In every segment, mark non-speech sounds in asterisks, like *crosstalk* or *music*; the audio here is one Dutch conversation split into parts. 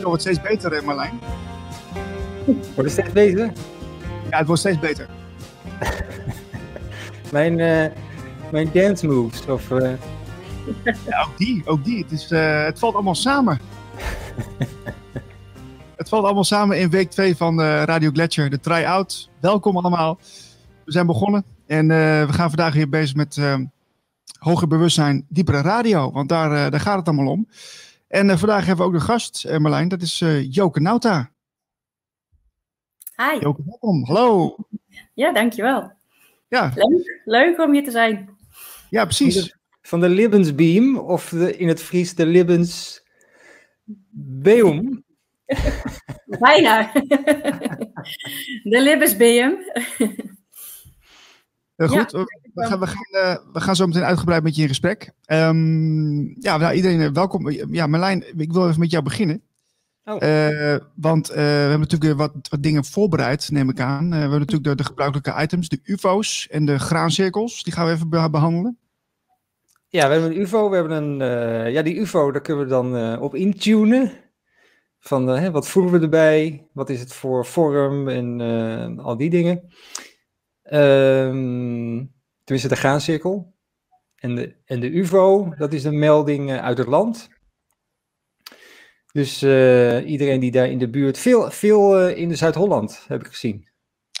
Het wordt steeds beter, eh, Marlijn. Wordt het steeds beter? Ja, het wordt steeds beter. *laughs* mijn, uh, mijn dance moves, of... Uh... Ja, ook die, ook die. Het, is, uh, het valt allemaal samen. *laughs* het valt allemaal samen in week 2 van Radio Gletscher, de try-out. Welkom allemaal. We zijn begonnen en we gaan vandaag hier bezig met hoger bewustzijn, diepere radio. Want daar, daar gaat het allemaal om. En vandaag hebben we ook de gast, Marlijn. Dat is Joke Nauta. Hi. Joke, welkom. Hallo. Ja, dankjewel. Ja. Leuk, leuk om hier te zijn. Ja, precies. Van de, Libensbeam of de, in het Fries de Libensbeum. *laughs* Bijna. *laughs* de Libensbeum. Uh, goed, ja. We, gaan, we, gaan, uh, we gaan zo meteen uitgebreid met je in gesprek. Um, ja, nou, iedereen uh, welkom. Ja, Marlijn, ik wil even met jou beginnen. Oh. Uh, want uh, we hebben natuurlijk wat, wat, dingen voorbereid, neem ik aan. We hebben natuurlijk de, de, gebruikelijke items, de UFO's en de graancirkels. Die gaan we even behandelen. Ja, we hebben een UFO. We hebben een, ja, die UFO, daar kunnen we dan op intunen. Van hè, wat voelen we erbij? Wat is het voor vorm en al die dingen. Um, tenminste, de graancirkel. En de, en de UFO, dat is een melding uit het land. Dus uh, iedereen die daar in de buurt, veel, veel uh, in de Zuid-Holland heb ik gezien.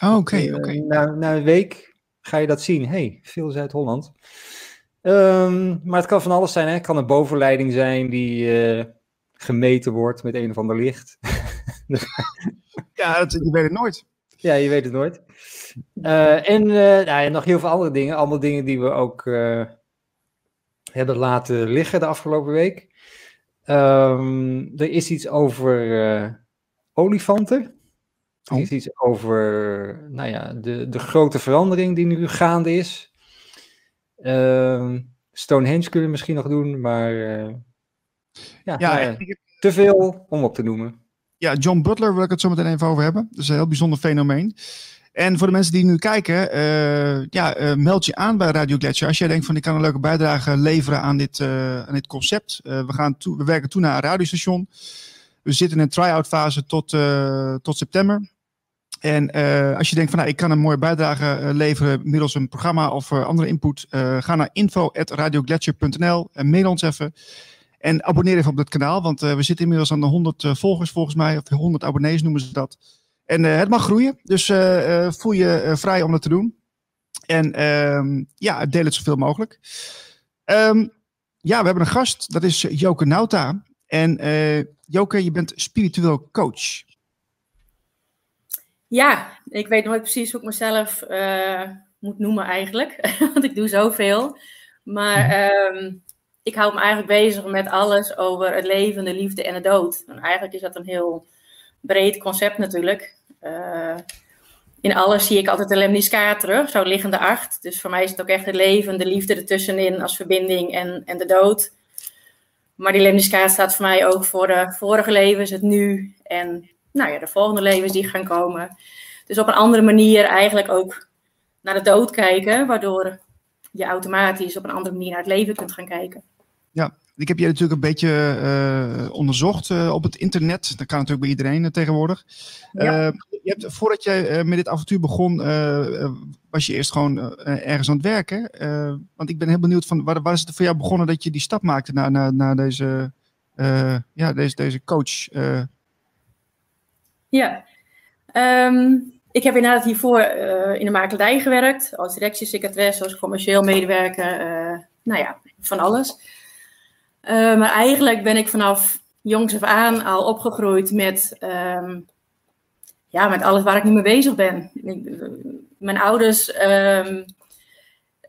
Oh, oké, okay, oké. Okay. Na, na, een week ga je dat zien. hey, veel Zuid-Holland. Um, maar het kan van alles zijn. Hè? Het kan een bovenleiding zijn die uh, gemeten wordt met een of ander licht. *laughs* ja, dat, je weet het nooit. Ja, je weet het nooit. En nou, nog heel veel andere dingen. Allemaal dingen die we ook hebben laten liggen de afgelopen week. Um, er is iets over olifanten. Er oh. is iets over nou ja, de, de grote verandering die nu gaande is. Um, Stonehenge kunnen we misschien nog doen, maar uh, ja, ja nou ja, te veel om op te noemen. Ja, John Butler wil ik het zo meteen even over hebben. Dat is een heel bijzonder fenomeen. En voor de mensen die nu kijken, uh, ja, uh, meld je aan bij Radio Gletscher. Als jij denkt van ik kan een leuke bijdrage leveren aan dit, uh, aan dit concept. we, gaan we werken toe naar een radiostation. We zitten in een try-out fase tot, tot september. En als je denkt van nou, ik kan een mooie bijdrage leveren middels een programma of andere input. ga naar info.radiogletscher.nl en mail ons even. En abonneer even op het kanaal, want we zitten inmiddels aan de 100 volgers volgens mij. Of 100 abonnees noemen ze dat. En uh, het mag groeien, dus uh, voel je vrij om dat te doen. En ehm, ja, deel het zoveel mogelijk. Um, ja, we hebben een gast, dat is Joke Nauta. En Joke, je bent spiritueel coach. Ja, ik weet nooit precies hoe ik mezelf moet noemen eigenlijk, *laughs* want ik doe zoveel. Maar um, ik hou me eigenlijk bezig met alles over het leven, de liefde en de dood. En eigenlijk is dat een heel breed concept natuurlijk. Uh, in alles zie ik altijd de lemniscaat terug, zo liggende acht. Dus voor mij is het ook echt het leven, de liefde ertussenin als verbinding en, en de dood. Maar die lemniscaat staat voor mij ook voor de vorige levens, het nu en nou ja, de volgende levens die gaan komen. Dus op een andere manier eigenlijk ook naar de dood kijken, waardoor je automatisch op een andere manier naar het leven kunt gaan kijken. Ja, ik heb je natuurlijk een beetje uh, onderzocht uh, op het internet. Dat kan natuurlijk bij iedereen uh, tegenwoordig. Ja. je hebt, voordat je met dit avontuur begon, was je eerst gewoon ergens aan het werken. want ik ben heel benieuwd van waar, waar, is het voor jou begonnen dat je die stap maakte naar, naar, naar deze, ja, deze, deze coach? Ja, um, ik heb inderdaad hiervoor in de makelaardij gewerkt. Als directiesecretaris, als commercieel medewerker. nou ja, van alles. Uh, maar eigenlijk ben ik vanaf jongs af aan al opgegroeid met, um, ja, met alles waar ik nu mee bezig ben. Mijn ouders um,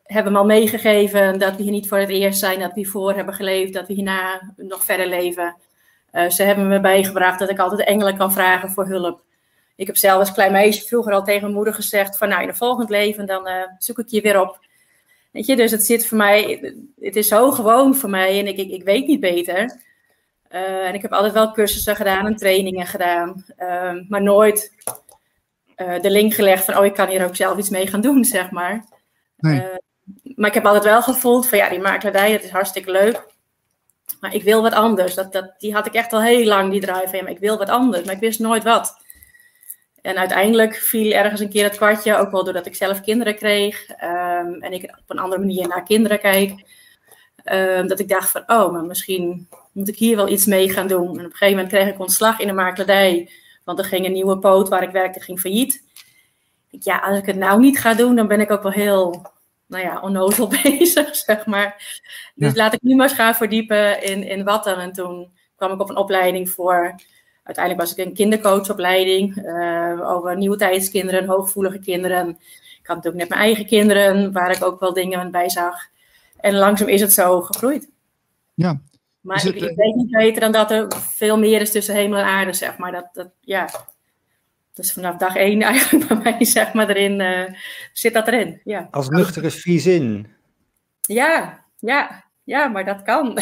hebben me al meegegeven dat we hier niet voor het eerst zijn, dat we hiervoor hebben geleefd, dat we hierna nog verder leven. Uh, ze hebben me bijgebracht dat ik altijd engelen kan vragen voor hulp. Ik heb zelf als klein meisje vroeger al tegen mijn moeder gezegd van nou in een volgend leven dan uh, zoek ik je weer op. Weet je, dus het zit voor mij, het is zo gewoon voor mij en ik, ik, ik weet niet beter. Uh, en ik heb altijd wel cursussen gedaan en trainingen gedaan, uh, maar nooit uh, de link gelegd van, oh, ik kan hier ook zelf iets mee gaan doen, zeg maar. Nee. maar ik heb altijd wel gevoeld van, ja, die makelaardij, het is hartstikke leuk. Maar ik wil wat anders. Dat, dat, die had ik echt al heel lang, die drive. Ja, maar ik wil wat anders, maar ik wist nooit wat. En uiteindelijk viel ergens een keer het kwartje, ook wel doordat ik zelf kinderen kreeg. Ehm, en ik op een andere manier naar kinderen kijk. Ehm, dat ik dacht van, oh, maar misschien moet ik hier wel iets mee gaan doen. En op een gegeven moment kreeg ik ontslag in de makelaardij. Want er ging een nieuwe poot waar ik werkte, ging failliet. Ja, als ik het nou niet ga doen, dan ben ik ook wel heel, nou ja, onnozel *laughs* bezig, zeg maar. Dus laat ik nu maar eens gaan verdiepen in, in wat dan. En toen kwam ik op een opleiding voor uiteindelijk was ik een kindercoachopleiding uh, over nieuwe tijdskinderen, hooggevoelige kinderen. Ik had natuurlijk net mijn eigen kinderen, waar ik ook wel dingen bij zag. En langzaam is het zo gegroeid. Ja. Maar ik, ik, weet niet beter dan dat er veel meer is tussen hemel en aarde, zeg maar. Dat, dat, ja. Dus vanaf dag één *laughs* eigenlijk bij mij, zeg maar, erin, uh, zit dat erin. Ja. Als nuchtere zin. Ja, ja, ja, maar dat kan.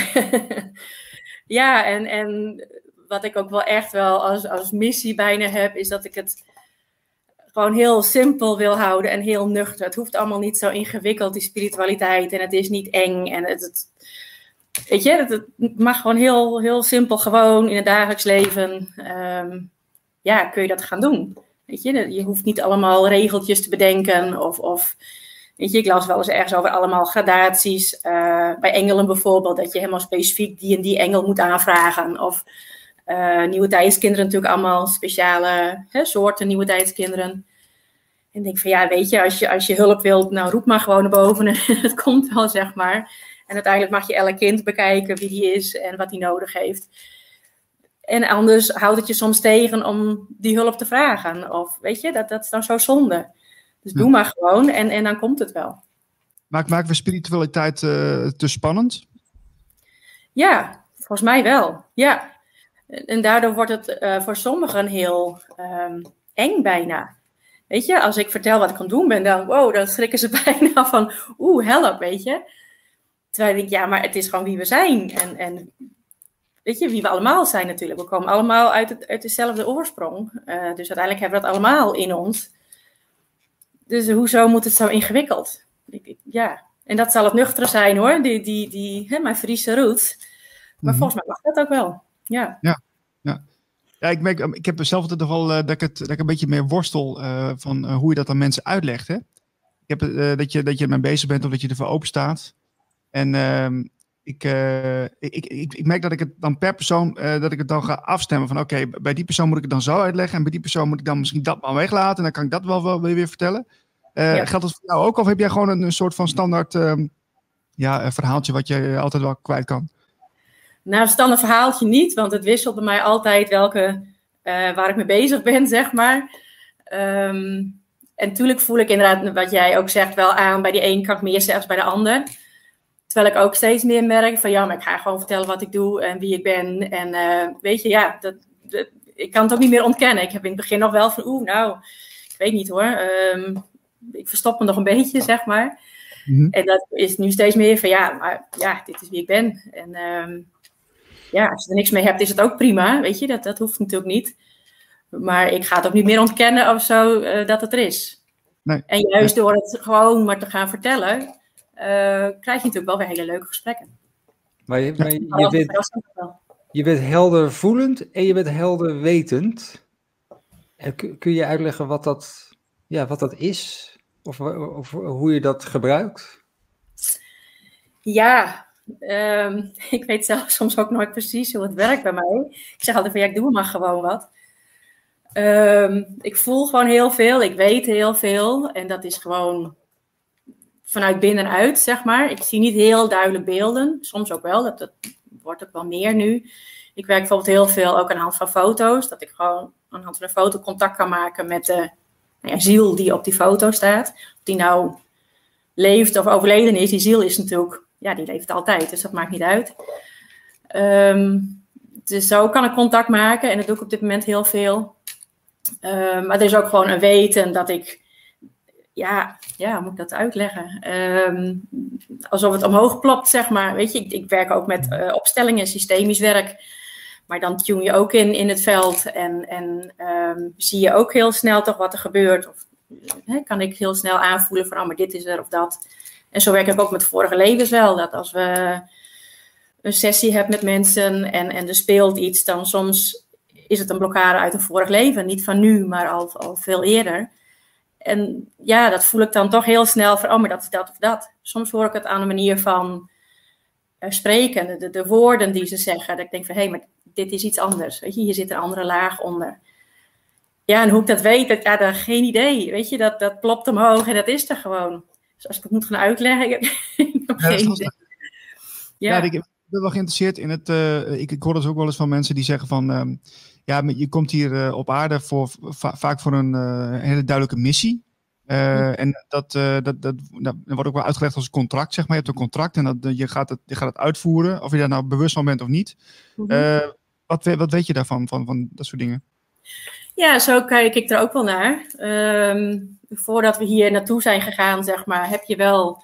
*laughs* ja, en, en wat ik ook wel echt wel als, als missie bijna heb, is dat ik het gewoon heel simpel wil houden en heel nuchter. Het hoeft allemaal niet zo ingewikkeld, die spiritualiteit. En het is niet eng. En het, het weet je, het, het, mag gewoon heel, heel simpel gewoon in het dagelijks leven. Ehm, ja, kun je dat gaan doen. Weet je, je hoeft niet allemaal regeltjes te bedenken of, of Weet je, ik las wel eens ergens over allemaal gradaties. Uh, bij engelen bijvoorbeeld, dat je helemaal specifiek die en die engel moet aanvragen. Of uh, nieuwe tijdskinderen natuurlijk allemaal speciale hè, soorten nieuwe tijdskinderen. En ik denk van ja, weet je als, je, als je hulp wilt, nou roep maar gewoon naar boven en *laughs* het komt wel, zeg maar. En uiteindelijk mag je elk kind bekijken wie die is en wat hij nodig heeft. En anders houdt het je soms tegen om die hulp te vragen. Of weet je, dat, dat is dan zo zonde. Dus doe maar gewoon en, en dan komt het wel. Maakt, maken we spiritualiteit uh, te spannend? Ja, volgens mij wel. Ja. En daardoor wordt het uh, voor sommigen heel um, eng bijna. Weet je, als ik vertel wat ik aan het doen ben, dan, wow, dan schrikken ze *laughs* bijna van, oeh, help, weet je. Terwijl ik denk, ja, maar het is gewoon wie we zijn. En, en weet je, wie we allemaal zijn natuurlijk. We komen allemaal uit, het, uit dezelfde oorsprong. Uh, dus uiteindelijk hebben we dat allemaal in ons. Dus hoezo moet het zo ingewikkeld? Ik, ja, en dat zal het nuchtere zijn hoor, die, die, die, hè, mijn Friese roots. Maar mm -hmm. volgens mij mag dat ook wel. Ja. ja. Ja, ja ik, merk, ik heb zelf altijd wel uh, dat, ik het, dat ik een beetje meer worstel uh, van uh, hoe je dat aan mensen uitlegt. Hè? Ik heb dat, je, dat je ermee bezig bent of dat je ervoor open staat. En ehm, ik, ik, ik, ik, merk dat ik het dan per persoon dat ik het dan ga afstemmen van oké, okay, bij die persoon moet ik het dan zo uitleggen en bij die persoon moet ik dan misschien dat maar weglaten en dan kan ik dat wel, wel weer vertellen. Ja. Geldt dat voor jou ook of heb jij gewoon een, een soort van standaard ehm, ja, verhaaltje wat je altijd wel kwijt kan? Nou, standaard verhaaltje niet, want het wisselt bij mij altijd welke, uh, waar ik mee bezig ben, *laughs* zeg maar. Um, en natuurlijk voel ik inderdaad, wat jij ook zegt, wel aan. Bij die een kan ik meer zelfs bij de ander. Terwijl ik ook steeds meer merk van, ja, maar ik ga gewoon vertellen wat ik doe en wie ik ben. En uh, weet je, ja, dat, dat, ik kan het ook niet meer ontkennen. Ik heb in het begin nog wel van, oeh, nou, ik weet niet hoor. Um, ik verstop me nog een beetje, *laughs* zeg maar. Mm -hmm. En dat is nu steeds meer van, ja, maar ja, dit is wie ik ben. En... Um, ja, als je er niks mee hebt, is het ook prima. Weet je, dat, dat hoeft natuurlijk niet. Maar ik ga het ook niet meer ontkennen of zo uh, dat het er is. Nee. En juist door het gewoon maar te gaan vertellen, uh, krijg je natuurlijk wel weer hele leuke gesprekken. Maar je, maar je, je, bent, je bent helder voelend en je bent helder wetend. En kun je uitleggen wat dat, ja, wat dat is? Of, of hoe je dat gebruikt? Ja, Um, *laughs* ik weet zelf soms ook nooit precies hoe het werkt bij mij. Ik zeg altijd van ja, ik doe maar gewoon wat. Um, ik voel gewoon heel veel, ik weet heel veel. En dat is gewoon vanuit binnenuit, zeg maar. Ik zie niet heel duidelijk beelden. Soms ook wel, dat, dat wordt ook wel meer nu. Ik werk bijvoorbeeld heel veel ook aan de hand van foto's. Dat ik gewoon aan de hand van een foto contact kan maken met de nou ja, ziel die op die foto staat. Of die nou leeft of overleden is. Die ziel is natuurlijk ja, die leeft altijd, dus dat maakt niet uit. Um, dus zo kan ik contact maken en dat doe ik op dit moment heel veel. Um, maar er is ook gewoon een weten dat ik, ja, ja hoe moet ik dat uitleggen? Um, alsof het omhoog plopt, zeg maar. Weet je, ik, ik werk ook met uh, opstellingen, systemisch werk. Maar dan tune je ook in, in het veld en, en zie je ook heel snel toch wat er gebeurt. Of kan ik heel snel aanvoelen van, oh, maar dit is er of dat. En zo werk ik ook met vorige levens wel. Dat als we een sessie hebt met mensen en, en er speelt iets, dan soms is het een blokkade uit een vorig leven. Niet van nu, maar al, al veel eerder. En ja, dat voel ik dan toch heel snel van, oh, maar dat is dat of dat. Soms hoor ik het aan de manier van uh, spreken, de, de, woorden die ze zeggen. Dat ik denk van, hé, hey, maar dit is iets anders. Weet je, hier zit een andere laag onder. Ja, en hoe ik dat weet, dat, ja, geen idee. Weet je, dat, dat plopt omhoog en dat is er gewoon. Dus als ik het moet gaan uitleggen, *laughs* ik heb geen idee. Ja. ja, ik ben wel geïnteresseerd in het. Uh, ik, ik hoor dus ook wel eens van mensen die zeggen van. Um, ja, je komt hier uh, op aarde voor, va vaak voor een uh, hele duidelijke missie. En dat, dat, dat, dat, wordt ook wel uitgelegd als een contract, zeg maar. Je hebt een contract en dat, je, gaat het, je gaat het uitvoeren, of je daar nou bewust van bent of niet. Mm -hmm. wat, wat weet je daarvan, van, van dat soort dingen? Ja, zo kijk ik er ook wel naar. Um, voordat we hier naartoe zijn gegaan, zeg maar, heb je wel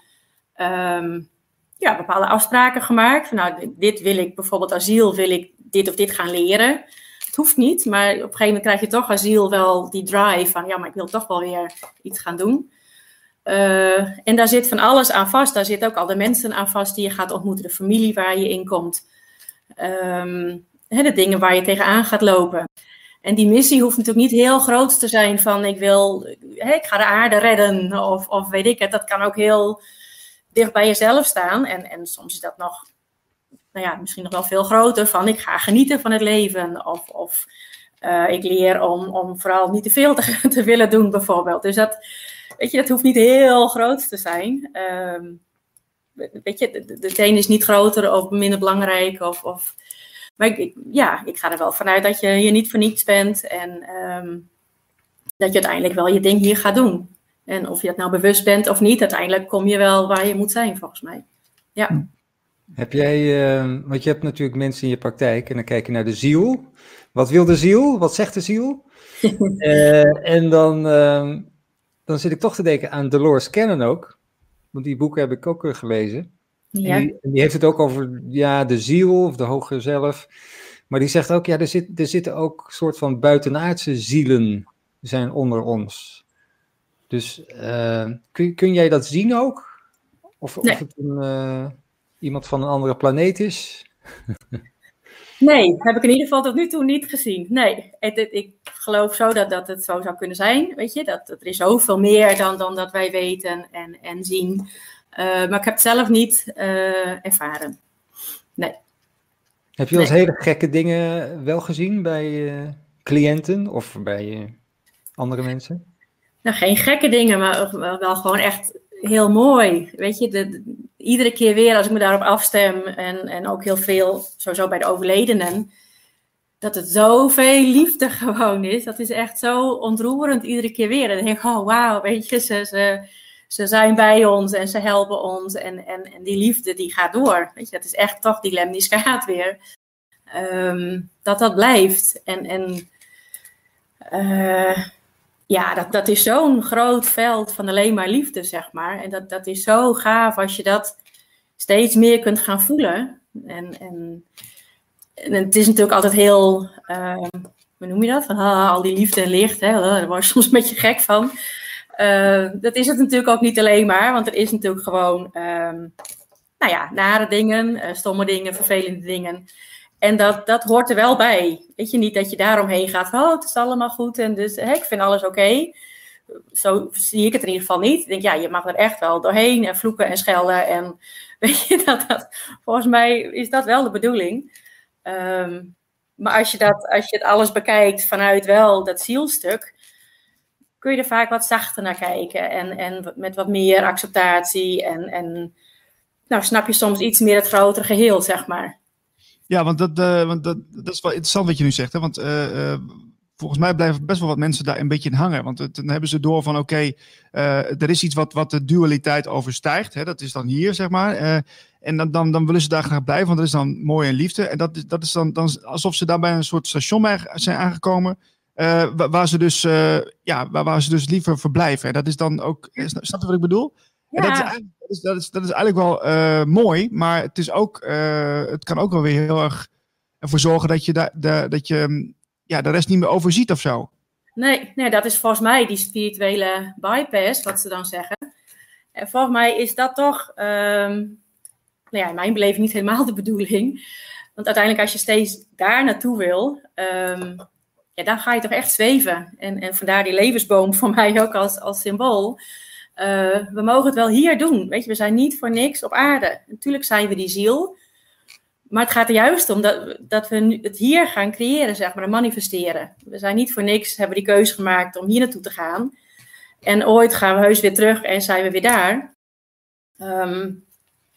um, ja, bepaalde afspraken gemaakt. Nou, dit wil ik, bijvoorbeeld asiel, wil ik dit of dit gaan leren. Het hoeft niet, maar op een gegeven moment krijg je toch asiel wel die drive van, ja, maar ik wil toch wel weer iets gaan doen. Uh, en daar zit van alles aan vast. Daar zitten ook al de mensen aan vast die je gaat ontmoeten, de familie waar je in komt. Um, de dingen waar je tegenaan gaat lopen. En die missie hoeft natuurlijk niet heel groot te zijn van ik wil, ik ga de aarde redden of, of weet ik het. Dat kan ook heel dicht bij jezelf staan. En, en soms is dat nog, nou ja, misschien nog wel veel groter van ik ga genieten van het leven. Of, of uh, ik leer om, om vooral niet te veel *laughs* te, willen doen bijvoorbeeld. Dus dat, weet je, dat hoeft niet heel groot te zijn. Um, weet je, de, de, is niet groter of minder belangrijk of... of maar ik, ja, ik ga er wel vanuit dat je hier niet voor niets bent en um, dat je uiteindelijk wel je ding hier gaat doen. En of je het nou bewust bent of niet, uiteindelijk kom je wel waar je moet zijn, volgens mij. Ja. Hm. Heb jij, uh, want je hebt natuurlijk mensen in je praktijk en dan kijk je naar de ziel. Wat wil de ziel? Wat zegt de ziel? uh, *laughs* en dan, uh, dan zit ik toch te denken aan Dolores Cannon ook. Want die boeken heb ik ook gelezen. Ja. Die, die, heeft het ook over ja, de ziel of de hogere zelf. Maar die zegt ook, ja, er, zit, er zitten ook soort van buitenaardse zielen zijn onder ons. Dus uh, kun, kun jij dat zien ook? Of, nee. of het een, uh, iemand van een andere planeet is? *laughs* nee, heb ik in ieder geval tot nu toe niet gezien. Nee, het, het, ik geloof zo dat, dat het zo zou kunnen zijn. Weet je, dat, dat er is zoveel meer dan, dan dat wij weten en, en zien. Uh, maar ik heb het zelf niet uh, ervaren. Nee. Heb je eens nee. hele gekke dingen wel gezien bij uh, cliënten of bij andere mensen? Nou, geen gekke dingen, maar wel gewoon echt heel mooi. Weet je, de, de, iedere keer weer als ik me daarop afstem en, en ook heel veel, sowieso bij de overledenen, dat het zoveel liefde *laughs* gewoon is. Dat is echt zo ontroerend iedere keer weer. En dan denk ik, oh wauw, weet je, ze, ze, ze zijn bij ons en ze helpen ons. En, en, en die liefde die gaat door. Weet je, dat is echt toch die gaat weer. Um, dat dat blijft. En, en uh, ja, dat, dat is zo'n groot veld van alleen maar liefde, zeg maar. En dat, dat is zo gaaf als je dat steeds meer kunt gaan voelen. En, en, en het is natuurlijk altijd heel, uh, hoe noem je dat? Van, ah, al die liefde en licht, hè? daar word je soms een beetje gek van. Uh, dat is het natuurlijk ook niet alleen maar, want er is natuurlijk gewoon, um, nou ja, nare dingen, uh, stomme dingen, vervelende dingen. En dat, dat hoort er wel bij. Weet je niet dat je daaromheen gaat oh, het is allemaal goed en dus ik vind alles oké. Zo zie ik het in ieder geval niet. Ik denk, ja, je mag er echt wel doorheen en vloeken en schelden. En *laughs* weet je, dat, dat, volgens mij is dat wel de bedoeling. Um, maar als je, dat, als je het alles bekijkt vanuit wel dat zielstuk, kun je er vaak wat zachter naar kijken. En, en met wat meer acceptatie. En, en nou, snap je soms iets meer het grotere geheel, zeg maar. Ja, want dat, uh, want dat, dat is wel interessant wat je nu zegt. Hè? Want uh, uh, volgens mij blijven best wel wat mensen daar een beetje in hangen. Want dan hebben ze door van oké, er is iets wat, wat de dualiteit overstijgt. Hè? Dat is dan hier, zeg maar. en dan, dan, dan willen ze daar graag blijven, want dat is dan mooi en liefde. En dat, dat is dan, dan alsof ze daar bij een soort station zijn aangekomen. Waar, waar, ze dus, ja, waar, waar ze dus liever verblijven. Dat is dan ook, snap je wat ik bedoel? Ja. Dat, is eigenlijk, dat, is, dat, is, dat is eigenlijk wel uh, mooi, maar het, is ook, het kan ook wel weer heel erg ervoor zorgen dat je, da, de, dat je mm, ja, de rest niet meer overziet of zo. Nee, nee, dat is volgens mij die spirituele bypass, wat ze dan zeggen. En volgens mij is dat toch, um, nou ja, in mijn beleving niet helemaal de bedoeling. Want uiteindelijk als je steeds daar naartoe wil, ehm, ja, dan ga je toch echt zweven. En, en vandaar die levensboom voor mij ook als, als symbool. Eh, we mogen het wel hier doen. Weet je, we zijn niet voor niks op aarde. Natuurlijk zijn we die ziel. Maar het gaat er juist om dat, dat we het hier gaan creëren, zeg maar, en manifesteren. We zijn niet voor niks, hebben die keuze gemaakt om hier naartoe te gaan. En ooit gaan we heus weer terug en zijn we weer daar. Ehm,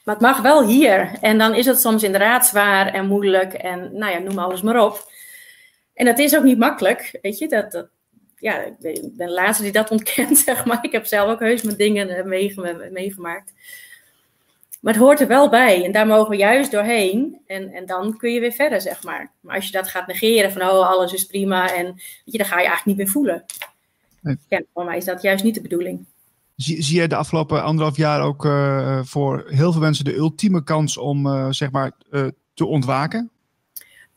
maar het mag wel hier. En dan is het soms inderdaad zwaar en moeilijk en nou ja, noem alles maar op. En dat is ook niet makkelijk, weet je. Dat, dat ja, ik ben de laatste die dat ontkent, *laughs* zeg maar. Ik heb zelf ook heus mijn dingen eh, meegemaakt. Maar het hoort er wel bij en daar mogen we juist doorheen. En, en dan kun je weer verder, zeg maar. Maar als je dat gaat negeren van, oh, alles is prima. En weet je, dan ga je eigenlijk niet meer voelen. Nee. Ja, voor mij is dat juist niet de bedoeling. Zie, zie je de afgelopen anderhalf jaar ook uh, voor heel veel mensen de ultieme kans om, uh, zeg maar, uh, te ontwaken?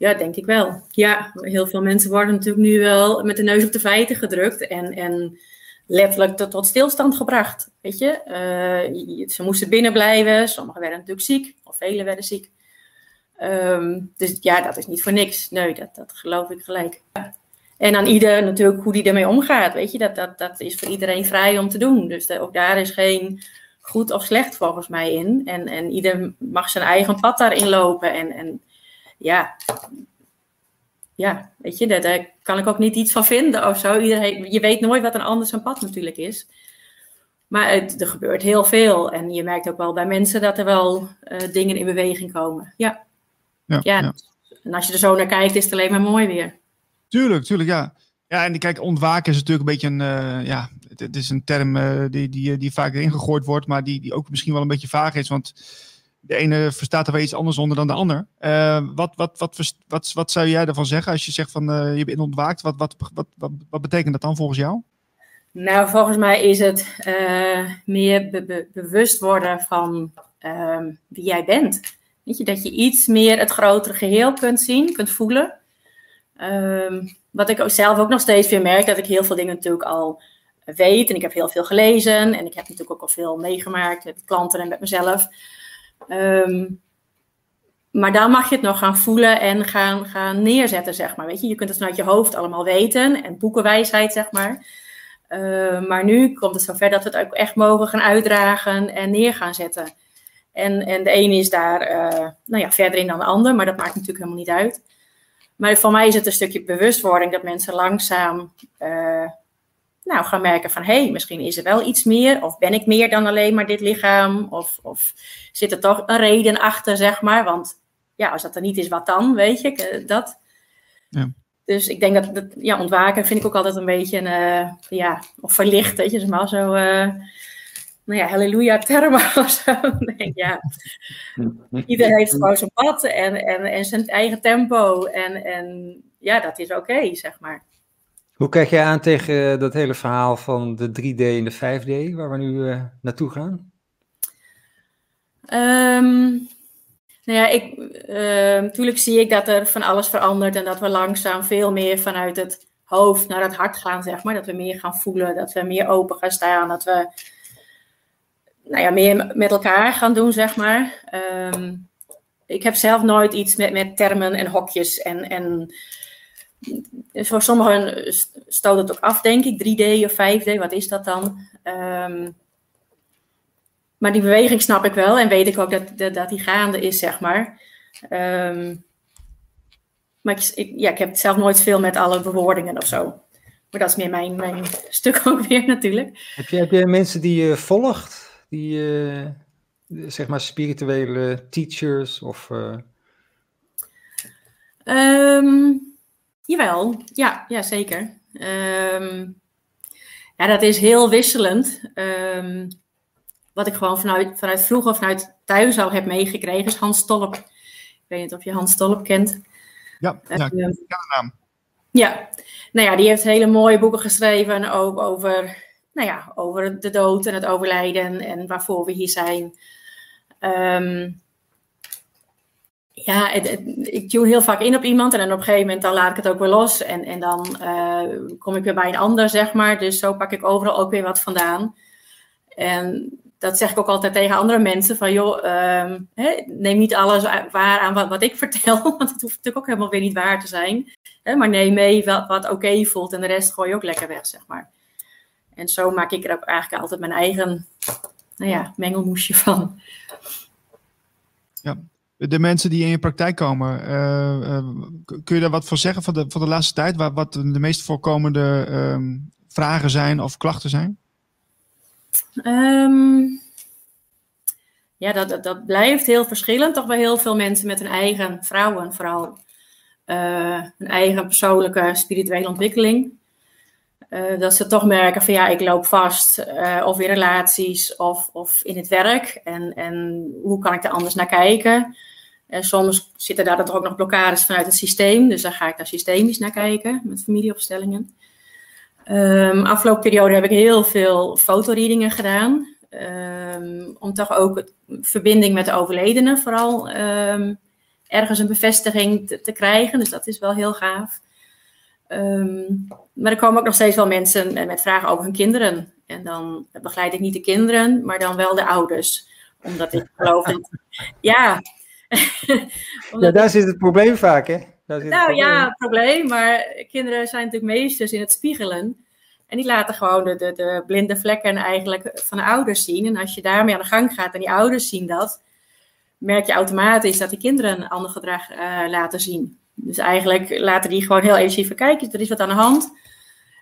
Ja, denk ik wel. Ja, heel veel mensen worden natuurlijk nu wel met de neus op de feiten gedrukt. En, en letterlijk tot, tot stilstand gebracht. Weet je, uh, ze moesten binnen blijven. Sommigen werden natuurlijk ziek, of velen werden ziek. Um, dus ja, dat is niet voor niks. Nee, dat, dat geloof ik gelijk. En aan ieder natuurlijk hoe die ermee omgaat. Weet je, dat, dat, dat is voor iedereen vrij om te doen. Dus ook daar is geen goed of slecht volgens mij in. En, en ieder mag zijn eigen pad daarin lopen. En, en ja, ja, weet je, daar, kan ik ook niet iets van vinden of zo. Iedereen, je weet nooit wat een ander zijn pad natuurlijk is. Maar het, er gebeurt heel veel. En je merkt ook wel bij mensen dat er wel uh, dingen in beweging komen. Ja. Ja, ja. En als je er zo naar kijkt, is het alleen maar mooi weer. Tuurlijk, tuurlijk, ja. Ja, en kijk, ontwaken is natuurlijk een beetje een, uh, ja, het, het, is een term uh, die, die, die vaak erin gegooid wordt, maar die, die ook misschien wel een beetje vaag is. Want de ene verstaat er wel iets anders onder dan de ander. Uh, wat, wat, wat, wat, wat, zou jij ervan zeggen als je zegt van uh, je bent ontwaakt? Wat, wat, wat, wat, betekent dat dan volgens jou? Nou, volgens mij is het uh, meer be be bewust worden van ehm, wie jij bent. Dat je iets meer het grotere geheel kunt zien, kunt voelen. Um, wat ik ook zelf ook nog steeds weer merk, dat ik heel veel dingen natuurlijk al weet. En ik heb heel veel gelezen. En ik heb natuurlijk ook al veel meegemaakt met klanten en met mezelf. Um, maar dan mag je het nog gaan voelen en gaan, gaan neerzetten, zeg maar. Weet je, je kunt het vanuit je hoofd allemaal weten en boekenwijsheid, zeg maar. Uh, maar nu komt het zover dat we het ook echt mogen gaan uitdragen en neer gaan zetten. En, en de ene is daar uh, nou ja, verder in dan de ander, maar dat maakt natuurlijk helemaal niet uit. Maar voor mij is het een stukje bewustwording dat mensen langzaam uh, nou, gaan merken van hé, hey, misschien is er wel iets meer. Of ben ik meer dan alleen maar dit lichaam? Of, of zit er toch een reden achter, zeg maar? Want ja, als dat er niet is, wat dan? Weet je, eh, dat. Ja. Dus ik denk dat, dat, ja, ontwaken vind ik ook altijd een beetje een, uh, ja, of verlicht, weet je, maar zo, uh, nou ja, halleluja termen *laughs* of zo. ja, iedereen heeft gewoon zijn pad en, en, en zijn eigen tempo en, en ja, dat is oké, zeg maar. Hoe kijk jij aan tegen dat hele verhaal van de 3D en de 5D, waar we nu uh, naartoe gaan? Um, nou ja, ik, natuurlijk zie ik dat er van alles verandert en dat we langzaam veel meer vanuit het hoofd naar het hart gaan, zeg maar. Dat we meer gaan voelen, dat we meer open gaan staan, dat we nou ja, meer met elkaar gaan doen, zeg maar. Um, ik heb zelf nooit iets met, met termen en hokjes en, en voor sommigen stoot het ook af, denk ik. 3D of 5D, wat is dat dan? Um, maar die beweging snap ik wel en weet ik ook dat, dat, dat die gaande is, zeg maar. Um, maar ik, ik, ja, ik heb zelf nooit veel met alle bewoordingen of zo. Maar dat is meer mijn, mijn *laughs* stuk ook weer natuurlijk. Heb je, heb je mensen die je volgt? Die, uh, zeg maar, spirituele teachers of... Uh... Um, Jawel, ja, ja zeker. Um, ja, dat is heel wisselend. Um, wat ik gewoon vanuit, vanuit vroeger, vanuit thuis al heb meegekregen, is Hans Stolp. Ik weet niet of je Hans Stolp kent. Ja, ja ik ken de naam. Ja, nou ja, die heeft hele mooie boeken geschreven over, over, nou ja, over de dood en het overlijden en waarvoor we hier zijn. Um, ja, ik tune heel vaak in op iemand en dan op een gegeven moment dan laat ik het ook weer los. En, en dan uh, kom ik weer bij een ander, zeg maar. Dus zo pak ik overal ook weer wat vandaan. En dat zeg ik ook altijd tegen andere mensen: van joh, ehm, neem niet alles waar aan wat, wat ik vertel, *laughs* want het hoeft natuurlijk ook helemaal weer niet waar te zijn. Maar neem mee wat, wat oké voelt en de rest gooi je ook lekker weg, zeg maar. En zo maak ik er ook eigenlijk altijd mijn eigen nou ja, mengelmoesje van. De mensen die in je praktijk komen, uh, uh, kun je daar wat voor zeggen van de, van de laatste tijd? Wat, wat de meest voorkomende uh, vragen zijn of klachten zijn? Um, ja, dat, dat, blijft heel verschillend. Toch bij heel veel mensen met hun eigen, vrouwen vooral, uh, hun eigen persoonlijke spirituele ontwikkeling. Dat ze toch merken van ja, ik loop vast, of in relaties of, of in het werk. En, en hoe kan ik er anders naar kijken? En soms zitten daar dan toch ook nog blokkades vanuit het systeem. Dus daar ga ik daar systemisch naar kijken met familieopstellingen. Um, afgelopen periode heb ik heel veel fotoreadingen gedaan. Um, om toch ook het, verbinding met de overledene vooral um, ergens een bevestiging te, te, krijgen. Dus dat is wel heel gaaf. maar er komen ook nog steeds wel mensen met, met vragen over hun kinderen. En dan begeleid ik niet de kinderen, maar dan wel de ouders. Omdat ik geloof dat... *laughs* Ja, *laughs* ja, daar zit het probleem vaak, hè? nou het ja, probleem. Maar kinderen zijn natuurlijk meesters in het spiegelen. En die laten gewoon de, de, de, blinde vlekken eigenlijk van de ouders zien. En als je daarmee aan de gang gaat en die ouders zien dat, merk je automatisch dat die kinderen een ander gedrag uh, laten zien. Dus eigenlijk laten die gewoon heel even kijken, er is wat aan de hand.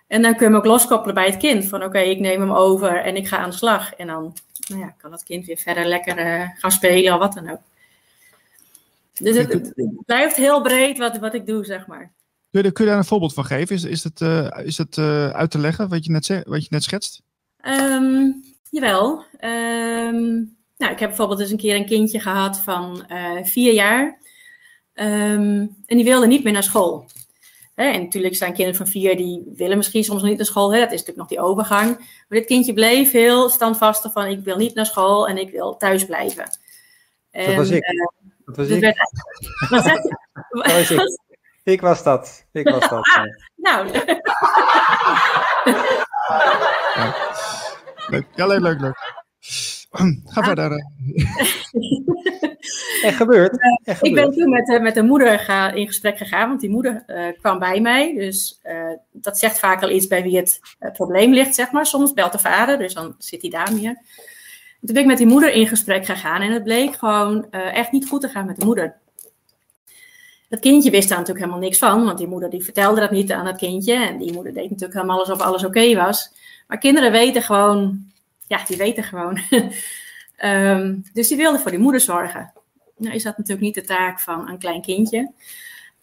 En dan kun je hem ook loskoppelen bij het kind. Van oké, ik neem hem over en ik ga aan de slag. En dan nou ja, kan het kind weer verder lekker uh, gaan spelen of wat dan ook. Dus het, blijft heel breed wat, wat ik doe, zeg maar. Kun je, kun je daar een voorbeeld van geven? Is, is het, uh, is het uh, uit te leggen wat je net, wat je net schetst? Um, jawel. Um, nou, ik heb bijvoorbeeld eens een keer een kindje gehad van uh, vier jaar. Um, en die wilde niet meer naar school. Hè, en natuurlijk zijn kinderen van vier die willen misschien soms nog niet naar school. Hè, dat is natuurlijk nog die overgang. Maar dit kindje bleef heel standvastig van ik wil niet naar school en ik wil thuis blijven. Dat was ik. Dat was ik. Je? Dat was *laughs* ik. Ik was dat. Ik was dat. Ah, nou. Ja. Leuk. Ja, leuk, leuk, leuk. *clears throat* Ga verder. *laughs* Echt gebeurd. Uh, ik ben toen met, met de moeder ga, in gesprek gegaan, want die moeder uh, kwam bij mij. Dus dat zegt vaak al iets bij wie het probleem ligt, zeg maar. Soms belt de vader, dus dan zit hij daar meer. Toen ben ik met die moeder in gesprek gegaan en het bleek gewoon uh, echt niet goed te gaan met de moeder. Dat kindje wist daar natuurlijk helemaal niks van, want die moeder die vertelde dat niet aan het kindje. En die moeder deed natuurlijk helemaal alsof alles oké was. Maar kinderen weten gewoon, ja, die weten gewoon. um, *laughs* dus die wilden voor die moeder zorgen. Nou is dat natuurlijk niet de taak van een klein kindje.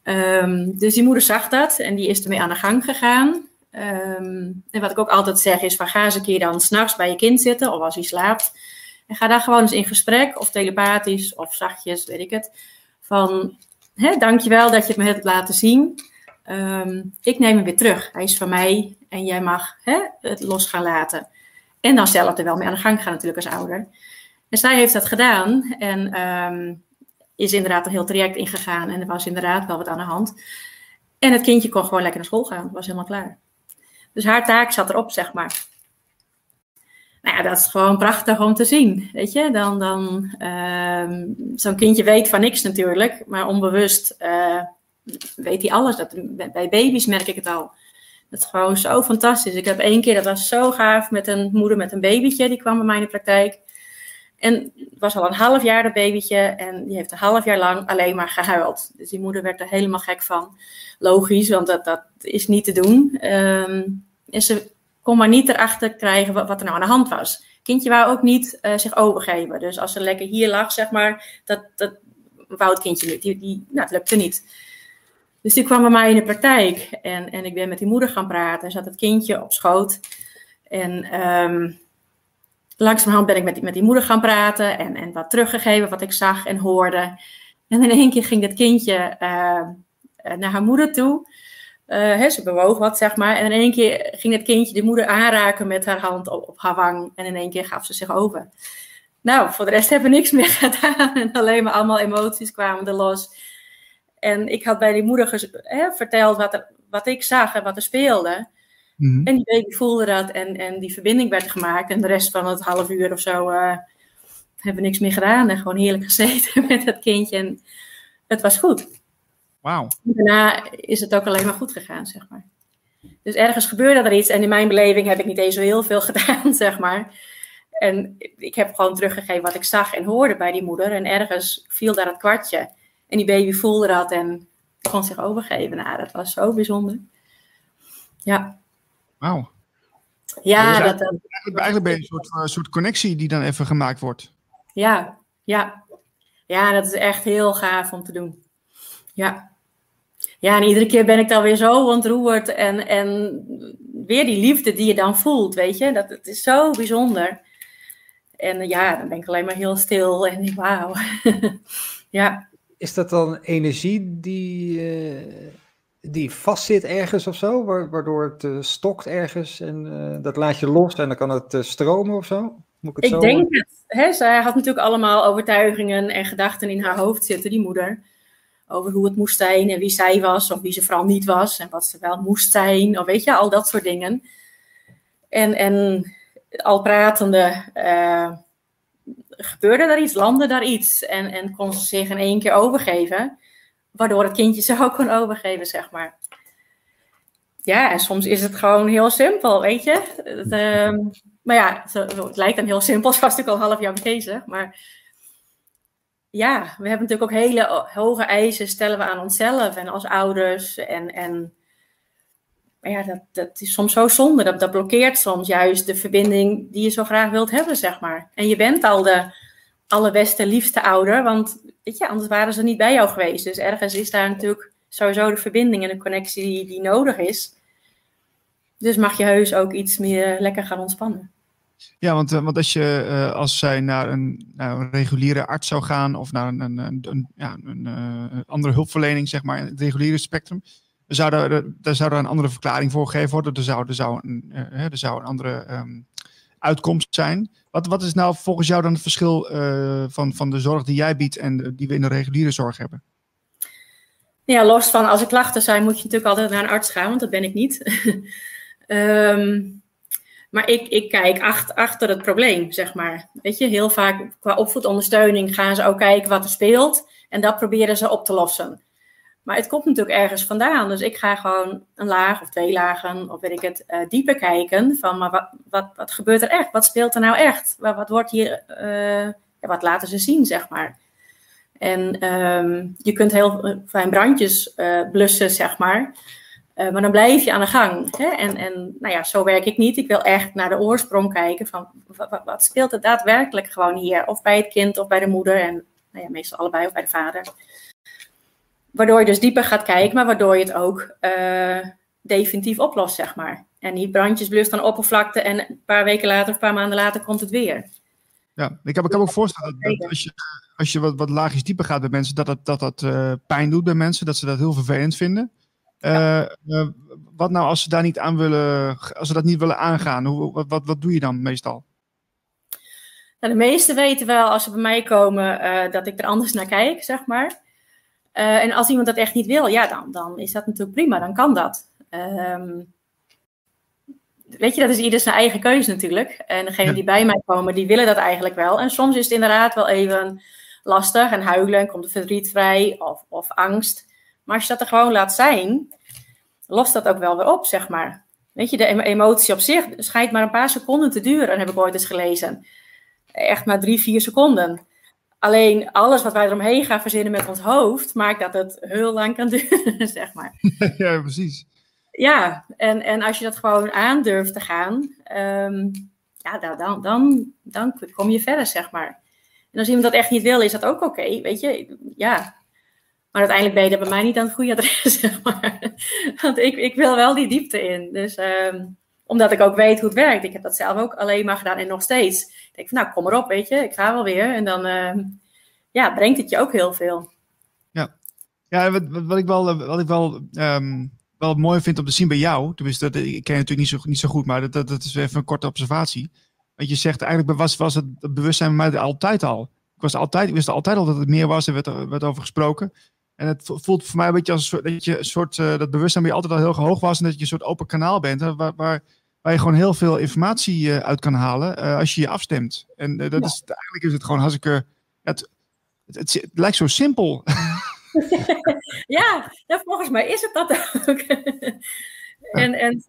Um, dus die moeder zag dat en die is ermee aan de gang gegaan. Um, en wat ik ook altijd zeg is: van, ga eens een keer dan s'nachts bij je kind zitten of als hij slaapt. En ga daar gewoon eens in gesprek, of telepathisch, of zachtjes, weet ik het. Van, hè, dankjewel dat je het me hebt laten zien. Um, ik neem hem weer terug. Hij is van mij en jij mag hè, het los gaan laten. En dan zelf er wel mee aan de gang gaan natuurlijk als ouder. En zij heeft dat gedaan en um, is inderdaad een heel traject ingegaan. En er was inderdaad wel wat aan de hand. En het kindje kon gewoon lekker naar school gaan. Was helemaal klaar. Dus haar taak zat erop, zeg maar nou ja, dat is gewoon prachtig om te zien. Weet je, dan, dan um, zo'n kindje weet van niks natuurlijk, maar onbewust uh, weet hij alles. Dat, bij baby's merk ik het al. Dat is gewoon zo fantastisch. Ik heb één keer, dat was zo gaaf, met een moeder met een babytje, die kwam bij mij in de praktijk. En was al een half jaar dat babytje en die heeft een half jaar lang alleen maar gehuild. Dus die moeder werd er helemaal gek van. Logisch, want dat, dat is niet te doen. Um, en ze kon maar niet erachter krijgen wat, er nou aan de hand was. Kindje wou ook niet uh, zich overgeven. Dus als ze lekker hier lag, zeg maar, dat, dat wou het kindje niet. Die, die, nou, het lukte niet. Dus die kwam bij mij in de praktijk. En, en ik ben met die moeder gaan praten. Zat het kindje op schoot. En um, langzamerhand ben ik met die, met die moeder gaan praten. En, en wat teruggegeven wat ik zag en hoorde. En in één keer ging dat kindje uh, naar haar moeder toe. Uh, ze bewoog wat, zeg maar. En in één keer ging het kindje de moeder aanraken met haar hand op, op haar wang. En in één keer gaf ze zich over. Nou, voor de rest *laughs* hebben we niks meer gedaan. En alleen maar allemaal emoties kwamen er los. En ik had bij die moeder verteld wat, er, wat ik zag en wat er speelde. Mhm. En die baby voelde dat en, en die verbinding werd gemaakt. En de rest van het half uur of zo uh, hebben we niks meer gedaan. En gewoon heerlijk gezeten *laughs* met dat kindje. En het was goed. Wauw. Daarna is het ook alleen maar goed gegaan, zeg maar. Dus ergens gebeurde er iets. En in mijn beleving heb ik niet eens zo heel veel *laughs* gedaan, zeg maar. En ik heb gewoon teruggegeven wat ik zag en hoorde bij die moeder. En ergens viel daar het kwartje. En die baby voelde dat en kon zich overgeven. Nou, dat was zo bijzonder. Ja. Wauw. Ja, dus dat, eigenlijk, eigenlijk ben je een soort, een soort connectie die dan even gemaakt wordt. Ja, ja. Ja, dat is echt heel gaaf om te doen. Ja. Ja, en iedere keer ben ik dan weer zo ontroerd. En, en weer die liefde die je dan voelt, weet je. Dat, het is zo bijzonder. En ja, dan ben ik alleen maar heel stil en wauw. *laughs* ja. Is dat dan energie die, uh, die vastzit ergens of zo? Waardoor het uh, stokt ergens en uh, dat laat je los en dan kan het stromen of zo? Moet ik het ik denk het. Hè? Zij had natuurlijk allemaal overtuigingen en gedachten in haar hoofd zitten, die moeder. Over hoe het moest zijn en wie zij was of wie ze vooral niet was. En wat ze wel moest zijn. Of weet je, al dat soort dingen. En, en al pratende uh, gebeurde er iets, landde daar iets. En, en kon ze zich in één keer overgeven. Waardoor het kindje zich *laughs* ook kon overgeven, zeg maar. Ja, en soms is het gewoon heel simpel, weet je. Het, uh, maar ja, het lijkt dan heel simpel. Ze was natuurlijk al half jaar bezig. Maar ja, we hebben natuurlijk ook hele hoge eisen stellen we aan onszelf en als ouders. En, en ja, dat, dat is soms zo zonde. Dat, dat blokkeert soms juist de verbinding die je zo graag wilt hebben, zeg maar. En je bent al de allerbeste, liefste ouder, want weet je, anders waren ze niet bij jou geweest. Dus ergens is daar natuurlijk sowieso de verbinding en de connectie die, die nodig is. Dus mag je heus ook iets meer lekker gaan ontspannen. Ja, want, uh, want als, je, uh, als zij naar een, naar een, reguliere arts zou gaan of naar een, een, een ja, uh, andere hulpverlening, zeg maar, in het reguliere spectrum, er, daar zou er een andere verklaring voor gegeven worden. Er zou, er zou, een, er zou een andere um, uitkomst zijn. Wat, wat is nou volgens jou dan het verschil van, van de zorg die jij biedt en die we in de reguliere zorg hebben? Ja, los van als er klachten zijn, moet je natuurlijk altijd naar een arts gaan, want dat ben ik niet. um, *laughs* Maar ik, ik kijk achter, het probleem, zeg maar. Weet je, heel vaak qua opvoedondersteuning gaan ze ook kijken wat er speelt. En dat proberen ze op te lossen. Maar het komt natuurlijk ergens vandaan. Dus ik ga gewoon een laag of twee lagen, of weet ik het, uh, dieper kijken. Van, maar wat, wat, wat gebeurt er echt? Wat speelt er nou echt? Wat, wordt hier, uh, ja, wat laten ze zien, zeg maar. En um, je kunt heel fijn brandjes uh, blussen, zeg maar. Uh, maar dan blijf je aan de gang. Hè? En, en nou ja, zo werk ik niet. Ik wil echt naar de oorsprong kijken van wat, wat, speelt er daadwerkelijk gewoon hier? Of bij het kind of bij de moeder en nou ja, meestal allebei of bij de vader. Waardoor je dus dieper gaat kijken, maar waardoor je het ook uh, definitief oplost, zeg maar. En die brandjes blust aan oppervlakte en een paar weken later of een paar maanden later komt het weer. Ja, ik heb, ik heb ook voorstellen dat, dat als je, als je wat, wat laagjes dieper gaat bij mensen, dat dat, dat, dat uh, pijn doet bij mensen, dat ze dat heel vervelend vinden. Uh, uh, wat nou als ze daar niet aan willen, als ze dat niet willen aangaan? Hoe, wat, wat, wat doe je dan meestal? Nou, de meesten weten wel als ze bij mij komen uh, dat ik er anders naar kijk, zeg maar. en als iemand dat echt niet wil, ja, dan, dan is dat natuurlijk prima, dan kan dat. Um, weet je, dat is ieder zijn eigen keuze natuurlijk. En degenen die bij mij komen, die willen dat eigenlijk wel. En soms is het inderdaad wel even lastig en huilen en komt er verdriet vrij of, of angst. Maar als je dat er gewoon laat zijn, lost dat ook wel weer op, zeg maar. Weet je, de emotie op zich schijnt maar een paar seconden te duren, heb ik ooit eens gelezen. Echt maar drie, vier seconden. Alleen alles wat wij eromheen gaan verzinnen met ons hoofd, maakt dat het heel lang kan *laughs* duren, zeg maar. *laughs* Ja, precies. Ja, en, en als je dat gewoon aandurft te gaan, um, ja, dan, dan, dan kom je verder, zeg maar. En als iemand dat echt niet wil, is dat ook oké, okay, weet je. Ja, maar uiteindelijk ben je er bij mij niet aan het goede adres, *laughs* maar. Want ik, ik wil wel die diepte in. Dus um, omdat ik ook weet hoe het werkt. Ik heb dat zelf ook alleen maar gedaan en nog steeds. Ik denk van, nou, kom erop, weet je. Ik ga wel weer. En dan um, ja, brengt het je ook heel veel. Ja, ja wat, wat ik wel, wat ik wel, um, wel mooi vind om te zien bij jou. Tenminste, dat, ik ken je natuurlijk niet zo, niet zo goed, maar dat, dat, dat is even een korte observatie. Want je zegt eigenlijk was, was het, het bewustzijn bij mij altijd al. Ik, was altijd, ik wist altijd al dat het meer was, er werd, werd over gesproken. En het voelt voor mij een beetje als een soort, dat je een soort, uh, dat bewustzijn bij je altijd al heel hoog was en dat je een soort open kanaal bent, waar, waar, waar je gewoon heel veel informatie uh, uit kan halen uh, als je je afstemt. En dat ja. is, eigenlijk is het gewoon hartstikke, het, het, het, het lijkt zo simpel. *laughs* ja, ja, volgens mij is het dat ook. en, en,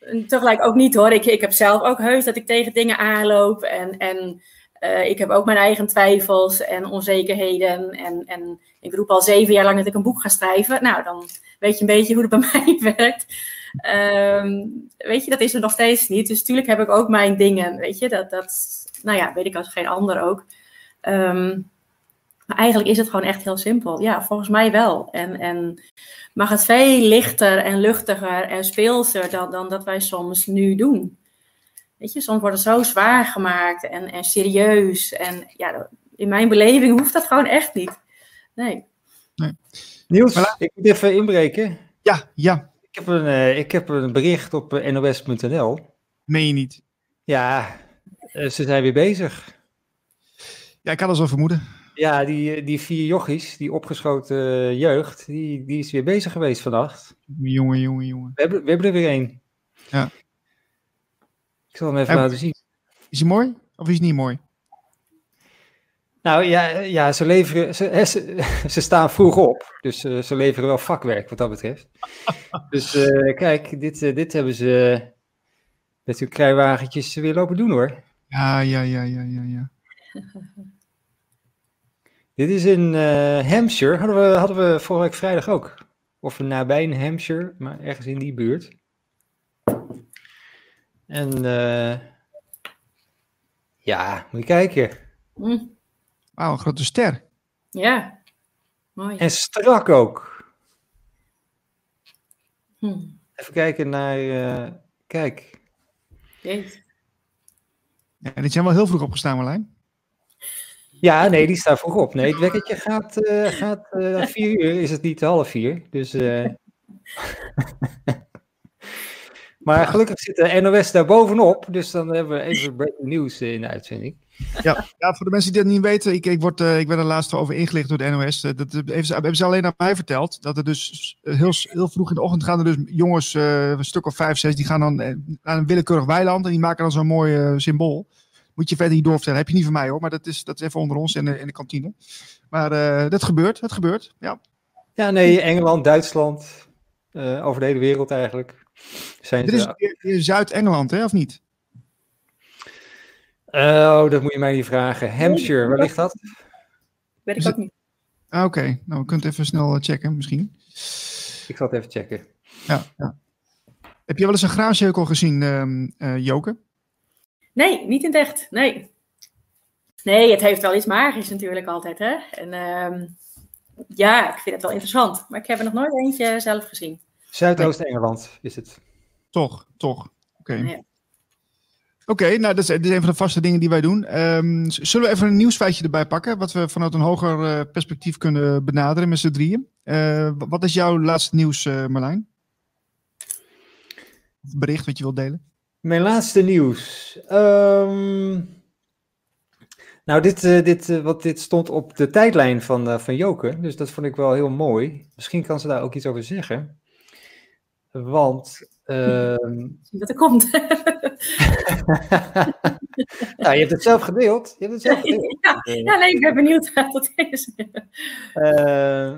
en tegelijk ook niet hoor. Ik, ik heb zelf ook heus dat ik tegen dingen aanloop en, en uh, ik heb ook mijn eigen twijfels en onzekerheden. En, en ik roep al zeven jaar lang dat ik een boek ga schrijven. Nou, dan weet je een beetje hoe het bij *laughs* mij werkt. Um, weet je, dat is er nog steeds niet. Dus natuurlijk heb ik ook mijn dingen. Weet je, dat, dat nou ja, weet ik als geen ander ook. Um, maar eigenlijk is het gewoon echt heel simpel. Ja, volgens mij wel. En, en mag het veel lichter en luchtiger en speelser dan, dan dat wij soms nu doen. Weet je, soms wordt het zo zwaar gemaakt en, en serieus. En ja, in mijn beleving *laughs* hoeft dat gewoon echt niet. Nee. nee. Niels, voilà. ik moet even inbreken. Ja, ja. Ik heb een, uh, ik heb een bericht op uh, nos.nl. Meen je niet? Ja, uh, ze zijn weer bezig. Ja, ik had al zo vermoeden. Ja, die, die vier jochies, die opgeschoten jeugd, die, die is weer bezig geweest vannacht. Jongen, jongen, jongen. We hebben, we hebben er weer één. Ja. Ik zal hem even en, laten zien. Is hij mooi of is hij niet mooi? Nou ja, ja ze, leveren, ze, ze, *laughs* ze staan vroeg op, dus uh, ze leveren wel vakwerk wat dat betreft. *laughs* dus uh, kijk, dit, uh, dit hebben ze met hun kruiwagentjes weer lopen doen hoor. Ja, ja, ja, ja, ja, ja. *laughs* dit is in Hampshire, hadden we, hadden we vorige week vrijdag ook. Of nabij in Hampshire, maar ergens in die buurt. En uh, ja, moet je kijken. Mm. Wauw, een grote ster. Ja, mooi. En strak ook. Hm. Even kijken naar, uh, kijk. Jeet. Ja, die zijn wel heel vroeg opgestaan, Marlijn. Ja, nee, die staat vroeg op. Nee, het wekkertje gaat, uh, gaat uh, vier uur, is het niet half vier. Dus... *laughs* Maar gelukkig zit de NOS daar bovenop, dus dan hebben we even breaking news in de uitzending. Ja, ja voor de mensen die dat niet weten, ik, ik, word, uh, ik ben er laatst over ingelicht door de NOS. Uh, dat hebben ze, hebben ze alleen aan mij verteld. Dat er dus heel, heel vroeg in de ochtend gaan er dus jongens, uh, een stuk of vijf, zes, die gaan dan naar een willekeurig weiland en die maken dan zo'n mooi symbool. Moet je verder niet doorvertellen. Heb je niet van mij hoor, maar dat is, dat is even onder ons in de, in de kantine. Maar dat gebeurt, het gebeurt, ja. Ja, nee, Engeland, Duitsland, over de hele wereld eigenlijk. Zijn Dit is in Zuid-Engeland, hè, of niet? Oh, dat moet je mij niet vragen. Hampshire, waar ligt dat? Weet ik ook niet. Ah, Oké, okay. nou, we kunnen het even snel eh, checken, misschien. Ik zal het even checken. Ja, ja. Heb je wel eens een graafjeukel gezien, uh, uh, Joke? Nee, niet in het echt. Nee. Nee, het heeft wel iets magisch natuurlijk altijd, hè. En uh, ja, ik vind het wel interessant. Maar ik heb er nog nooit eentje zelf gezien. Zuidoost-Engeland is het. Toch, toch. Oké. Okay. Ja. Oké, okay, nou, dat is, dat is, een van de vaste dingen die wij doen. Um, zullen we even een nieuwsfeitje erbij pakken, wat we vanuit een hoger uh, perspectief kunnen benaderen met z'n drieën? Uh, wat is jouw laatste nieuws, uh, Marlijn? Of bericht wat je wilt delen? Mijn laatste nieuws. Um, nou, dit, dit, wat, dit stond op de tijdlijn van, van Joke, dus dat vond ik wel heel mooi. Misschien kan ze daar ook iets over zeggen. Want. *laughs* Uh... Dat er komt. *laughs* nou, je hebt het zelf gedeeld. Je hebt het zelf gedeeld. *laughs* Ja, ja nee, ik ben benieuwd wat dat is. uh,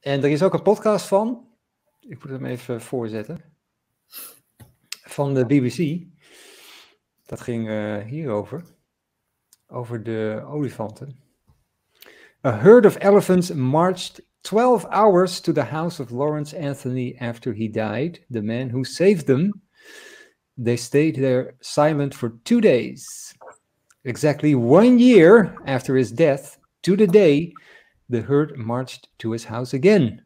en er is ook een podcast van. Ik moet hem even voorzetten. Van de BBC. Dat ging uh, hierover. Over de olifanten. A herd of elephants marched 12 hours to the house of Lawrence Anthony after he died, the man who saved them. They stayed there silent for two days. Exactly one year after his death, to the day, the herd marched to his house again.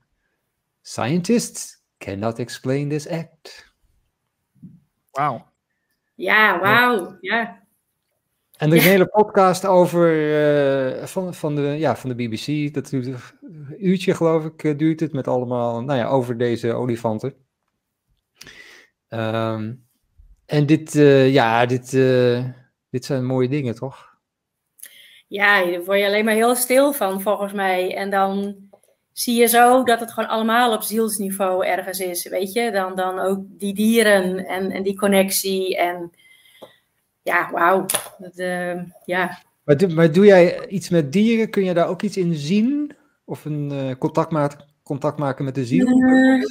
Scientists cannot explain this act. Wow. Ja, wauw. Ja. En er is een hele podcast over uh, van, van, de, ja, van de BBC. Dat duurt een uurtje, geloof ik, uh, duurt het met allemaal, nou ja, over deze olifanten. Um, en dit, uh, ja, dit, dit zijn mooie dingen, toch? Ja, daar word je alleen maar heel stil van, volgens mij. En dan zie je zo dat het gewoon allemaal op zielsniveau ergens is, weet je. Dan, dan ook die dieren en, en die connectie en ja, wauw. Uh, ja. Maar, doe, maar doe jij iets met dieren? Kun je daar ook iets in zien? Of een uh, contact, ma contact maken met de ziel? Uh,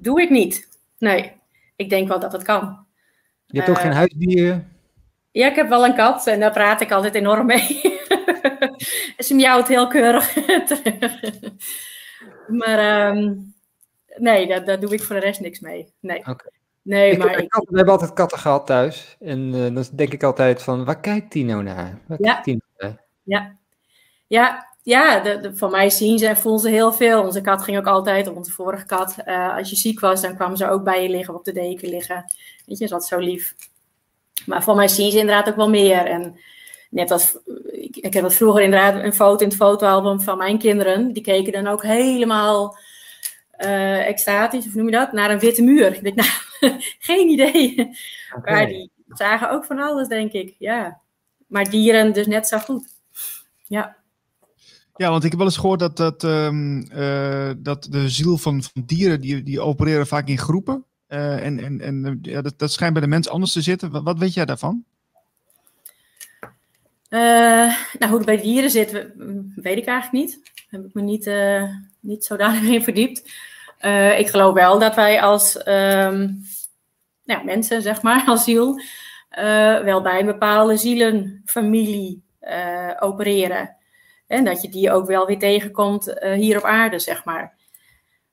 doe ik niet. Nee, ik denk wel dat het kan. Je hebt ook geen huisdieren? Ja, ik heb wel een kat en daar praat ik altijd enorm mee. *laughs* Ze miauwt heel keurig *laughs* maar um, nee, daar, daar doe ik voor de rest niks mee. Nee. Okay. Nee, ik, maar ik... we hebben altijd katten gehad thuis. En uh, dan denk ik altijd van, waar kijkt die nou naar? Waar ja. kijkt nou naar? Ja, ja, ja de, de, van mij zien ze en voelen ze heel veel. Onze kat ging ook altijd, onze vorige kat, uh, als je ziek was, dan kwam ze ook bij je liggen, op de deken liggen. Weet je, is wat zo lief. Maar voor mij zien ze inderdaad ook wel meer. En net als, ik, ik heb vroeger inderdaad een foto in het fotoalbum van mijn kinderen. Die keken dan ook helemaal uh, extatisch, of noem je dat, naar een witte muur. Ik denk, nou, *laughs* geen idee. Okay. Maar die zagen ook van alles, denk ik. Ja. Maar dieren dus net zo goed. Ja. Ja, want ik heb wel eens gehoord dat, dat, um, uh, dat de ziel van, van dieren, die, die opereren vaak in groepen. Uh, en en, en ja, dat, dat schijnt bij de mens anders te zitten. Wat, wat weet jij daarvan? Uh, nou, hoe het bij dieren zit, weet ik eigenlijk niet. Daar heb ik me niet, uh, niet zodanig *laughs* in verdiept. Uh, ik geloof wel dat wij als nou, mensen, zeg maar, *laughs* als ziel, wel bij een bepaalde zielenfamilie opereren. En dat je die ook wel weer tegenkomt hier op aarde, zeg maar.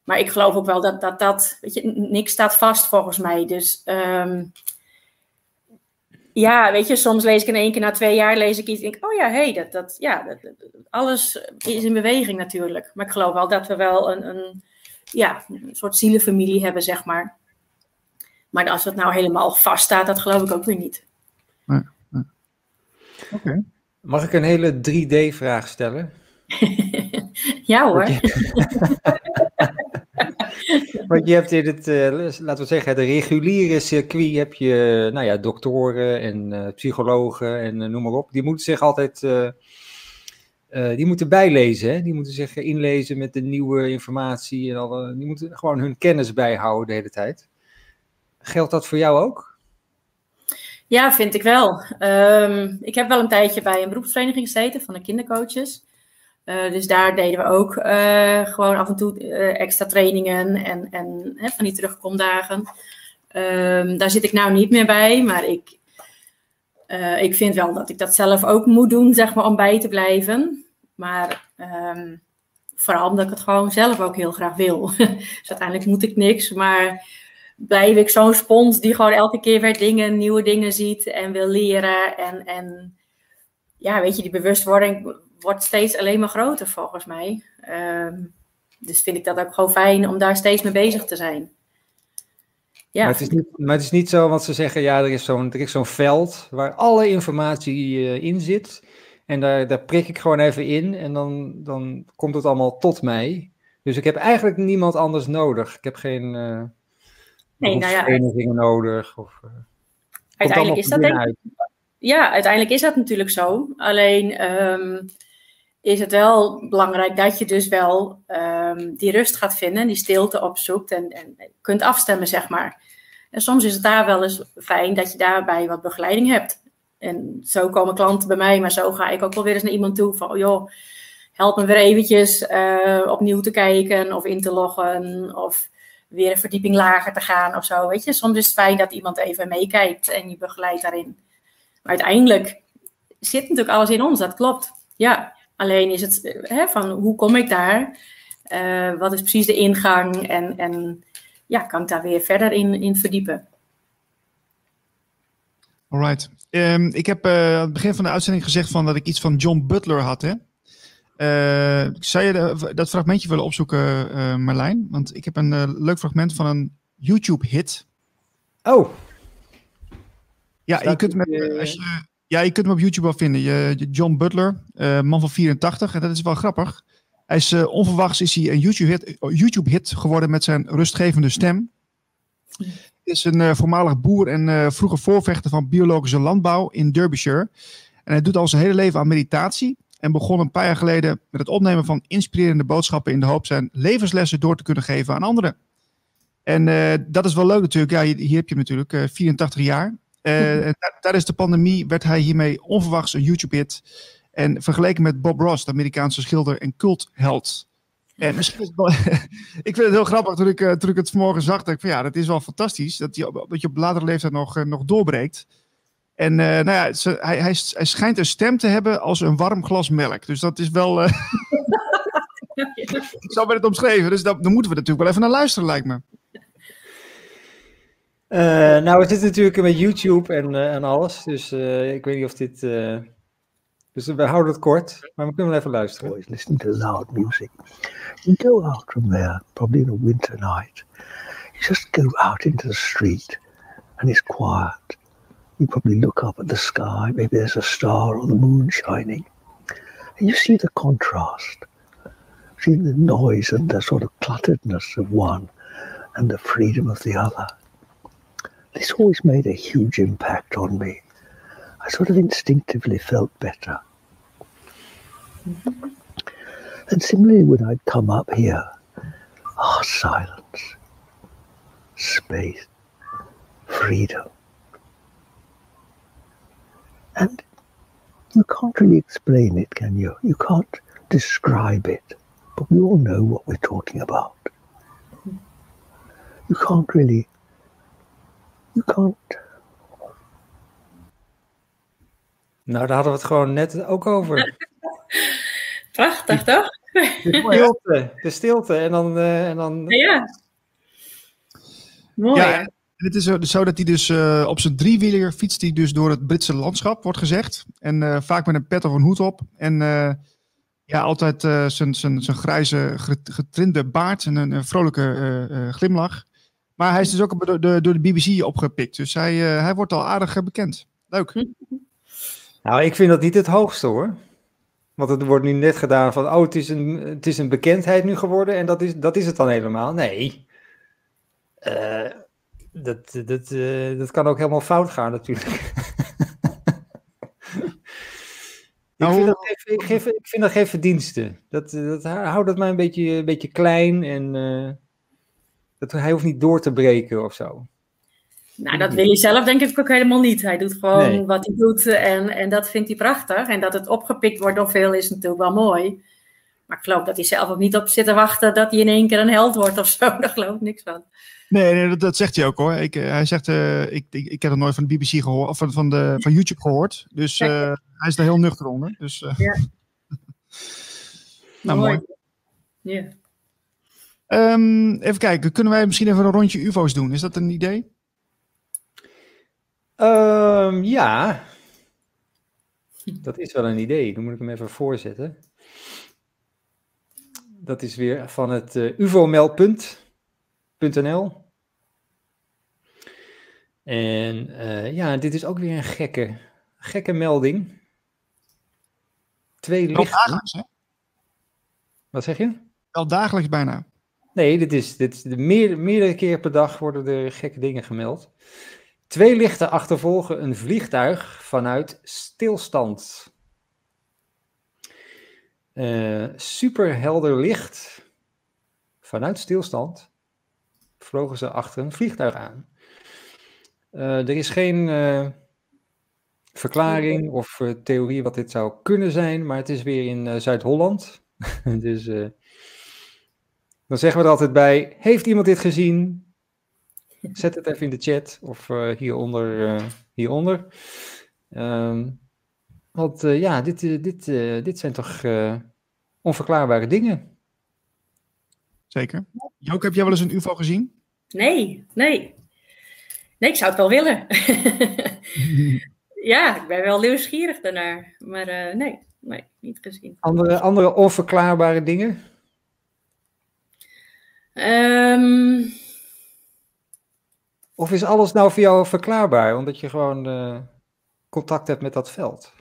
Maar ik geloof ook wel dat dat, dat weet je, niks staat vast volgens mij. Dus um, ja, weet je, soms lees ik in één keer na twee jaar lees ik iets en denk, oh ja, hey, dat, dat, ja, dat, alles is in beweging natuurlijk. Maar ik geloof wel dat we wel een, een, ja, een soort zielenfamilie hebben, zeg maar. Maar als het nou helemaal vast staat, dat geloof ik ook weer niet. Nee, nee. Oké. Mag ik een hele 3D-vraag stellen? *laughs* ja hoor. *laughs* Want je hebt in het, uh, laten we zeggen, de reguliere circuit heb je, nou ja, doktoren en uh, psychologen en uh, noem maar op. Die moeten zich altijd, die moeten bijlezen, hè? die moeten zich inlezen met de nieuwe informatie en al, die moeten gewoon hun kennis bijhouden de hele tijd. Geldt dat voor jou ook? Ja, vind ik wel. Um, ik heb wel een tijdje bij een beroepsvereniging gezeten van de kindercoaches. Uh, dus daar deden we ook gewoon af en toe extra trainingen en, en hè, van die terugkomdagen. Um, daar zit ik nou niet meer bij, maar ik, ik vind wel dat ik dat zelf ook moet doen, zeg maar, om bij te blijven. Maar um, vooral omdat ik het gewoon zelf ook heel graag wil. *laughs* dus uiteindelijk moet ik niks, maar blijf ik zo'n spons die gewoon elke keer weer dingen, nieuwe dingen ziet en wil leren. En, en ja, weet je, die bewustwording wordt steeds alleen maar groter volgens mij. Um, dus vind ik dat ook gewoon fijn om daar steeds mee bezig te zijn. Ja. Maar, het is niet, maar het is niet zo, want ze zeggen ja, er is zo'n zo'n veld waar alle informatie uh, in zit. En daar, daar prik ik gewoon even in en dan, dan komt het allemaal tot mij. Dus ik heb eigenlijk niemand anders nodig. Ik heb geen uh, nee, nou ja, nodig. Of, uh, uiteindelijk is dat denk ik. Ja, uiteindelijk is dat natuurlijk zo. Alleen um, is het wel belangrijk dat je dus wel um, die rust gaat vinden, die stilte opzoekt en, en kunt afstemmen, zeg maar. En soms is het daar wel eens fijn dat je daarbij wat begeleiding hebt. En zo komen klanten bij mij, maar zo ga ik ook wel weer eens naar iemand toe van, oh joh, help me weer eventjes uh, opnieuw te kijken of in te loggen of weer een verdieping lager te gaan of zo, weet je. Soms is het fijn dat iemand even meekijkt en je begeleidt daarin. Maar uiteindelijk zit natuurlijk alles in ons, dat klopt. Ja, Alleen is het hè, van hoe kom ik daar? Uh, wat is precies de ingang? En, en ja, kan ik daar weer verder in, in verdiepen? Alright. Um, ik heb uh, aan het begin van de uitzending gezegd van dat ik iets van John Butler had. Hè? Uh, zou je de, dat fragmentje willen opzoeken, uh, Marlijn? Want ik heb een leuk fragment van een YouTube-hit. Oh. Ja, je kunt met, als je ja, je kunt hem op YouTube wel vinden. John Butler, uh, man van 84. En dat is wel grappig. Hij is uh, onverwachts is hij een YouTube-hit YouTube -hit geworden met zijn rustgevende stem. Is een uh, voormalig boer en vroeger voorvechter van biologische landbouw in Derbyshire. En hij doet al zijn hele leven aan meditatie. En begon een paar jaar geleden met het opnemen van inspirerende boodschappen in de hoop zijn levenslessen door te kunnen geven aan anderen. En dat is wel leuk natuurlijk. Ja, hier heb je natuurlijk, uh, 84 jaar. Uh, tijdens de pandemie werd hij hiermee onverwachts een YouTube-hit. En vergeleken met Bob Ross, de Amerikaanse schilder en cultheld. En misschien *laughs* ik vind het heel grappig toen ik, uh, toen ik het vanmorgen zag. Dat ik van ja, dat is wel fantastisch. Dat je, dat je op latere leeftijd nog, uh, nog doorbreekt. En uh, nou ja, ze, hij, hij, hij schijnt een stem te hebben als een warm glas melk. Dus dat is wel. *laughs* *laughs* Zo werd het omschreven. Dus dat, dan moeten we natuurlijk wel even naar luisteren, lijkt me. Uh, nou, we zitten natuurlijk met YouTube en, uh, en alles. Dus uh, ik weet niet of dit. dus we houden het kort, maar we kunnen wel even luisteren. Always listening to loud music. You go out from there, probably in a winter night. You just go out into the street and it's quiet. You probably look up at the sky, maybe there's a star or the moon shining. And you see the contrast. See the noise and the sort of clutteredness of one and the freedom of the other. This always made a huge impact on me. I sort of instinctively felt better. Mm-hmm. And similarly, when I'd come up here, ah, oh, silence, space, freedom. And you can't really explain it, can you? You can't describe it, but we all know what we're talking about. You can't really You can't. Nou, daar hadden we het gewoon net ook over. *laughs* Prachtig, toch? De *laughs* stilte, de stilte. En dan... Uh, en dan... Ja. Mooi. Ja, en het is zo dat hij dus uh, op zijn driewieler fietst hij dus door het Britse landschap, wordt gezegd. En uh, vaak met een pet of een hoed op. En ja, altijd zijn grijze getrinde baard en een vrolijke glimlach. Maar hij is dus ook door de, door de BBC opgepikt. Dus hij, uh, hij wordt al aardig bekend. Leuk. Nou, ik vind dat niet het hoogste hoor. Want het wordt nu net gedaan van, oh, het is een, het is een bekendheid nu geworden en dat is, dat is het dan helemaal. Nee. Uh, dat, dat, uh, dat kan ook helemaal fout gaan natuurlijk. *laughs* Nou, ik, vind dat ik, geef, ik vind dat geen verdiensten. Dat, dat houdt het mij een beetje, een beetje klein en... Uh, dat, hij hoeft niet door te breken of zo. Nou, dat wil hij zelf denk ik ook helemaal niet. Hij doet gewoon nee. wat hij doet en, en dat vindt hij prachtig. En dat het opgepikt wordt door veel is natuurlijk wel mooi. Maar ik geloof dat hij zelf ook niet op zit te wachten dat hij in één keer een held wordt of zo. *laughs* Daar geloof ik niks van. Nee, nee dat, dat, zegt hij ook hoor. Ik, hij zegt, uh, ik, ik, ik heb het nooit van de BBC gehoord, of van, van, de, van YouTube gehoord. Dus uh, hij is daar heel nuchter onder. Dus, uh, ja. *laughs* nou, mooi. Ja. Um, even kijken, kunnen wij misschien even een rondje UFO's doen? Is dat een idee? Um, ja, dat is wel een idee. Dan moet ik hem even voorzetten. Dat is weer van het uh. En uh, ja, dit is ook weer een gekke, gekke melding. Twee lichten. dagelijks, hè? Wat zeg je? Wel dagelijks bijna. Nee, dit is, dit is de meer, meerdere keer per dag worden er gekke dingen gemeld. Twee lichten achtervolgen een vliegtuig vanuit stilstand. Uh, superhelder licht. Vanuit stilstand vlogen ze achter een vliegtuig aan. Uh, er is geen uh, verklaring of theorie wat dit zou kunnen zijn, maar het is weer in Zuid-Holland. *laughs* dus dan zeggen we er altijd bij: Heeft iemand dit gezien? Zet het even in de chat of uh, hieronder. Uh, hieronder. Um, want uh, ja, dit, dit, dit zijn toch onverklaarbare dingen. Zeker. Jook, heb jij wel eens een UFO gezien? Nee, nee. Nee, ik zou het wel willen. *laughs* ja, ik ben wel nieuwsgierig daarnaar. Maar nee, nee, niet gezien. Andere, andere onverklaarbare dingen? Um... Of is alles nou voor jou verklaarbaar, omdat je gewoon uh, contact hebt met dat veld?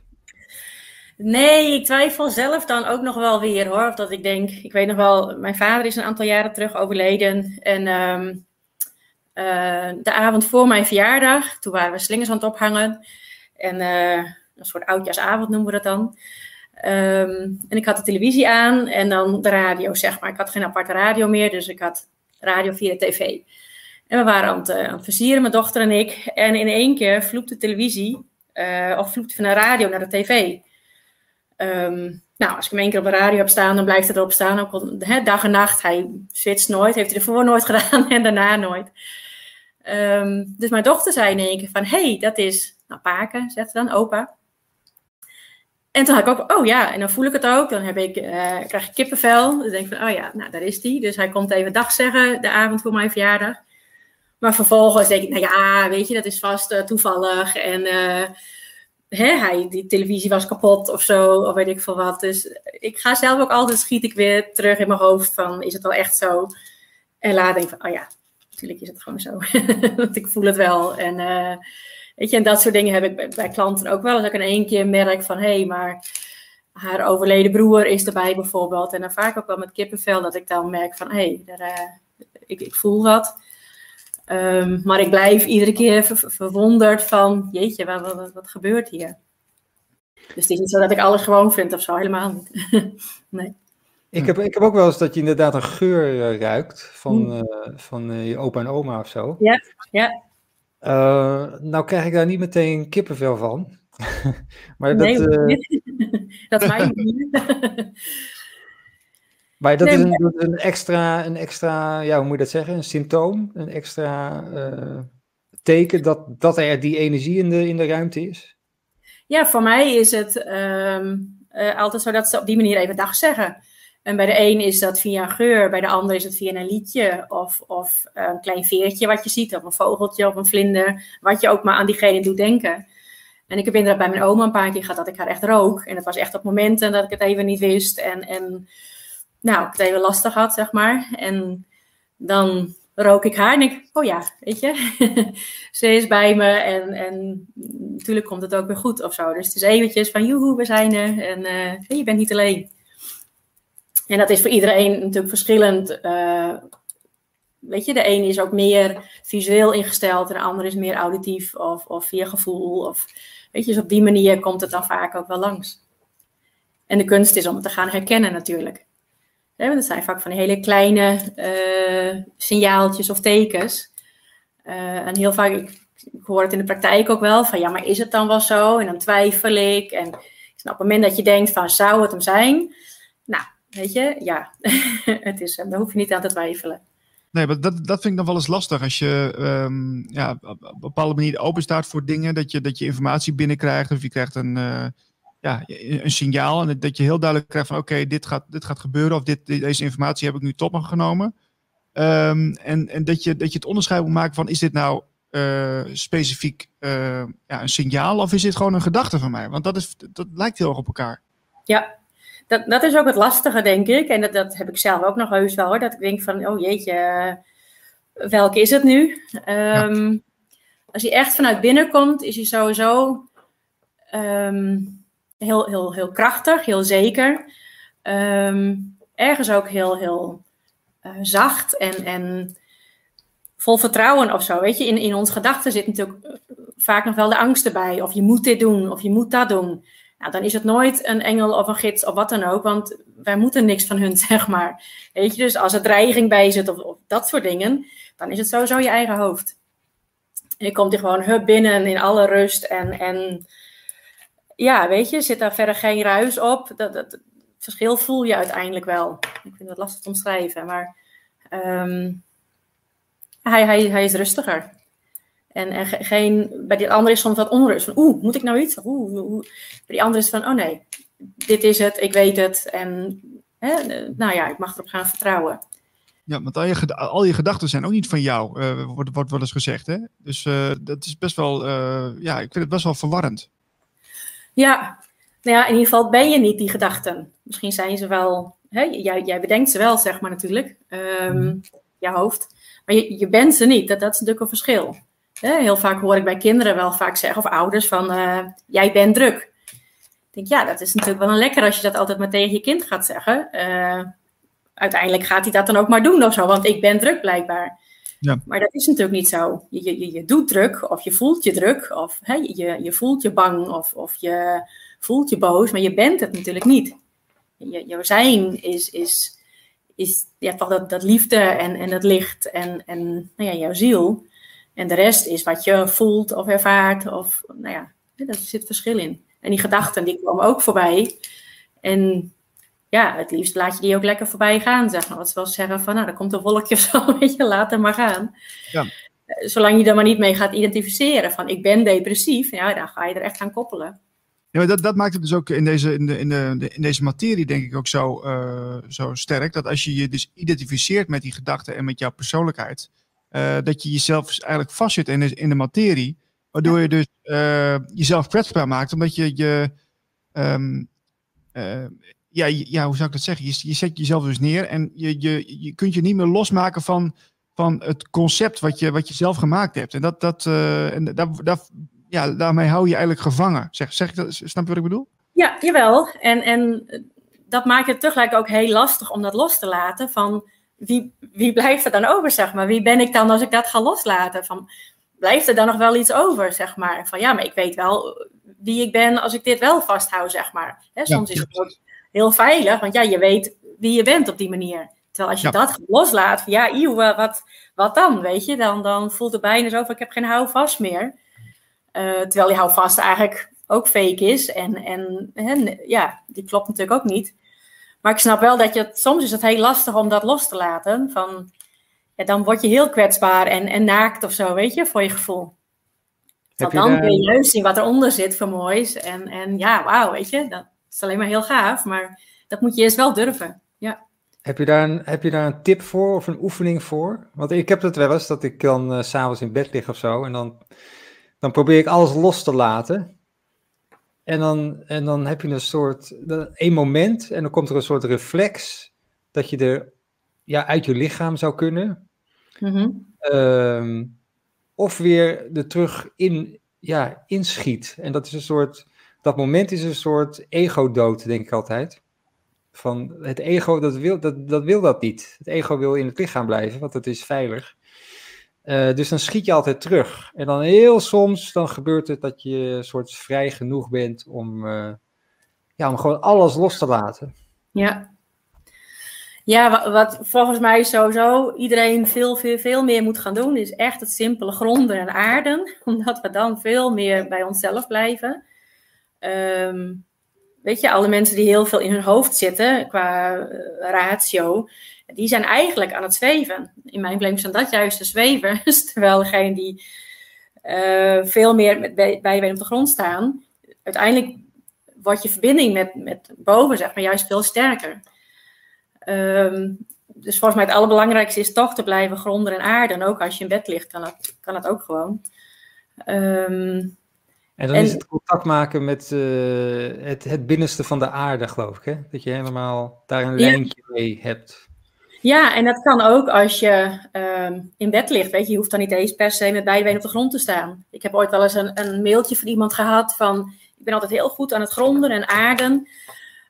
Nee, ik twijfel zelf dan ook nog wel weer hoor. Of dat ik denk, ik weet nog wel, mijn vader is een aantal jaren terug overleden. En um, uh, de avond voor mijn verjaardag, toen waren we slingers aan het ophangen. En uh, een soort oudjaarsavond noemen we dat dan. Ehm, en ik had de televisie aan en dan de radio, zeg maar. Ik had geen aparte radio meer, dus ik had radio via de tv. En we waren aan het, het versieren, mijn dochter en ik. En in één keer vloept de televisie, uh, of vloept van de radio naar de tv. Um, nou, als ik hem één keer op de radio heb staan, dan blijft het erop staan. Ook dag en nacht. Hij switcht nooit, heeft hij ervoor nooit gedaan *laughs* en daarna nooit. Um, dus mijn dochter zei in één keer van, hey, dat is, nou, Paken, zegt ze dan, opa. En toen had ik ook, oh ja, en dan voel ik het ook. Dan heb ik, uh, krijg ik kippenvel. Dan denk ik van, oh ja, nou, daar is die. Dus hij komt even dag zeggen, de avond voor mijn verjaardag. Maar vervolgens denk ik, nou ja, weet je, dat is vast uh, toevallig. En uh, hè, hij, die televisie was kapot of zo, of weet ik veel wat. Dus ik ga zelf ook altijd, schiet ik weer terug in mijn hoofd van, is het wel echt zo? En laat denk ik van, oh ja, natuurlijk is het gewoon zo. *laughs* Want ik voel het wel. En weet je, en dat soort dingen heb ik bij, bij klanten ook wel. Als ik in één keer merk van, hé, hey, maar haar overleden broer is erbij bijvoorbeeld. En dan vaak ook wel met kippenvel dat ik dan merk van, hé, hey, uh, ik, ik voel wat. Um, maar ik blijf iedere keer ver verwonderd van, jeetje, wat, wat, wat, gebeurt hier? Dus het is niet zo dat ik alles gewoon vind of zo, helemaal niet. *laughs* nee. Ik heb, ik heb ook wel eens dat je inderdaad een geur uh, ruikt van, mm. uh, van uh, je opa en oma of zo. Ja, ja. Nou krijg ik daar niet meteen kippenvel van. *laughs* maar nee, *laughs* dat, dat is mijn manier. Maar dat nee, is een, een, extra, een extra, ja, hoe moet je dat zeggen? Een symptoom, een extra uh, teken dat, dat er die energie in de, in de ruimte is? Ja, voor mij is het um, uh, altijd zo dat ze op die manier even dag zeggen. En bij de een is dat via een geur, bij de ander is het via een liedje of, of een klein veertje wat je ziet, of een vogeltje of een vlinder, wat je ook maar aan diegene doet denken. En ik heb inderdaad bij mijn oma een paar keer gehad dat ik haar echt rook. En het was echt op momenten dat ik het even niet wist. En, en nou, ik het even lastig had, zeg maar. En dan rook ik haar en ik, oh ja, weet je, *laughs* ze is bij me en, en natuurlijk komt het ook weer goed of zo. Dus het is eventjes van, joehoe, we zijn er en uh, je bent niet alleen. En dat is voor iedereen natuurlijk verschillend. Uh, weet je, de een is ook meer visueel ingesteld en de ander is meer auditief of, of via gevoel. Of, weet je, dus op die manier komt het dan vaak ook wel langs. En de kunst is om het te gaan herkennen natuurlijk. Hè, dat zijn vaak van hele kleine uh, signaaltjes of tekens. Uh, en heel vaak, ik, ik, hoor het in de praktijk ook wel, van ja, maar is het dan wel zo? En dan twijfel ik. En op het moment dat je denkt van, zou het hem zijn? Nou, weet je, ja, *laughs* het is hem. Daar hoef je niet aan te twijfelen. Nee, maar dat, dat vind ik dan wel eens lastig. Als je um, ja, op een bepaalde manier open staat voor dingen, dat je, dat je informatie binnenkrijgt of je krijgt een, uh, ja, een signaal. En dat je heel duidelijk krijgt van oké, okay, dit, gaat, dit gaat gebeuren of dit, deze informatie heb ik nu tot me genomen. Um, en en dat, je, dat je het onderscheid moet maken van is dit nou uh, specifiek uh, ja, een signaal of is dit gewoon een gedachte van mij? Want dat, is, dat lijkt heel erg op elkaar. Ja, dat, dat is ook het lastige, denk ik. En dat, dat heb ik zelf ook nog heus wel hoor. Dat ik denk van, oh jeetje, welke is het nu? Um, ja. Als hij echt vanuit binnen komt, is hij sowieso um, heel, heel, heel krachtig, heel zeker. Um, ergens ook heel, heel uh, zacht en, en vol vertrouwen of zo. Weet je, in, in ons gedachten zit natuurlijk vaak nog wel de angst erbij. Of je moet dit doen, of je moet dat doen. Nou, dan is het nooit een engel of een gids of wat dan ook, want wij moeten niks van hun, *laughs* zeg maar. Weet je, dus als er dreiging bij zit of, of dat soort dingen, dan is het sowieso je eigen hoofd. En je komt er gewoon hup binnen in alle rust en, en ja, weet je, zit daar verder geen ruis op. Dat, dat, verschil voel je uiteindelijk wel. Ik vind het lastig te omschrijven, maar um, hij, hij, hij is rustiger. En, en geen, bij die andere is soms wat onrust. Van, oeh, moet ik nou iets? Oeh, oeh. Bij die andere is van, oh nee, dit is het, ik weet het. En hè, nou ja, ik mag erop gaan vertrouwen. Ja, want al je, al je gedachten zijn ook niet van jou, uh, wordt, wordt wel eens gezegd. Hè? Dus uh, dat is best wel, uh, ja, ik vind het best wel verwarrend. Ja, nou ja, in ieder geval ben je niet die gedachten. Misschien zijn ze wel, hè, jij, jij bedenkt ze wel, zeg maar natuurlijk, um, mm. je hoofd. Maar je, je bent ze niet, dat, dat is natuurlijk een verschil. Heel vaak hoor ik bij kinderen wel vaak zeggen, of ouders, van uh, jij bent druk. Ik denk, ja, dat is natuurlijk wel een lekker als je dat altijd maar tegen je kind gaat zeggen. Uh, uiteindelijk gaat hij dat dan ook maar doen of zo, want ik ben druk blijkbaar. Ja. Maar dat is natuurlijk niet zo. Je, je, je doet druk, of je voelt je druk, of hè, je, je voelt je bang, of, of je voelt je boos, maar je bent het natuurlijk niet. Je, je zijn is, is, is ja, toch dat, dat liefde en, en dat licht en, en nou ja, jouw ziel. En de rest is wat je voelt of ervaart, of nou ja, daar zit verschil in. En die gedachten die komen ook voorbij. En ja, het liefst laat je die ook lekker voorbij gaan, zeg maar. Wat ze wel zeggen van, nou, er komt een wolkje of zo, *laughs* weet je, laat hem maar gaan. Ja. Eh, Zolang je er maar niet mee gaat identificeren van, ik ben depressief, ja, dan ga je er echt aan koppelen. Ja, maar dat, dat maakt het dus ook in deze, in de, in de, in deze materie, denk ik, ook zo, uh, zo sterk. Dat als je je dus identificeert met die gedachten en met jouw persoonlijkheid, uh, dat je jezelf dus eigenlijk vastzit in de, in de materie. Waardoor je dus uh, jezelf kwetsbaar maakt, omdat je je. Um, ja, ja, hoe zou ik dat zeggen? Je, je zet jezelf dus neer en je, je, je kunt je niet meer losmaken van, van het concept wat je, wat je zelf gemaakt hebt. En, dat, dat, en dat, dat, ja, daarmee hou je eigenlijk gevangen. Zeg, zeg ik dat, snap je wat ik bedoel? Ja, jawel. En, en dat maakt het tegelijk ook heel lastig om dat los te laten. Van wie, wie blijft er dan over, zeg maar? Wie ben ik dan als ik dat ga loslaten? Van, blijft er dan nog wel iets over, zeg maar? Van ja, maar ik weet wel wie ik ben als ik dit wel vasthoud, zeg maar. Soms ja, is het ook heel veilig, want ja, je weet wie je bent op die manier. Terwijl als je ja. dat loslaat, van ja, eeuw, wat, wat dan, weet je? Dan, dan voelt het bijna zo van ik heb geen houvast meer. Uh, terwijl die houvast eigenlijk ook fake is. En, en, en ja, die klopt natuurlijk ook niet. Maar ik snap wel dat je het, soms is het heel lastig om dat los te laten. Van, ja, dan word je heel kwetsbaar en, en naakt of zo, weet je, voor je gevoel. Want dan daar... kun je juist zien wat eronder zit voor moois. En, en ja, wauw, weet je, dat is alleen maar heel gaaf. Maar dat moet je eerst wel durven, ja. Heb je, daar een, heb je daar een tip voor of een oefening voor? Want ik heb het wel eens dat ik dan uh, s'avonds in bed lig of zo. En dan, dan probeer ik alles los te laten. En dan, en dan heb je een soort, een moment en dan komt er een soort reflex dat je er ja, uit je lichaam zou kunnen. Mm-hmm. Uh, of weer er terug in, ja, inschiet. En dat is een soort, dat moment is een soort ego-dood, denk ik altijd. Van het ego, dat wil dat, dat wil dat niet. Het ego wil in het lichaam blijven, want het is veilig. Uh, dus dan schiet je altijd terug. En dan heel soms, dan gebeurt het dat je soort vrij genoeg bent om, uh, ja, om gewoon alles los te laten. Ja. Ja, wat, volgens mij sowieso iedereen veel, veel, veel meer moet gaan doen, is echt het simpele gronden en aarden. *laughs* Omdat we dan veel meer bij onszelf blijven. Um, weet je, alle mensen die heel veel in hun hoofd zitten qua uh, ratio, die zijn eigenlijk aan het zweven. In mijn beleving zijn dat juist de zwevers. *laughs* Terwijl degene die uh, veel meer met, bij, bij op de grond staan, uiteindelijk wordt je verbinding met, met boven, zeg maar, juist veel sterker. Um, dus volgens mij het allerbelangrijkste is toch te blijven gronden en aarden. En ook als je in bed ligt, kan dat, kan dat ook gewoon. Um, en dan en, is het contact maken met uh, het, het binnenste van de aarde, geloof ik. Hè? Dat je helemaal daar een ja. lijntje mee hebt. Ja, en dat kan ook als je um, in bed ligt. Weet je, je hoeft dan niet eens per se met beide benen op de grond te staan. Ik heb ooit wel eens een, een mailtje van iemand gehad van... Ik ben altijd heel goed aan het gronden en aarden.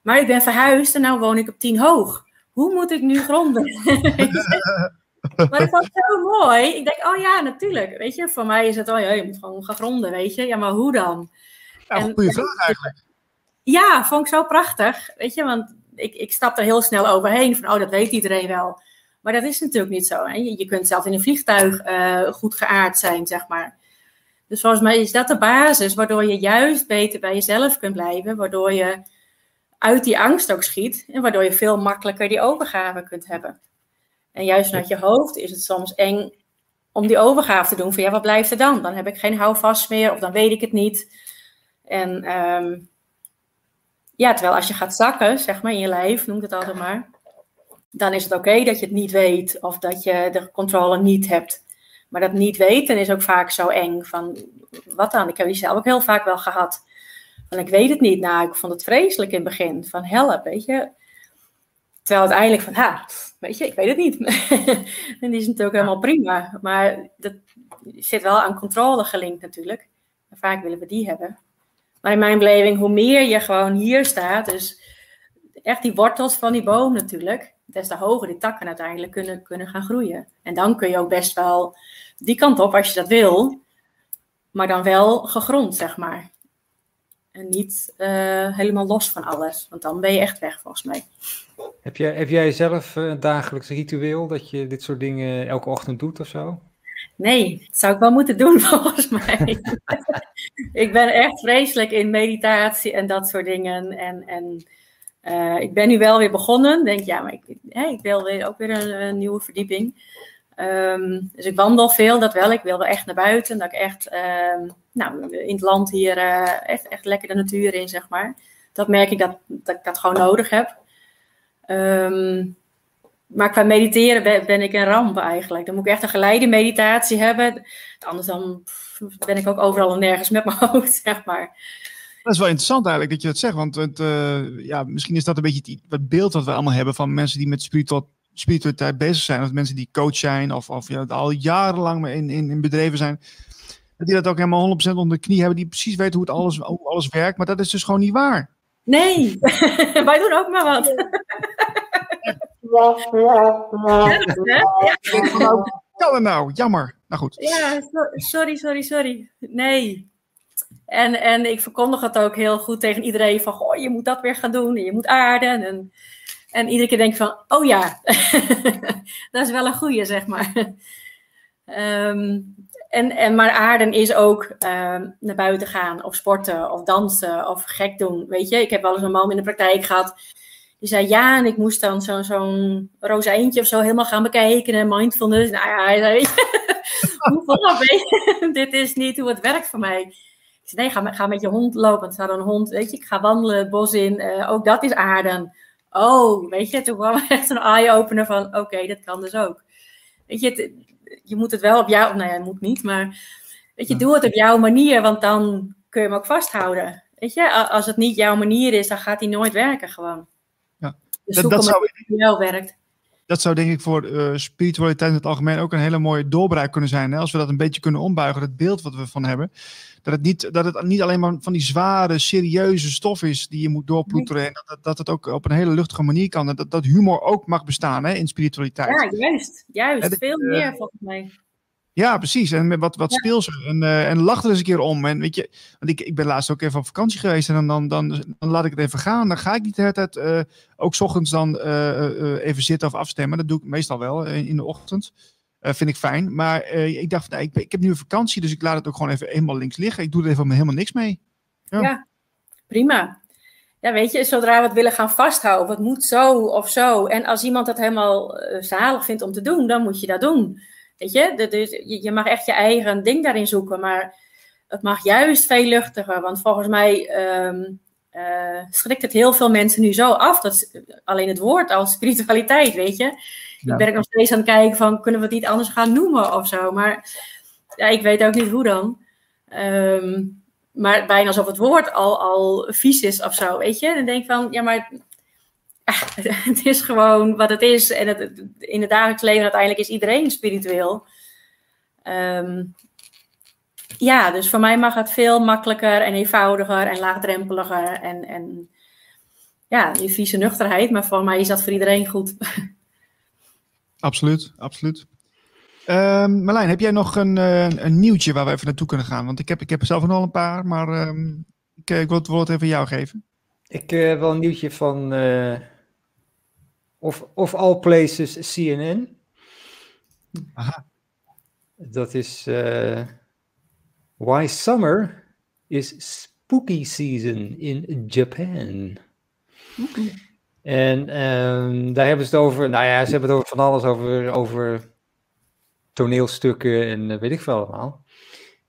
Maar ik ben verhuisd en nu woon ik op tien hoog. Hoe moet ik nu gronden? *laughs* maar vond het zo mooi. Ik denk, oh ja, natuurlijk. Weet je, voor mij is het, oh ja, je moet gewoon gaan gronden, weet je. Ja, maar hoe dan? Ja, goede vraag eigenlijk. Ja, vond ik zo prachtig. Weet je, want ik, ik stap er heel snel overheen van, oh, dat weet iedereen wel. Maar dat is natuurlijk niet zo. Hè? Je, kunt zelf in een vliegtuig uh, goed geaard zijn, zeg maar. Dus volgens mij is dat de basis waardoor je juist beter bij jezelf kunt blijven. Waardoor je uit die angst ook schiet. En waardoor je veel makkelijker die overgave kunt hebben. En juist vanuit je hoofd is het soms eng om die overgave te doen. Van ja, wat blijft er dan? Dan heb ik geen houvast meer of dan weet ik het niet. En um, ja, terwijl als je gaat zakken, zeg maar, in je lijf, noem ik het altijd maar. Dan is het oké dat je het niet weet of dat je de controle niet hebt. Maar dat niet weten is ook vaak zo eng. Van, wat dan? Ik heb die zelf ook heel vaak wel gehad. Van, ik weet het niet. Nou, ik vond het vreselijk in het begin. Van, help, weet je. Terwijl uiteindelijk van, ha, weet je, ik weet het niet. *laughs* en die is natuurlijk helemaal prima. Maar dat zit wel aan controle gelinkt natuurlijk. Vaak willen we die hebben. Maar in mijn beleving, hoe meer je gewoon hier staat, dus echt die wortels van die boom natuurlijk. des te hoger die takken uiteindelijk kunnen, kunnen gaan groeien. En dan kun je ook best wel die kant op als je dat wil, maar dan wel gegrond, zeg maar. En niet eh, helemaal los van alles, want dan ben je echt weg volgens mij. Heb jij, heb jij zelf een dagelijks ritueel dat je dit soort dingen elke ochtend doet of zo? Nee, dat zou ik wel moeten doen *laughs* volgens mij. *laughs* ik ben echt vreselijk in meditatie en dat soort dingen. En, en uh, ik ben nu wel weer begonnen. Denk, ja, maar ik, hè, ik wil weer, ook weer een, nieuwe verdieping. Um, dus ik wandel veel, dat wel. Ik wil wel echt naar buiten. Dat ik echt um, nou, in het land hier uh, echt, echt lekker de natuur in, zeg maar. Dat merk ik dat, dat ik dat gewoon nodig heb. Um, maar qua mediteren ben, ben, ik een ramp eigenlijk. Dan moet ik echt een geleide meditatie hebben. Anders dan ben ik ook overal en nergens met mijn *laughs* hoofd, zeg maar. Dat is wel interessant eigenlijk dat je dat zegt. Want het, uh, ja, misschien is dat een beetje het, beeld dat we allemaal hebben van mensen die met spiritual, spiritualiteit bezig zijn. Of mensen die coach zijn of, of ja, al jarenlang in, in, in bedrijven zijn. Die dat ook helemaal 100% onder de knie hebben. Die precies weten hoe, het alles, hoe alles werkt. Maar dat is dus gewoon niet waar. Nee, *laughs* wij doen ook maar wat. Kan er nou? Jammer. Nou goed. Ja, sorry, sorry, sorry. Nee. En, en ik verkondig het ook heel goed tegen iedereen van, goh, je moet dat weer gaan doen en je moet aarden. En, en iedere keer denk ik van, oh ja, *laughs* dat is wel een goeie, zeg maar. Um, en, en, maar aarden is ook um, naar buiten gaan of sporten of dansen of gek doen. Weet je, ik heb wel eens een man in de praktijk gehad die zei ja, en ik moest dan zo'n zo'n roze eentje of zo helemaal gaan bekijken en mindfulness. Nou ja, hij zei, *laughs* hoe vanaf, *laughs* dit is niet hoe het werkt voor mij. Ik zei, nee, ga, ga met je hond lopen. Het staat een hond, weet je, ik ga wandelen het bos in. Uh, ook dat is aarden. Oh, weet je, toen kwam *laughs* echt een eye-opener van, oké, okay, dat kan dus ook. Weet je, je moet het wel op jou, nou ja, moet niet, maar weet je, doe het op jouw manier, want dan kun je hem ook vasthouden. Weet je, als het niet jouw manier is, dan gaat hij nooit werken gewoon. Dus dat, dat zou, wel werkt. Dat zou denk ik voor uh, spiritualiteit in het algemeen ook een hele mooie doorbraak kunnen zijn. Hè? Als we dat een beetje kunnen ombuigen, het beeld wat we van hebben. Dat het, niet, dat het niet alleen maar van die zware, serieuze stof is die je moet doorploeteren. En dat, dat het ook op een hele luchtige manier kan. Dat, dat humor ook mag bestaan hè, in spiritualiteit. Ja, juist. Juist. Veel meer volgens mij. Ja, precies. En wat, wat ja. speels En, uh, en lach er eens een keer om. En weet je, want ik, ik ben laatst ook even op vakantie geweest. En dan, dan, dan, dan laat ik het even gaan. Dan ga ik niet de hele tijd, uh, ook s ochtends dan uh, even zitten of afstemmen. Dat doe ik meestal wel in de ochtend. vind ik fijn. Maar ik dacht, nou, ik, ik heb nu een vakantie. Dus ik laat het ook gewoon even eenmaal links liggen. Ik doe er even helemaal niks mee. Ja, ja prima. Ja, weet je, zodra we het willen gaan vasthouden. Wat moet zo of zo. En als iemand dat helemaal zalig vindt om te doen, dan moet je dat doen. Weet je, dus je mag echt je eigen ding daarin zoeken, maar het mag juist veel luchtiger. Want volgens mij um, uh, schrikt het heel veel mensen nu zo af. Dat alleen het woord als spiritualiteit, weet je. Ja. Ik ben nog steeds aan het kijken van, kunnen we het niet anders gaan noemen of zo. Maar ja, ik weet ook niet hoe dan. Um, maar bijna alsof het woord al, al vies is of zo, weet je. Dan denk ik van, ja, maar *laughs* het is gewoon wat het is. En het, in het dagelijks leven uiteindelijk is iedereen spiritueel. Um, ja, dus voor mij mag het veel makkelijker en eenvoudiger en laagdrempeliger. En, en ja, die vieze nuchterheid. Maar voor mij is dat voor iedereen goed. *laughs* Absoluut, absoluut. Um, Marlijn, heb jij nog een, een, een, nieuwtje waar we even naartoe kunnen gaan? Want ik heb, ik heb zelf nog een paar, maar um, ik, ik, wil het woord even jou geven. Ik uh, wil een nieuwtje van uh, of, of all places CNN. Aha. Dat is uh, Why Summer is Spooky Season in Japan. Okay. En um, daar hebben ze het over, nou ja, ze hebben het over van alles, over, over toneelstukken en uh, weet ik veel allemaal.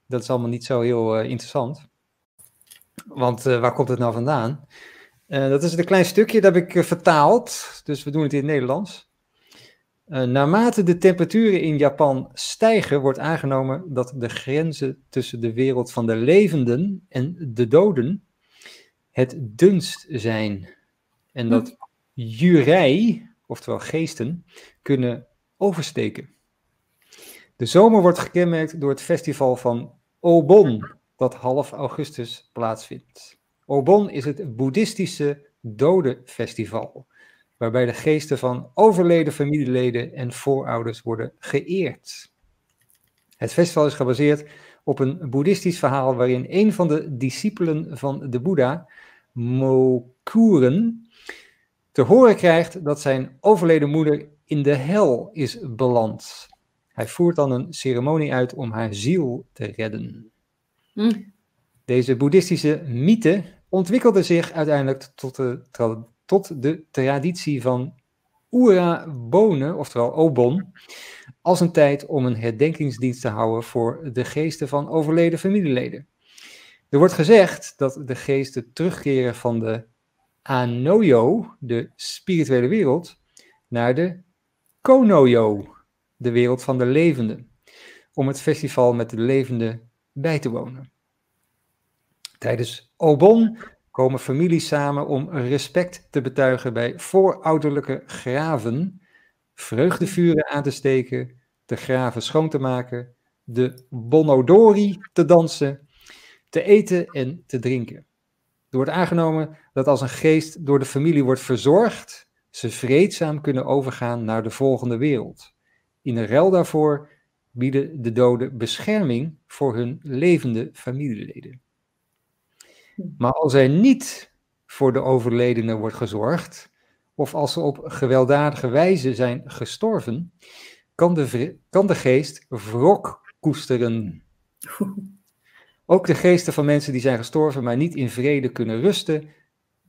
Dat is allemaal niet zo heel uh, interessant. Want waar komt het nou vandaan? Uh, dat is een klein stukje, dat heb ik uh, vertaald. Dus we doen het in het Nederlands. Uh, naarmate de temperaturen in Japan stijgen, wordt aangenomen dat de grenzen tussen de wereld van de levenden en de doden het dunst zijn. En dat jurei, oftewel geesten, kunnen oversteken. De zomer wordt gekenmerkt door het festival van Obon, dat half augustus plaatsvindt. Obon is het boeddhistische dodenfestival. waarbij de geesten van overleden familieleden en voorouders worden geëerd. Het festival is gebaseerd op een boeddhistisch verhaal waarin een van de discipelen van de Boeddha, Mokuren, te horen krijgt dat zijn overleden moeder in de hel is beland. Hij voert dan een ceremonie uit om haar ziel te redden. Hm. Deze boeddhistische mythe ontwikkelde zich uiteindelijk tot de, tot de traditie van Ura Bonen, oftewel Obon, als een tijd om een herdenkingsdienst te houden voor de geesten van overleden familieleden. Er wordt gezegd dat de geesten terugkeren van de Anoyo, de spirituele wereld, naar de Konoyo, de wereld van de levenden, om het festival met de levenden bij te wonen. Tijdens Obon komen families samen om respect te betuigen bij voorouderlijke graven, vreugdevuren aan te steken, de graven schoon te maken, de bonodori te dansen, te eten en te drinken. Er wordt aangenomen dat als een geest door de familie wordt verzorgd, ze vreedzaam kunnen overgaan naar de volgende wereld. In ruil daarvoor bieden de doden bescherming voor hun levende familieleden. Maar als er niet voor de overledene wordt gezorgd, of als ze op gewelddadige wijze zijn gestorven, kan de, kan de geest wrok koesteren. *laughs* Ook de geesten van mensen die zijn gestorven, maar niet in vrede kunnen rusten,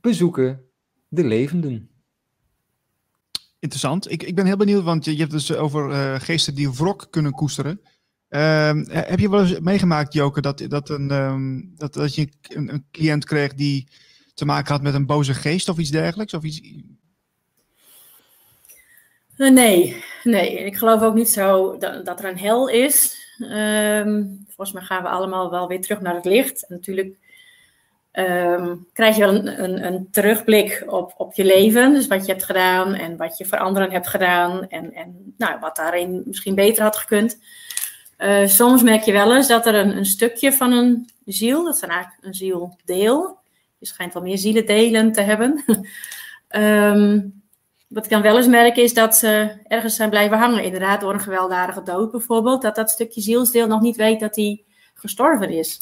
bezoeken de levenden. Interessant. Ik, ik ben heel benieuwd, want je, je hebt dus over eh, geesten die wrok kunnen koesteren. Ehm, eh, heb je wel eens meegemaakt, Joke, dat, dat, een, ehm, dat, dat je een, een cliënt kreeg die te maken had met een boze geest of iets dergelijks? Of iets... Eh, nee, nee. Ik geloof ook niet zo dat, dat er een hel is. Ehm, volgens mij gaan we allemaal wel weer terug naar het licht. En natuurlijk krijg je wel een, een, een terugblik op, op je leven. Dus wat je hebt gedaan en wat je voor anderen hebt gedaan. En, en nou, wat daarin misschien beter had gekund. Eh, soms merk je wel eens dat er een, een stukje van een ziel, dat dan eigenlijk een zieldeel. Je schijnt wel meer zielendelen te hebben. *laughs* Ehm, wat ik dan wel eens merk is dat ze ergens zijn blijven hangen. Inderdaad, door een gewelddadige dood bijvoorbeeld. Dat dat stukje zielsdeel nog niet weet dat hij gestorven is.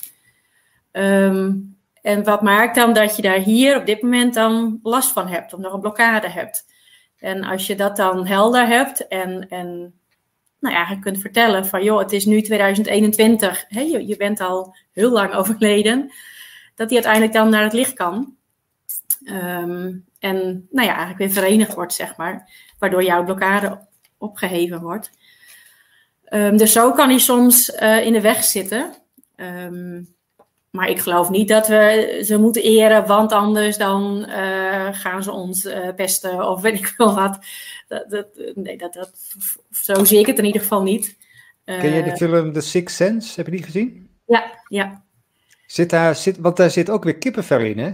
Ehm, en wat maakt dan dat je daar hier op dit moment dan last van hebt. Of nog een blokkade hebt. En als je dat dan helder hebt en, en nou ja, je kunt vertellen van joh, het is nu 2021. Hè, je, bent al heel lang *laughs* overleden. Dat die uiteindelijk dan naar het licht kan. Ehm, en nou ja, eigenlijk weer verenigd wordt, zeg maar. Waardoor jouw blokkade opgeheven wordt. Ehm, dus zo kan hij soms eh, in de weg zitten. Ehm, maar ik geloof niet dat we ze moeten eren, want anders dan eh, gaan ze ons eh, pesten of weet ik veel wat. Dat, dat, nee, dat, dat, zo zie ik het in ieder geval niet. Ken jij de Eh, film The Sixth Sense? Heb je die gezien? Ja, ja. Zit daar, zit, want daar zit ook weer kippenvel in, hè?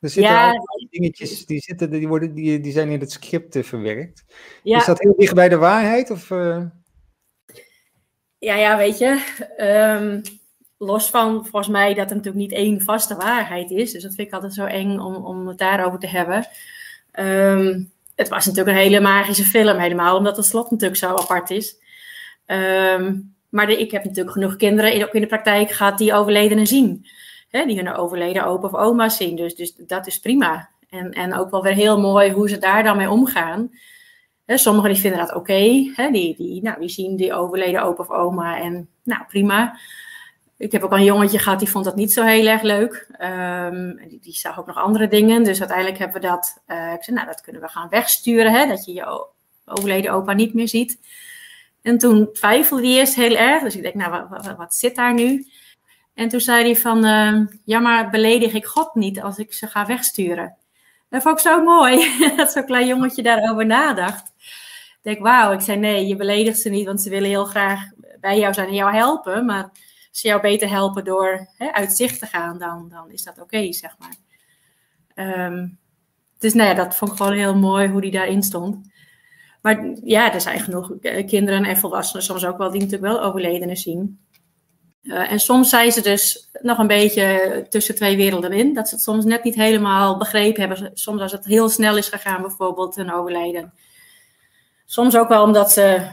Er zitten Ja. dingetjes, die, zitten, die, worden, die, die zijn in het script eh, verwerkt. ja. Is dat heel dicht bij de waarheid? Of, eh? Ja, ja, weet je. ehm, los van volgens mij dat er natuurlijk niet één vaste waarheid is. Dus dat vind ik altijd zo eng om, om het daarover te hebben. Ehm, het was natuurlijk een hele magische film, helemaal omdat het slot natuurlijk zo apart is. Ehm, maar de- ik heb natuurlijk genoeg kinderen in, ook in de praktijk gehad die overledenen zien. Die hun overleden opa of oma zien. Dus, dus dat is prima. En, en ook wel weer heel mooi hoe ze daar dan mee omgaan. Sommigen die vinden dat oké. die, die, nou, die zien die overleden opa of oma en nou prima. Ik heb ook een jongetje gehad die vond dat niet zo heel erg leuk. Ehm, die, die zag ook nog andere dingen. Dus uiteindelijk hebben we dat. eh, ik zei, nou, dat kunnen we gaan wegsturen. Hè, dat je je overleden opa niet meer ziet. En toen twijfelde hij eerst heel erg. Dus ik denk, nou, wat, zit daar nu? En toen zei hij van, ehm, ja, maar beledig ik God niet als ik ze ga wegsturen? Dat vond ik zo mooi, *laughs* dat zo'n klein jongetje daarover nadacht. Ik denk, wauw, ik zei nee, je beledigt ze niet, want ze willen heel graag bij jou zijn en jou helpen. Maar ze jou beter helpen door hè, uit zicht te gaan, dan, dan is dat oké, zeg maar. Ehm, dus nou ja, dat vond ik gewoon heel mooi hoe die daarin stond. Maar ja, er zijn genoeg eh, kinderen en volwassenen soms ook wel die natuurlijk wel overledenen zien. en soms zijn ze dus nog een beetje tussen twee werelden in. Dat ze het soms net niet helemaal begrepen hebben. Soms als het heel snel is gegaan, bijvoorbeeld een overlijden. Soms ook wel omdat ze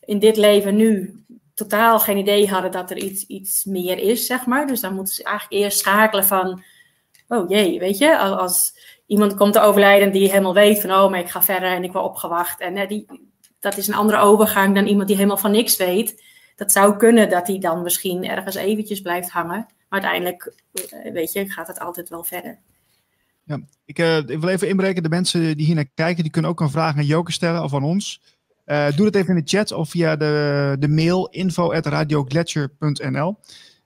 in dit leven nu totaal geen idee hadden dat er iets, iets meer is, zeg maar. Dus dan moeten ze eigenlijk eerst schakelen van, oh jee, weet je, als, iemand komt te overlijden die helemaal weet van, oh, maar ik ga verder en ik word opgewacht. En die, dat is een andere overgang dan iemand die helemaal van niks weet. Dat zou kunnen dat hij dan misschien ergens eventjes blijft hangen. Maar uiteindelijk, eh, weet je, gaat het altijd wel verder. Ja, ik, uh, ik wil even inbreken. De mensen die hier naar kijken, die kunnen ook een vraag aan Joke stellen of aan ons. Uh, doe dat even in de chat of via de, de mail info.radioglacier.nl.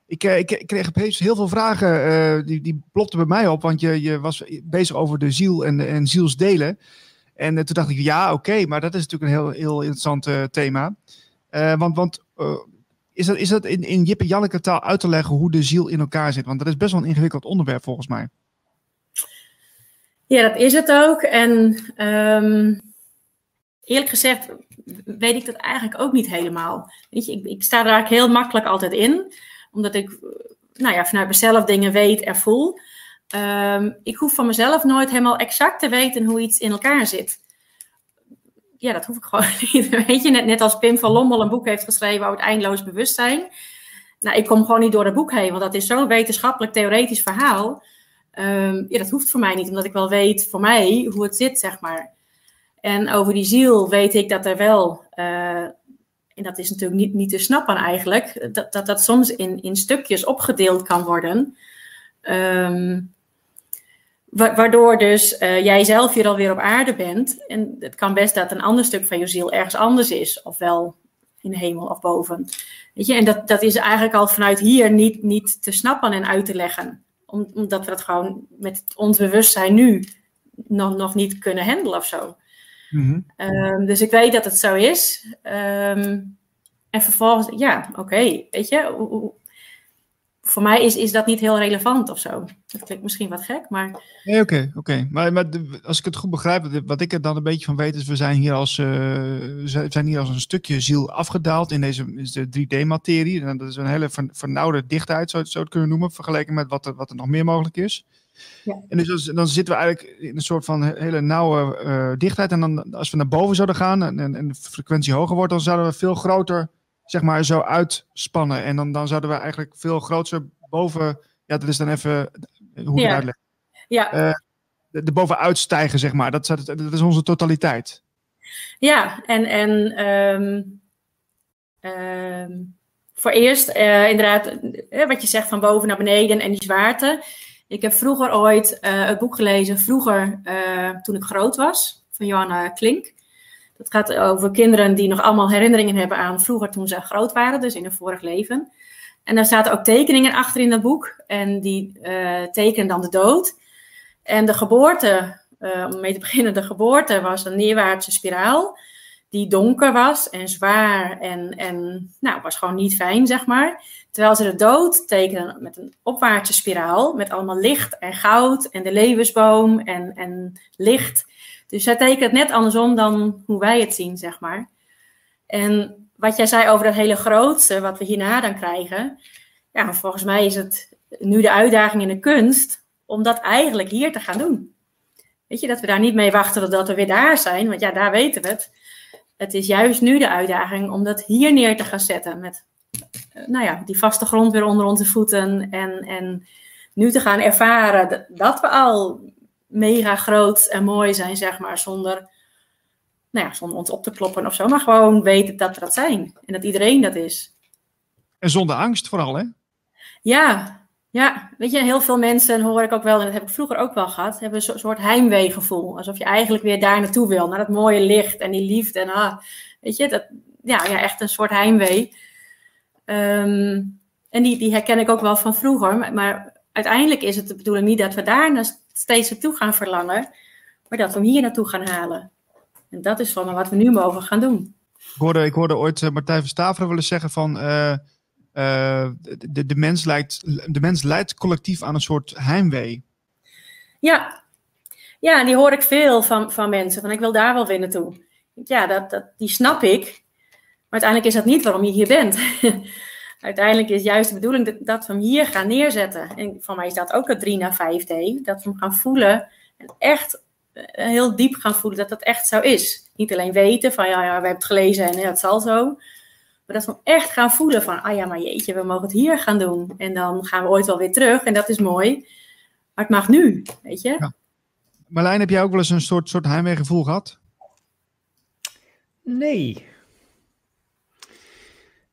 Ik, uh, ik, kreeg opeens heel veel vragen, uh, die, die plopten bij mij op, want je, je was bezig over de ziel en, en zielsdelen. En toen dacht ik, ja, oké, maar dat is natuurlijk een heel, heel interessant thema. want want is dat, is dat in, in Jip en Janneke taal uit te leggen hoe de ziel in elkaar zit? Want dat is best wel een ingewikkeld onderwerp volgens mij. Ja, dat is het ook. En um, eerlijk gezegd weet ik dat eigenlijk ook niet helemaal. Weet je, ik, ik sta er eigenlijk heel makkelijk altijd in, omdat ik nou ja, vanuit mezelf dingen weet en voel. Um, ik hoef van mezelf nooit helemaal exact te weten hoe iets in elkaar zit. Ja, dat hoef ik *laughs* gewoon niet. Weet je, net, net als Pim van Lommel een boek heeft geschreven over het eindeloos bewustzijn. Nou, ik kom gewoon niet door het boek heen, want dat is zo'n wetenschappelijk theoretisch verhaal. Um, ja, dat hoeft voor mij niet, omdat ik wel weet voor mij hoe het zit, zeg maar. En over die ziel weet ik dat er wel, uh, en dat is natuurlijk niet, niet te snappen eigenlijk, dat dat, dat soms in, in stukjes opgedeeld kan worden. Um, waardoor dus uh, jij zelf hier alweer op aarde bent. En het kan best dat een ander stuk van je ziel ergens anders is, ofwel in de hemel of boven. Weet je, en dat, dat is eigenlijk al vanuit hier niet, niet te snappen en uit te leggen. omdat we dat gewoon met ons bewustzijn nu nog, nog niet kunnen handelen of zo. Mm dus ik weet dat het zo is. Um, en vervolgens, ja, oké, okay, weet je, voor mij is, is dat niet heel relevant of zo. Dat klinkt misschien wat gek, maar... Nee, oké, okay, oké. Maar, maar als ik het goed begrijp, wat ik er dan een beetje van weet, is we zijn hier als, uh, zijn hier als een stukje ziel afgedaald in deze is de 3D-materie. En dat is een hele vernauwde dichtheid, zou je het kunnen noemen, vergeleken met wat er, wat er nog meer mogelijk is. Ja. En dus dan zitten we eigenlijk in een soort van hele nauwe uh, dichtheid. En dan als we naar boven zouden gaan en, en, de frequentie hoger wordt, dan zouden we veel groter, zeg maar, zo uitspannen. En dan, dan zouden we eigenlijk veel groter boven, ja, dat is dan even hoe ik ja. het uitleg. Ja. Uh, de, de bovenuit stijgen, zeg maar. Dat, dat is onze totaliteit. Ja, en, en um, um, voor eerst, uh, inderdaad, wat je zegt van boven naar beneden en die zwaarte. Ik heb vroeger ooit uh, het boek gelezen, vroeger uh, toen ik groot was, van Johanna Klink. Dat gaat over kinderen die nog allemaal herinneringen hebben aan vroeger toen ze groot waren, dus in een vorig leven. En daar zaten ook tekeningen achter in dat boek. En die uh, tekenen dan de dood. En de geboorte, om mee te *laughs* beginnen, de geboorte was een neerwaartse spiraal. Die donker was en zwaar en, en nou, was gewoon niet fijn, zeg maar. Terwijl ze de dood tekenen met een opwaartse spiraal, met allemaal licht en goud en de levensboom en, en licht. Dus zij tekent het net andersom dan hoe wij het zien, zeg maar. En wat jij zei over dat hele grootste, wat we hierna dan krijgen. Ja, volgens mij is het nu de uitdaging in de kunst om dat eigenlijk hier te gaan doen. Weet je, dat we daar niet mee wachten totdat we weer daar zijn, want ja, daar weten we het. Het is juist nu de uitdaging om dat hier neer te gaan zetten met nou ja, die vaste grond weer onder onze voeten. En, en nu te gaan ervaren dat we al mega groot en mooi zijn, zeg maar, zonder, nou ja, zonder ons op te kloppen of zo. Maar gewoon weten dat we dat zijn. En dat iedereen dat is. En zonder angst vooral, hè? Ja, ja. Weet je, heel veel mensen, hoor ik ook wel, en dat heb ik vroeger ook wel gehad, hebben een soort heimweegevoel. Alsof je eigenlijk weer daar naartoe wil, naar dat mooie licht en die liefde. En ah, weet je, dat, ja, ja, echt een soort heimwee. Um, en die, die herken ik ook wel van vroeger. Maar, uiteindelijk is het de bedoeling niet dat we daar steeds naartoe gaan verlangen, maar dat we hem hier naartoe gaan halen. En dat is van wat we nu mogen gaan doen. Ik hoorde, ik hoorde ooit uh, Martijn van Staveren willen zeggen van uh, uh, de, de, mens lijkt, de mens leidt collectief aan een soort heimwee. Ja, ja die hoor ik veel van, van mensen. Van ik wil daar wel weer naartoe. Ja, dat, dat, die snap ik. Maar uiteindelijk is dat niet waarom je hier bent. *laughs* uiteindelijk is juist de bedoeling dat, dat we hem hier gaan neerzetten. En van mij is dat ook een 3 naar 5D. Dat we hem gaan voelen en echt eh, heel diep gaan voelen dat dat echt zo is. Niet alleen weten van ja, ja we hebben het gelezen en ja, het zal zo. Maar dat we hem echt gaan voelen van, ah ja, maar jeetje, we mogen het hier gaan doen. En dan gaan we ooit wel weer terug en dat is mooi. Maar het mag nu, weet je. Ja. Marlijn, heb jij ook wel eens een soort, soort heimweegevoel gehad? Nee.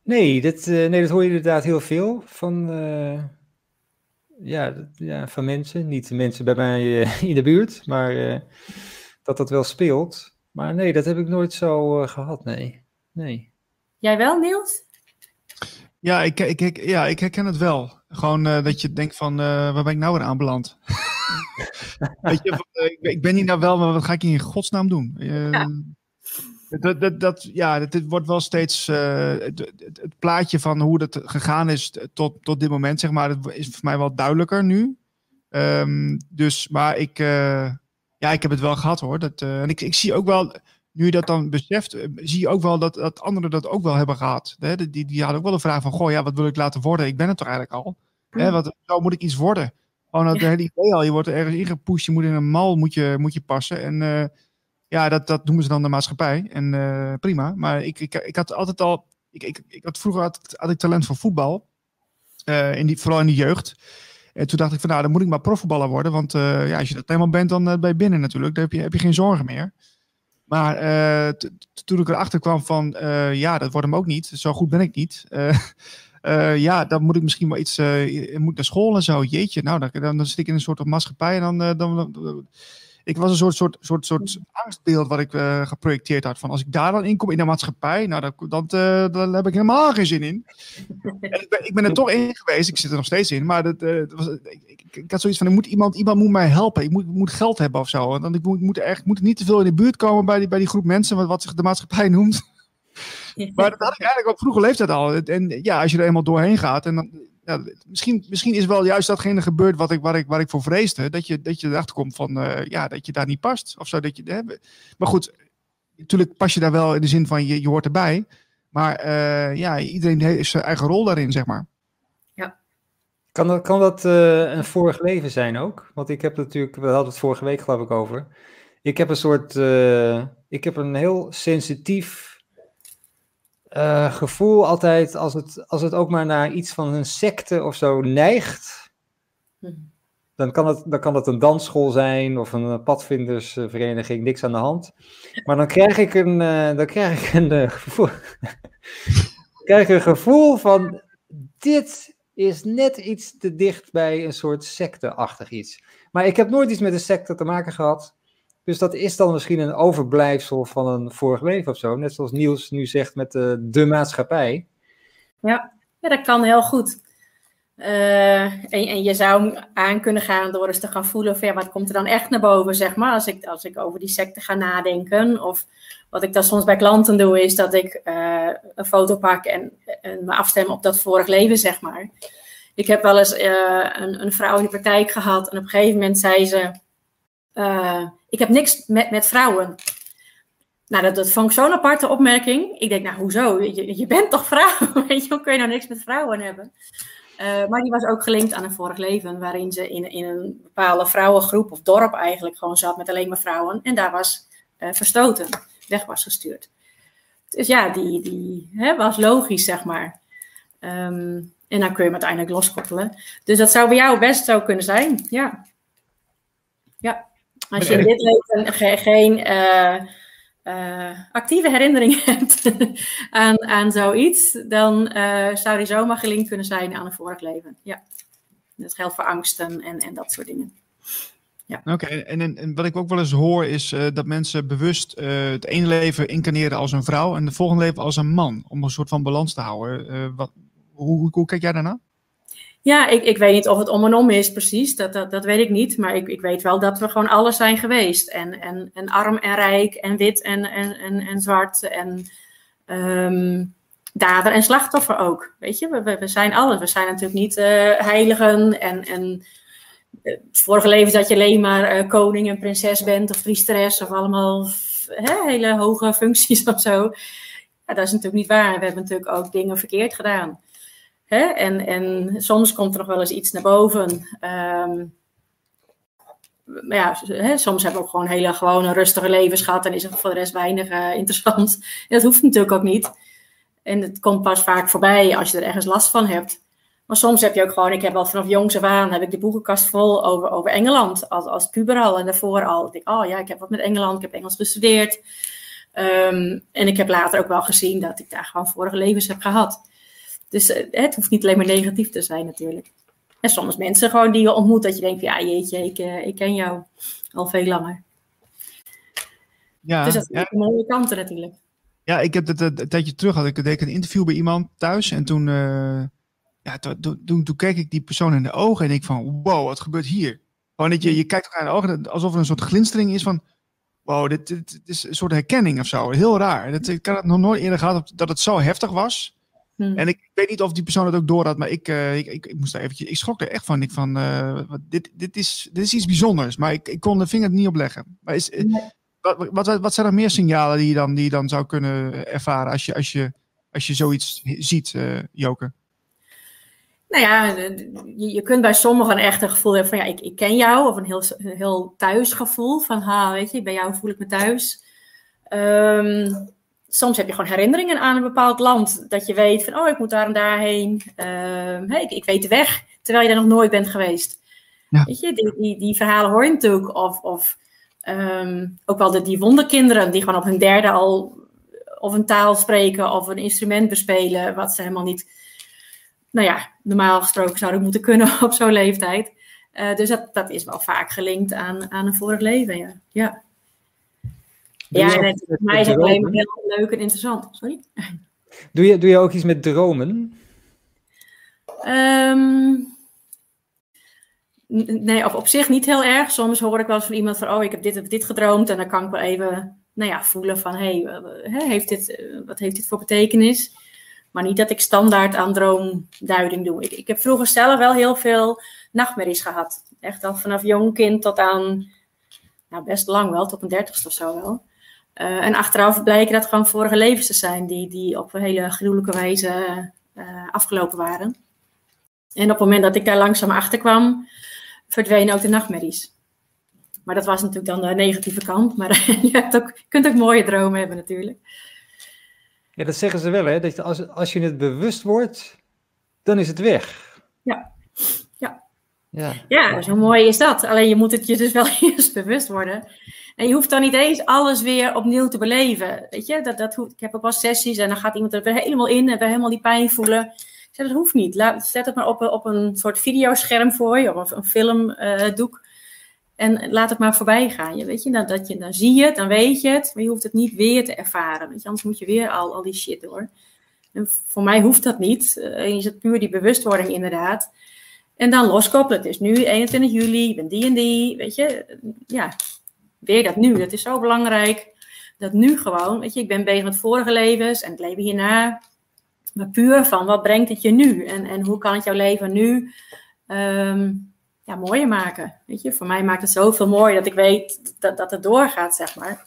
Nee dat, uh, nee, dat hoor je inderdaad heel veel van, uh, ja, ja, van mensen. Niet de mensen bij mij uh, *laughs* in de buurt, maar dat dat wel speelt. Maar nee, dat heb ik nooit zo gehad, nee. nee. Jij wel, Niels? Ja, ik, ik, ik, ja, ik herken het wel. Gewoon dat je denkt van, waar ben ik nou weer aanbeland? *laughs* Weet je, ik ben hier nou wel, maar wat ga ik hier in godsnaam doen? Ja. Dat, dat, dat, ja, dat, dit wordt wel steeds uh, het, het, plaatje van hoe dat gegaan is tot, tot dit moment, zeg maar, dat is voor mij wel duidelijker nu. Um, dus, maar ik, uh, ja, ik heb het wel gehad hoor. Dat, uh, en ik, ik zie ook wel, nu je dat dan beseft, zie je ook wel dat, dat anderen dat ook wel hebben gehad. Hè? Die, die hadden ook wel de vraag van, goh, ja, wat wil ik laten worden? Ik ben het toch eigenlijk al. Hè? Wat, zo moet ik iets worden? Gewoon dat hele idee al, je wordt er ergens ingepusht, je moet in een mal moet je, moet je passen. En ja, dat, dat noemen ze dan de maatschappij. En uh, prima. Maar ik, ik, ik had altijd al. Ik, ik, ik had vroeger had, had ik talent voor voetbal. Uh, in die, vooral in de jeugd. En toen dacht ik van nou, dan moet ik maar profvoetballer worden. Want uh, ja, als je dat helemaal bent, dan ben je binnen natuurlijk. Dan heb je, heb je geen zorgen meer. Maar toen ik erachter kwam van ja, dat wordt hem ook niet. Zo goed ben ik niet. *laughs* ja, dan moet ik misschien wel iets. moet naar school en zo. Jeetje, nou, dan, dan, zit ik in een soort maatschappij. En dan, dan ik was een soort, soort, soort, soort angstbeeld wat ik uh, geprojecteerd had. Van als ik daar dan in kom in de maatschappij, nou, dat, dat, uh, daar heb ik helemaal geen zin in. en ik, ben, ik ben er toch in geweest, ik zit er nog steeds in. Maar dat, uh, was, ik, ik, ik, had zoiets van, moet iemand, iemand moet mij helpen. Ik moet, moet geld hebben of zo. Want ik moet, moet, echt, moet niet te veel in de buurt komen bij die, bij die groep mensen, wat, wat zich de maatschappij noemt. maar dat had ik eigenlijk op vroege leeftijd al. En ja, als je er eenmaal doorheen gaat, en dan, ja, misschien, misschien is wel juist datgene gebeurd wat ik, waar, ik, waar ik voor vreesde. Dat je, dat je erachter komt van, uh, ja, dat je daar niet past. Of zo, dat je, hè. Maar goed, natuurlijk pas je daar wel in de zin van, je, je hoort erbij. Maar uh, ja, iedereen heeft zijn eigen rol daarin, zeg maar. Ja. Kan dat, kan dat uh, een vorig leven zijn ook? Want ik heb natuurlijk, we hadden het vorige week geloof ik over. Ik heb een soort, ik heb een heel sensitief uh, gevoel altijd, als het, als het ook maar naar iets van een secte of zo neigt, hm. dan kan het, dan kan het een dansschool zijn of een padvindersvereniging, niks aan de hand. Maar dan krijg ik een, uh, dan krijg ik een, uh, gevoel, *laughs* krijg een gevoel van, dit is net iets te dicht bij een soort secte-achtig iets. Maar ik heb nooit iets met een secte te maken gehad. Dus dat is dan misschien een overblijfsel van een vorig leven of zo. Net zoals Niels nu zegt met de, de maatschappij. Ja. ja, dat kan heel goed. Uh, en, en, je zou aan kunnen gaan door eens te gaan voelen van ja, wat komt er dan echt naar boven, zeg maar, als ik, als ik over die secte ga nadenken. Of wat ik dan soms bij klanten doe, is dat ik uh, een foto pak en, en, me afstem op dat vorig leven, zeg maar. Ik heb wel eens een, een vrouw in de praktijk gehad en op een gegeven moment zei ze, ik heb niks met, met vrouwen. Nou, dat, dat vond ik zo'n aparte opmerking. Ik denk, nou, hoezo? Je, bent toch vrouw? *laughs* Weet je, hoe kun je nou niks met vrouwen hebben? Uh, maar die was ook gelinkt aan een vorig leven, waarin ze in, in een bepaalde vrouwengroep of dorp eigenlijk gewoon zat met alleen maar vrouwen. En daar was uh, verstoten, weg was gestuurd. Dus ja, die, die hè, was logisch, zeg maar. Um, en dan kun je hem uiteindelijk loskoppelen. Dus dat zou bij jou best zo kunnen zijn, ja. Ja. Als je in dit leven geen uh, uh, actieve herinnering *laughs* hebt aan, aan zoiets, dan uh, zou die zomaar gelinkt kunnen zijn aan een vorig leven. Ja. Dat geldt voor angsten en, en dat soort dingen. Ja. Oké, en, en, wat ik ook wel eens hoor is dat mensen bewust het ene leven incarneren als een vrouw en het volgende leven als een man, om een soort van balans te houden. wat, hoe, hoe, hoe kijk jij daarna? Ja, ik, ik weet niet of het om en om is precies, dat, dat, dat weet ik niet. Maar ik, ik weet wel dat we gewoon alles zijn geweest. En, en, en arm en rijk en wit en, en, en, en zwart en um, dader en slachtoffer ook. Weet je, we, we zijn alles. We zijn natuurlijk niet uh, heiligen en... en het vorige leven dat je alleen maar uh, koning en prinses bent of priesteres of allemaal hele hoge functies *laughs* of zo. Ja, dat is natuurlijk niet waar. We hebben natuurlijk ook dingen verkeerd gedaan. Hè? En, en soms komt er nog wel eens iets naar boven. Ehm, ja, hè, soms hebben we ook gewoon hele gewone rustige levens gehad en is er voor de rest weinig uh, interessant. En *laughs* dat hoeft natuurlijk ook niet. En het komt pas vaak voorbij als je er ergens last van hebt. Maar soms heb je ook gewoon, ik heb al vanaf jongs af aan, heb ik de boekenkast vol over, over Engeland. Als, als puber al en daarvoor al. Ik denk, oh ja, ik heb wat met Engeland, ik heb Engels gestudeerd. Um, en ik heb later ook wel gezien dat ik daar gewoon vorige levens heb gehad. Dus uh, het hoeft niet alleen maar negatief te zijn natuurlijk. En soms mensen gewoon die je ontmoet, dat je denkt, ja jeetje, ik, uh, ik ken jou al veel langer. Ja, dus dat zijn ja. mooie kanten natuurlijk. Ja, ik heb het een tijdje terug had ik, deed een interview bij iemand thuis en toen, uh, ja, toen, toen, toen, keek ik die persoon in de ogen en ik van, wow, wat gebeurt hier? Gewoon dat je, je kijkt elkaar in de ogen alsof er een soort glinstering is van, wow, dit, dit, dit, is een soort herkenning of zo. Heel raar. Dat, ik had het nog nooit eerder gehad dat het zo heftig was. Hmm. En ik weet niet of die persoon het ook door had, maar ik, uh, ik, ik, ik, moest daar eventjes, ik schrok er echt van. Ik van, uh, dit, dit, is, dit is iets bijzonders, maar ik, ik kon de vinger niet opleggen. Maar is, nee. wat, wat, wat zijn er meer signalen die je dan, die je dan zou kunnen ervaren als je, als je, als je zoiets ziet, uh, Joke? Nou ja, je, je kunt bij sommigen echt een gevoel hebben van ja, ik, ik ken jou. Of een heel, een heel thuisgevoel van ha, weet je, bij jou voel ik me thuis. Um, soms heb je gewoon herinneringen aan een bepaald land. Dat je weet van, oh, ik moet daar en daarheen. Uh, hey, ik, ik, weet de weg, terwijl je daar nog nooit bent geweest. Ja. Weet je, die, die, die, verhalen hoor je natuurlijk. Of, of um, ook wel de, die wonderkinderen die gewoon op hun derde al of een taal spreken of een instrument bespelen. Wat ze helemaal niet, nou ja, normaal gesproken zouden moeten kunnen *laughs* op zo'n leeftijd. Uh, dus dat, dat is wel vaak gelinkt aan, aan een vorig leven, ja. ja. Ja, en voor mij is het alleen maar heel leuk en interessant. Sorry? Doe je, doe je ook iets met dromen? Um, nee, op, op zich niet heel erg. Soms hoor ik wel eens van iemand van, oh, ik heb dit dit gedroomd. En dan kan ik wel even, nou ja, voelen van, hé, hey, heeft dit, wat heeft dit voor betekenis? Maar niet dat ik standaard aan droomduiding doe. Ik, ik heb vroeger zelf wel heel veel nachtmerries gehad. Echt al vanaf jong kind tot aan, nou best lang wel, tot een dertigste of zo wel. Uh, en achteraf blijken dat gewoon vorige levens te zijn die, die op een hele gruwelijke wijze uh, afgelopen waren. En op het moment dat ik daar langzaam achter kwam, verdwenen ook de nachtmerries. Maar dat was natuurlijk dan de negatieve kant. Maar *laughs* je, hebt ook, kunt ook mooie dromen hebben natuurlijk. Ja, dat zeggen ze wel, hè? Dat als, als je het bewust wordt, dan is het weg. Ja. Ja. Ja, ja zo mooi is dat. Alleen je moet het je dus wel *laughs* eerst bewust worden. En je hoeft dan niet eens alles weer opnieuw te beleven. Weet je, dat, dat ik heb ook wel sessies en dan gaat iemand er weer helemaal in en weer helemaal die pijn voelen. Ik zeg, dat hoeft niet. Laat, zet het maar op, op een soort videoscherm voor je, of een filmdoek. en laat het maar voorbij gaan. Je, weet je, dat, dat je, dan zie je het, dan weet je het, maar je hoeft het niet weer te ervaren. Weet je, anders moet je weer al, al die shit door. En voor mij hoeft dat niet. Je zet puur die bewustwording inderdaad. En dan loskoppelen. Het is nu 21 juli, ik ben die en die. Weet je, ja, weer dat nu. Dat is zo belangrijk. Dat nu gewoon, weet je, ik ben bezig met vorige levens en het leven hierna. Maar puur van wat brengt het je nu? En, en hoe kan het jouw leven nu um, ja, mooier maken? Weet je, voor mij maakt het zoveel mooi dat ik weet dat, dat het doorgaat, zeg maar.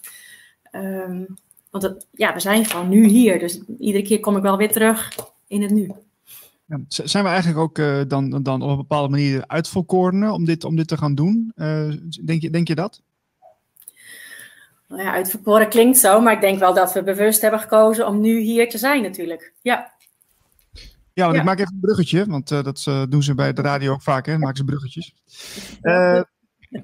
Um, want het, ja, we zijn gewoon nu hier. Dus iedere keer kom ik wel weer terug in het nu. Ja, zijn we eigenlijk ook uh, dan, dan op een bepaalde manier uitvolkorenen om dit, om dit te gaan doen? Uh, denk, je, denk je dat? Nou ja, uitverkoren klinkt zo, maar ik denk wel dat we bewust hebben gekozen om nu hier te zijn natuurlijk. Ja. Ja, want ik maak even een bruggetje, want uh, dat uh, doen ze bij de radio ook vaak, hè? Maken ze bruggetjes. Uh,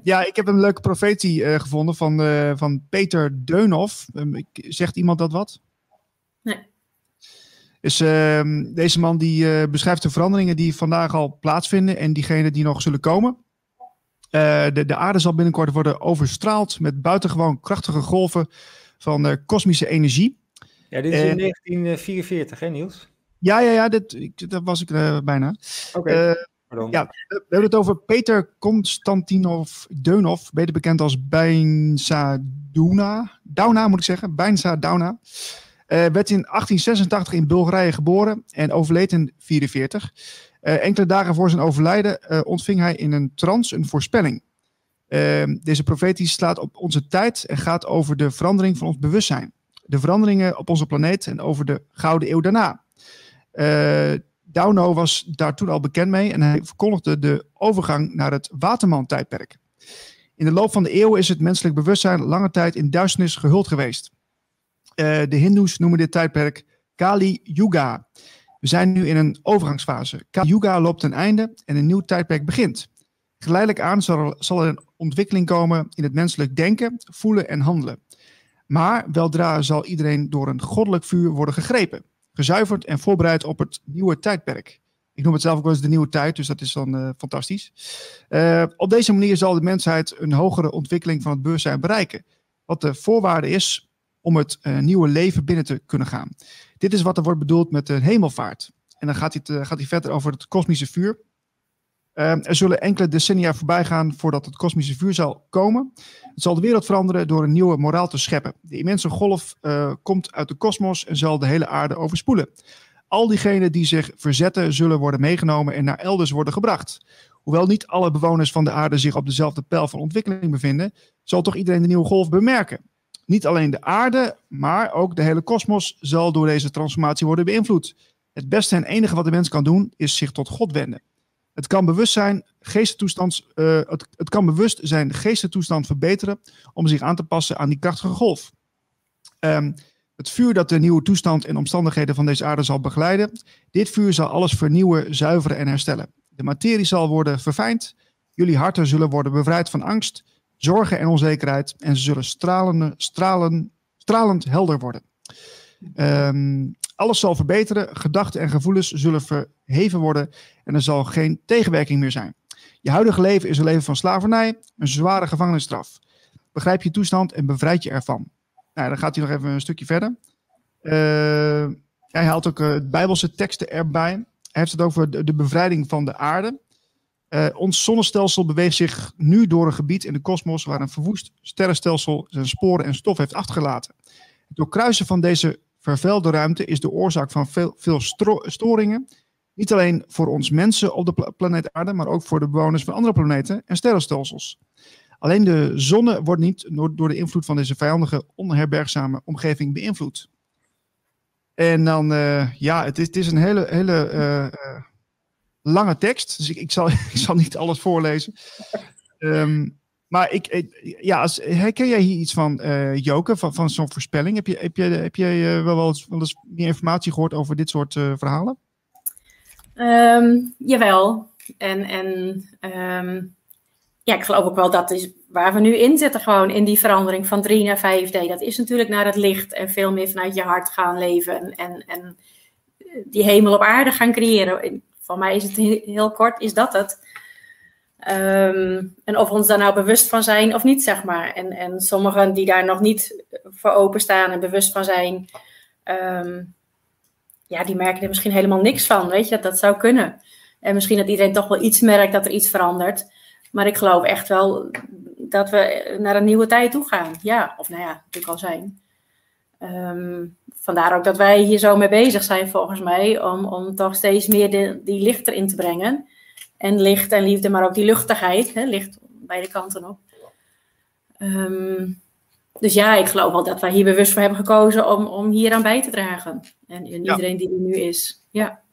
ja, ik heb een leuke profetie gevonden van, van Peter Deunhoff. Um, zegt iemand dat wat? Nee. Dus ehm, deze man die beschrijft de veranderingen die vandaag al plaatsvinden en diegenen die nog zullen komen. Uh, de, de aarde zal binnenkort worden overstraald met buitengewoon krachtige golven van uh, kosmische energie. Ja, dit is in 1944, hè Niels? Ja, ja, ja, dit, dat was ik uh, bijna. Oké. Okay. ja, we hebben het over Peter Konstantinov Deunov, beter bekend als Bijnsa Douna. Dauna moet ik zeggen, Bijnsa Dauna. Werd in 1886 in Bulgarije geboren en overleed in 1944. Uh, enkele dagen voor zijn overlijden uh, ontving hij in een trance een voorspelling. Uh, deze profetie slaat op onze tijd en gaat over de verandering van ons bewustzijn. De veranderingen op onze planeet en over de gouden eeuw daarna. Eh, Dauno was daar toen al bekend mee en hij verkondigde de overgang naar het Waterman-tijdperk. In de loop van de eeuwen is het menselijk bewustzijn lange tijd in duisternis gehuld geweest. Uh, de Hindoes noemen dit tijdperk Kali Yuga. We zijn nu in een overgangsfase. Kali Yuga loopt ten einde en een nieuw tijdperk begint. Geleidelijk aan zal er, een ontwikkeling komen in het menselijk denken, voelen en handelen. Maar weldra zal iedereen door een goddelijk vuur worden gegrepen, gezuiverd en voorbereid op het nieuwe tijdperk. Ik noem het zelf ook wel eens de nieuwe tijd, dus dat is dan uh, fantastisch. Uh, op deze manier zal de mensheid een hogere ontwikkeling van het bewustzijn bereiken. Wat de voorwaarde is om het uh, nieuwe leven binnen te kunnen gaan. Dit is wat er wordt bedoeld met de hemelvaart. En dan gaat hij, gaat hij verder over het kosmische vuur. er zullen enkele decennia voorbij gaan voordat het kosmische vuur zal komen. Het zal de wereld veranderen door een nieuwe moraal te scheppen. De immense golf komt uit de kosmos en zal de hele aarde overspoelen. Al diegenen die zich verzetten zullen worden meegenomen en naar elders worden gebracht. Hoewel niet alle bewoners van de aarde zich op dezelfde pijl van ontwikkeling bevinden, zal toch iedereen de nieuwe golf bemerken. Niet alleen de aarde, maar ook de hele kosmos zal door deze transformatie worden beïnvloed. Het beste en enige wat de mens kan doen, is zich tot God wenden. Het kan bewust zijn, geestetoestand, uh, het, kan bewust zijn geestetoestand verbeteren om zich aan te passen aan die krachtige golf. Um, het vuur dat de nieuwe toestand en omstandigheden van deze aarde zal begeleiden. Dit vuur zal alles vernieuwen, zuiveren en herstellen. De materie zal worden verfijnd. Jullie harten zullen worden bevrijd van angst, zorgen en onzekerheid. En ze zullen stralen, stralen, stralend helder worden. Um, alles zal verbeteren. Gedachten en gevoelens zullen verheven worden. En er zal geen tegenwerking meer zijn. Je huidige leven is een leven van slavernij, een zware gevangenisstraf. Begrijp je toestand en bevrijd je ervan. Nou, dan gaat hij nog even een stukje verder. Uh, hij haalt ook uh, Bijbelse teksten erbij. Hij heeft het over de bevrijding van de aarde. Uh, ons zonnestelsel beweegt zich nu door een gebied in de kosmos waar een verwoest sterrenstelsel zijn sporen en stof heeft achtergelaten. Het doorkruisen van deze vervuilde ruimte is de oorzaak van veel, veel storingen. Niet alleen voor ons mensen op de planeet aarde, maar ook voor de bewoners van andere planeten en sterrenstelsels. Alleen de zonne wordt niet door de invloed van deze vijandige, onherbergzame omgeving beïnvloed. En dan, uh, ja, het is, het is, een hele, hele uh, lange tekst, dus ik, ik, zal, *laughs* ik zal niet alles voorlezen. Um, maar ik, ja, als, herken jij hier iets van, Joke, van, van zo'n voorspelling? Heb je, heb je, heb je wel, wel, eens, wel eens meer informatie gehoord over dit soort verhalen? Um, jawel. En, en um, ja, ik geloof ook wel dat is waar we nu in zitten, gewoon in die verandering van 3 naar 5D. Dat is natuurlijk naar het licht en veel meer vanuit je hart gaan leven en, en die hemel op aarde gaan creëren. Van mij is het heel kort, is dat het. Um, en of we ons daar nou bewust van zijn of niet, zeg maar. En, en sommigen die daar nog niet voor openstaan en bewust van zijn, um, ja, die merken er misschien helemaal niks van. Weet je, dat, dat zou kunnen. En misschien dat iedereen toch wel iets merkt dat er iets verandert. Maar ik geloof echt wel dat we naar een nieuwe tijd toe gaan. Ja, of nou ja, natuurlijk al zijn. Um, vandaar ook dat wij hier zo mee bezig zijn, volgens mij, om, om toch steeds meer de, die licht erin te brengen. En licht en liefde, maar ook die luchtigheid, hè, licht beide kanten op. Um, dus ja, ik geloof wel dat wij hier bewust voor hebben gekozen om, om hier aan bij te dragen. En, en iedereen ja. die er nu is. Ja.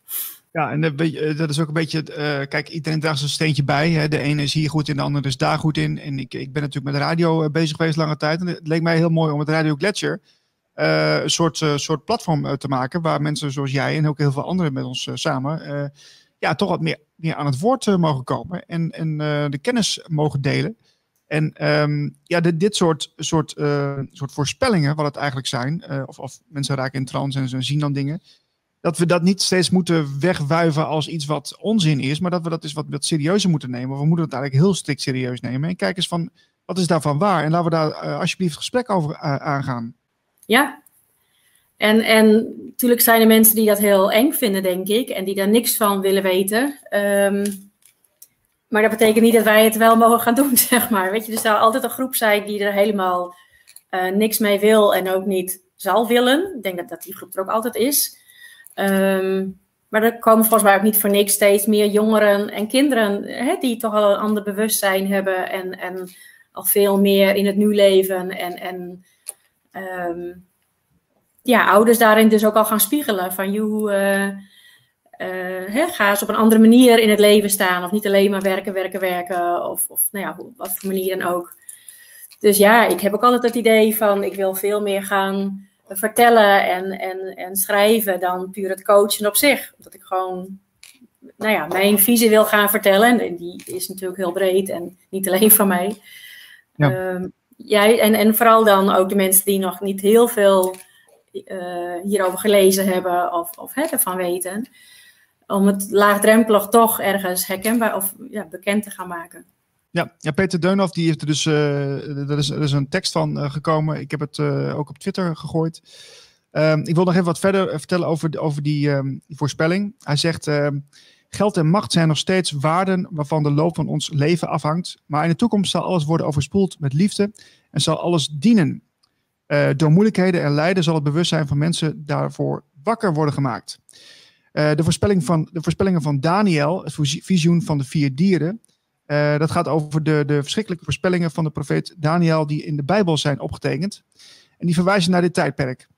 Ja, en uh, dat is ook een beetje, uh, kijk, iedereen draagt zijn steentje bij. Hè. De ene is hier goed in, de andere is daar goed in. En ik, ik ben natuurlijk met radio bezig geweest lange tijd. En het leek mij heel mooi om met Radio Gletscher een soort, soort platform te maken. Waar mensen zoals jij en ook heel veel anderen met ons samen, ja, toch wat meer, meer aan het woord mogen komen. En, en de kennis mogen delen. En um, ja, dit, dit soort, soort, soort voorspellingen, wat het eigenlijk zijn, of, of mensen raken in trance en ze zien dan dingen dat we dat niet steeds moeten wegwuiven als iets wat onzin is, maar dat we dat eens wat, wat serieuzer moeten nemen. We moeten het eigenlijk heel strikt serieus nemen. En kijk eens van, wat is daarvan waar? En laten we daar alsjeblieft gesprek over aangaan. Ja, en, en natuurlijk zijn er mensen die dat heel eng vinden, denk ik, en die daar niks van willen weten. Um, maar dat betekent niet dat wij het wel mogen gaan *laughs* doen, zeg maar. Weet je, er zal altijd een groep zijn die er helemaal uh, niks mee wil en ook niet zal willen. Ik denk dat, dat die groep er ook altijd is. Um, maar er komen volgens mij ook niet voor niks steeds meer jongeren en kinderen hè, die toch al een ander bewustzijn hebben en, en al veel meer in het nu leven. En, en um, ja, ouders daarin dus ook al gaan spiegelen van joh, uh, hè, ga eens op een andere manier in het leven staan. Of niet alleen maar werken, werken, werken. Of, of nou ja, op wat voor manier dan ook. Dus ja, ik heb ook altijd het idee van ik wil veel meer gaan vertellen en, en, en schrijven dan puur het coachen op zich. Dat ik gewoon nou ja, mijn visie wil gaan vertellen. En die is natuurlijk heel breed en niet alleen van mij. Ja. Ehm, jij, en, en vooral dan ook de mensen die nog niet heel veel uh, hierover gelezen hebben of, of hè, ervan weten. Om het laagdrempelig toch ergens herkenbaar of ja, bekend te gaan maken. Ja, ja, Peter Deunhoff, die heeft er dus, uh, is, er is een tekst van uh, gekomen. Ik heb het ook op Twitter gegooid. Ehm, ik wil nog even wat verder vertellen over, over die, die voorspelling. Hij zegt, ehm, geld en macht zijn nog steeds waarden waarvan de loop van ons leven afhangt. Maar in de toekomst zal alles worden overspoeld met liefde en zal alles dienen. door moeilijkheden en lijden zal het bewustzijn van mensen daarvoor wakker worden gemaakt. de, voorspelling van, de voorspellingen van Daniel, het visioen van de vier dieren uh, dat gaat over de, de verschrikkelijke voorspellingen van de profeet Daniel die in de Bijbel zijn opgetekend. En die verwijzen naar dit tijdperk.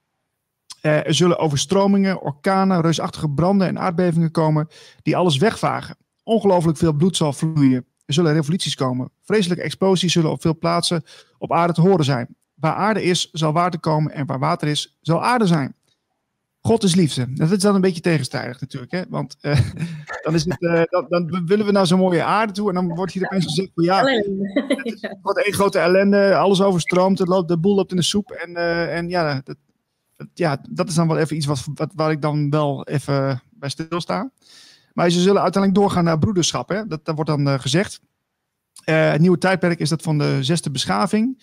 Uh, er zullen overstromingen, orkanen, reusachtige branden en aardbevingen komen die alles wegvagen. Ongelooflijk veel bloed zal vloeien. Er zullen revoluties komen. Vreselijke explosies zullen op veel plaatsen op aarde te horen zijn. Waar aarde is, zal water komen en waar water is, zal aarde zijn. God is liefde. Dat is dan een beetje tegenstrijdig natuurlijk. Hè? Want uh, *laughs* dan, is het, uh, dan, dan, willen we naar zo'n mooie aarde toe. En dan wordt hier opeens gezegd: van, ja, het wordt één grote ellende. Alles overstroomt. Het loopt, de boel loopt in de soep. En, uh, en ja, dat, ja, dat is dan wel even iets wat, wat, waar ik dan wel even bij stilsta. Maar ze zullen uiteindelijk doorgaan naar broederschap. Hè? Dat, wordt dan gezegd. het nieuwe tijdperk is dat van de zesde beschaving.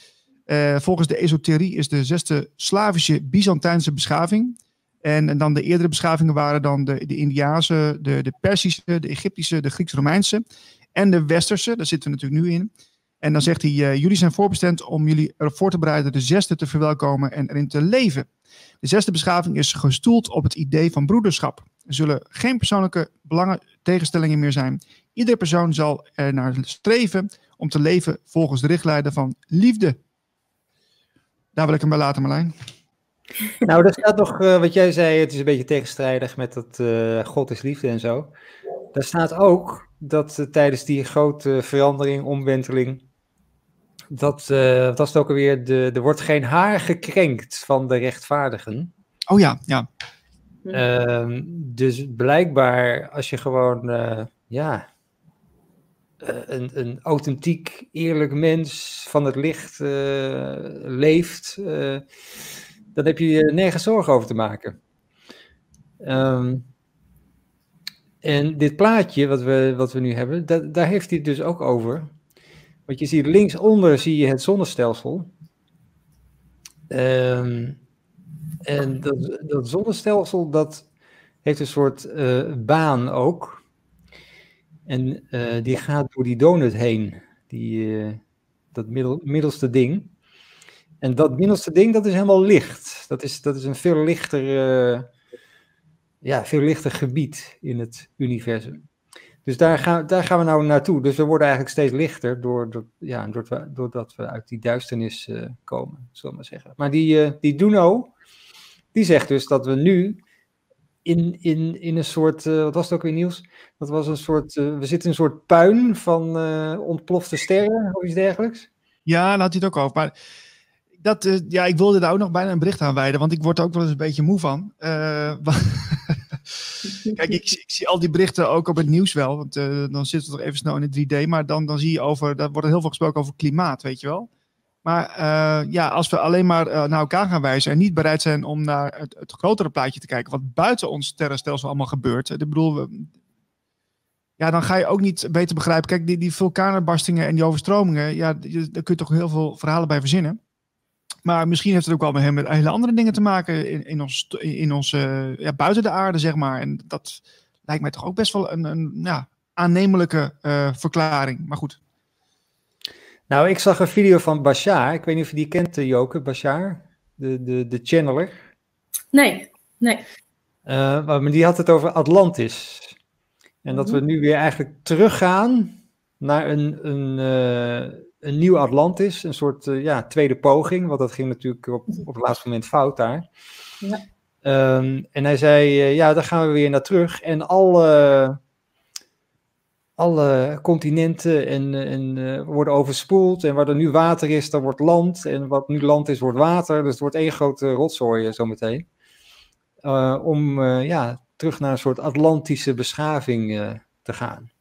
volgens de esoterie is de zesde Slavische Byzantijnse beschaving en, en, dan de eerdere beschavingen waren dan de, de Indiaanse, de, de Persische, de Egyptische, de Grieks-Romeinse en de Westerse. Daar zitten we natuurlijk nu in. En dan zegt hij, uh, jullie zijn voorbestemd om jullie ervoor te bereiden de zesde te verwelkomen en erin te leven. De zesde beschaving is gestoeld op het idee van broederschap. Er zullen geen persoonlijke belangen tegenstellingen meer zijn. Iedere persoon zal er naar streven om te leven volgens de richtlijnen van liefde. Daar wil ik hem bij laten, Marlijn. Nou, er staat nog, uh, wat jij zei, het is een beetje tegenstrijdig met dat uh, God is liefde en zo. Daar staat ook dat tijdens die grote verandering, omwenteling, dat, wat was het ook alweer, de, er wordt geen haar gekrenkt van de rechtvaardigen. Oh ja, ja. Ehm, dus blijkbaar, als je gewoon, ja, een, een authentiek, eerlijk mens van het licht leeft dan heb je nergens zorgen over te maken. Um, en dit plaatje wat we, wat we nu hebben, dat, daar heeft hij het dus ook over. Want je ziet linksonder zie je het zonnestelsel. Um, en dat, dat, zonnestelsel dat heeft een soort uh, baan ook. En uh, die gaat door die donut heen. Die, uh, dat middel, middelste ding. En dat middelste ding, dat is helemaal licht. Dat is, dat is een veel lichter, ja, veel lichter gebied in het universum. Dus daar gaan, daar gaan we nou naartoe. Dus we worden eigenlijk steeds lichter doordat, ja, doordat we uit die duisternis uh, komen, zullen we maar zeggen. Maar die, uh, die Duno, die zegt dus dat we nu in, in, in een soort, wat was het ook weer nieuws? Dat was een soort, we zitten in een soort puin van ontplofte sterren of iets dergelijks. Ja, daar had hij het ook over. Maar dat, ja, ik wilde daar ook nog bijna een bericht aan wijden, want ik word er ook wel eens een beetje moe van. *laughs* *laughs* Kijk, ik, ik, zie al die berichten ook op het nieuws wel, want uh, dan zitten we toch even snel in de 3D, maar dan, dan zie je over, daar wordt heel veel gesproken over klimaat, weet je wel. Maar ja, als we alleen maar naar elkaar gaan wijzen en niet bereid zijn om naar het, het, grotere plaatje te kijken, wat buiten ons sterrenstelsel allemaal gebeurt. Ik bedoel, ja, dan ga je ook niet beter begrijpen. Kijk, die, die vulkanenbarstingen en die overstromingen, ja, daar kun je toch heel veel verhalen bij verzinnen. Maar misschien heeft het ook wel met, met hele andere dingen te maken in, in ons, in ons ja, buiten de aarde, zeg maar. En dat lijkt mij toch ook best wel een, een ja, aannemelijke uh, verklaring. Maar goed. Nou, ik zag een video van Bashar. Ik weet niet of je die kent, uh, Joke, Bashar, de, de, de channeler. Nee, nee. Uh, maar die had het over Atlantis. En dat we mhm. nu weer eigenlijk teruggaan naar een, een, een nieuw Atlantis, een soort uh, ja, tweede poging, want dat ging natuurlijk op, op het laatste moment fout daar. Ja. Ehm, en hij zei, eh, ja, daar gaan we weer naar terug. En alle, alle continenten en, en, eh, worden overspoeld. En waar er nu water is, daar wordt land. En wat nu land is, wordt water. Dus het wordt één grote rotzooi eh, zometeen. Om ja, terug naar een soort Atlantische beschaving te gaan.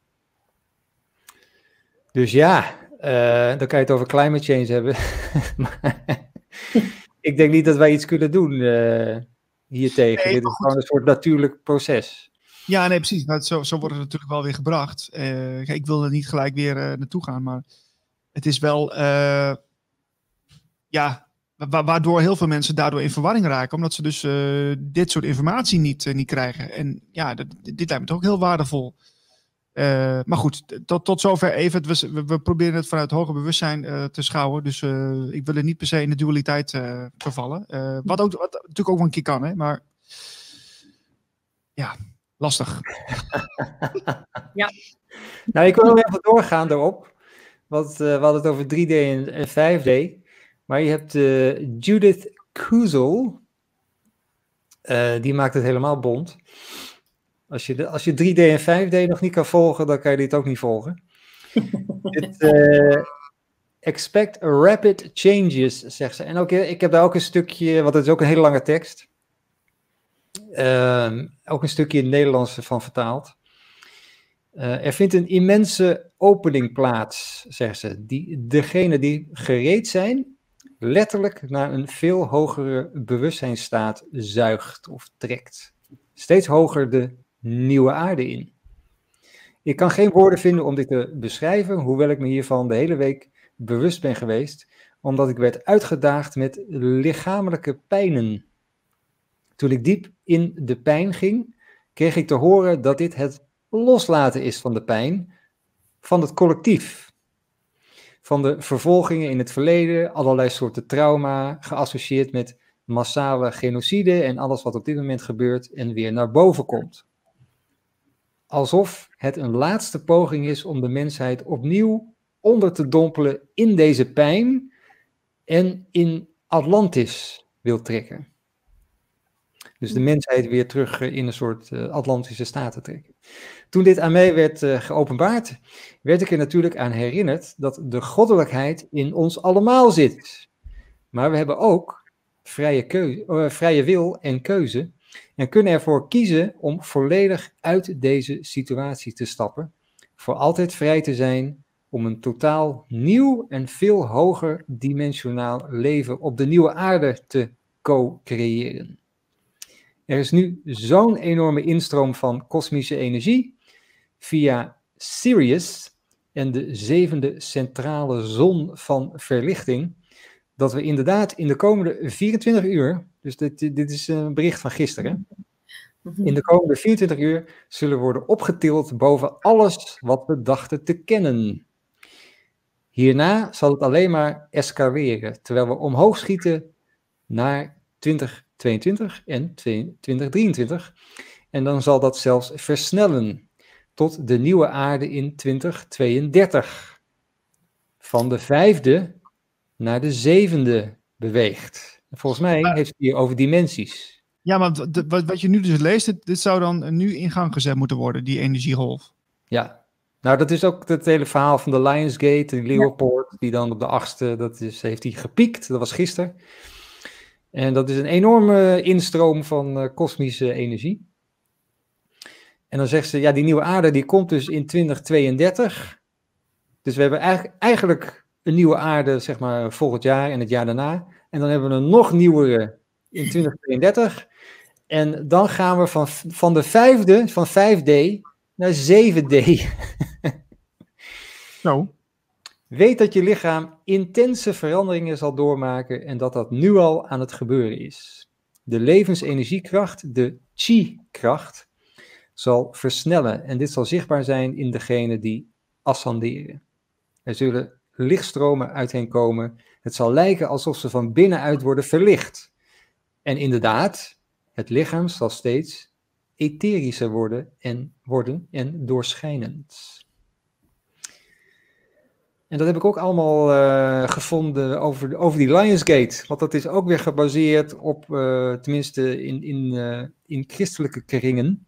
Dus ja, dan kan je het over climate change hebben. *laughs* *laughs* ik denk niet dat wij iets kunnen doen hier tegen. Nee, Dit is gewoon een soort natuurlijk proces. Ja, nee, precies. Nou, zo, zo wordt het natuurlijk wel weer gebracht. Uh, ik wil er niet gelijk weer uh, naartoe gaan, maar het is wel, uh, ja, wa waardoor heel veel mensen daardoor in verwarring raken, omdat ze dus dit soort informatie niet, niet krijgen. En ja, dit lijkt me toch ook heel waardevol. Maar goed, tot, tot zover even. We, we, proberen het vanuit hoger bewustzijn te schouwen. Dus ik wil er niet per se in de dualiteit vervallen. wat, ook, wat natuurlijk ook wel een keer kan, hè? maar ja, lastig. *laughs* ja. Nou, ik wil nog even doorgaan daarop. Want uh, we hadden het over 3D en, 5D. Maar je hebt uh, Judith Kuzel. Uh, die maakt het helemaal bond. Als je, de, als je 3D en 5D nog niet kan volgen, dan kan je dit ook niet volgen. *laughs* expect rapid changes, zegt ze. En ook, ik heb daar ook een stukje, want het is ook een hele lange tekst. Uh, ook een stukje in het Nederlands van vertaald. Uh, er vindt een immense opening plaats, zegt ze. Die, degenen die gereed zijn, letterlijk naar een veel hogere bewustzijnstaat zuigt of trekt. Steeds hoger de nieuwe aarde in. Ik kan geen woorden vinden om dit te beschrijven, hoewel ik me hiervan de hele week bewust ben geweest, omdat ik werd uitgedaagd met lichamelijke pijnen. Toen ik diep in de pijn ging, kreeg ik te horen dat dit het loslaten is van de pijn, van het collectief. Van de vervolgingen in het verleden, allerlei soorten trauma, geassocieerd met massale genocide en alles wat op dit moment gebeurt en weer naar boven komt. Alsof het een laatste poging is om de mensheid opnieuw onder te dompelen in deze pijn en in Atlantis wil trekken. Dus de mensheid weer terug eh, in een soort uh, Atlantische staat te trekken. Toen dit aan mij werd uh, geopenbaard, werd ik er natuurlijk aan herinnerd dat de goddelijkheid in ons allemaal zit. Maar we hebben ook vrije, keuze, vrije wil en keuze en kunnen ervoor kiezen om volledig uit deze situatie te stappen, voor altijd vrij te zijn om een totaal nieuw en veel hoger dimensionaal leven op de nieuwe aarde te co-creëren. Er is nu zo'n enorme instroom van kosmische energie via Sirius en de zevende centrale zon van verlichting, dat we inderdaad in de komende 24 uur, dus dit, dit is een bericht van gisteren, mhm. in de komende 24 uur zullen worden opgetild boven alles wat we dachten te kennen. Hierna zal het alleen maar escaleren, terwijl we omhoog schieten naar 20 2022 en 2023. En dan zal dat zelfs versnellen tot de nieuwe aarde in 2032. Van de vijfde naar de zevende beweegt. Volgens mij heeft het hier over dimensies. Ja, maar wat, wat je nu dus leest, dit, zou dan nu in gang gezet moeten worden, die energiegolf. Ja, nou dat is ook het hele verhaal van de Lionsgate, de Leopold, die dan op de achtste, dat is, heeft hij gepiekt, dat was gisteren. En dat is een enorme instroom van uh, kosmische energie. En dan zegt ze, ja, die nieuwe aarde die komt dus in 2032. Dus we hebben eigenlijk, eigenlijk een nieuwe aarde, zeg maar, volgend jaar en het jaar daarna. En dan hebben we een nog nieuwere in *laughs* 2032. En dan gaan we van, van de vijfde, van 5D, naar 7D. Zo. *laughs* Weet dat je lichaam intense veranderingen zal doormaken en dat dat nu al aan het gebeuren is. De levensenergiekracht, de chi-kracht, zal versnellen en dit zal zichtbaar zijn in degenen die ascenderen. Er zullen lichtstromen uiteen komen. Het zal lijken alsof ze van binnenuit worden verlicht. En inderdaad, het lichaam zal steeds etherischer worden en, worden en doorschijnend. En dat heb ik ook allemaal uh, gevonden over, over die Lionsgate. Want dat is ook weer gebaseerd op, uh, tenminste in, in, uh, in christelijke kringen.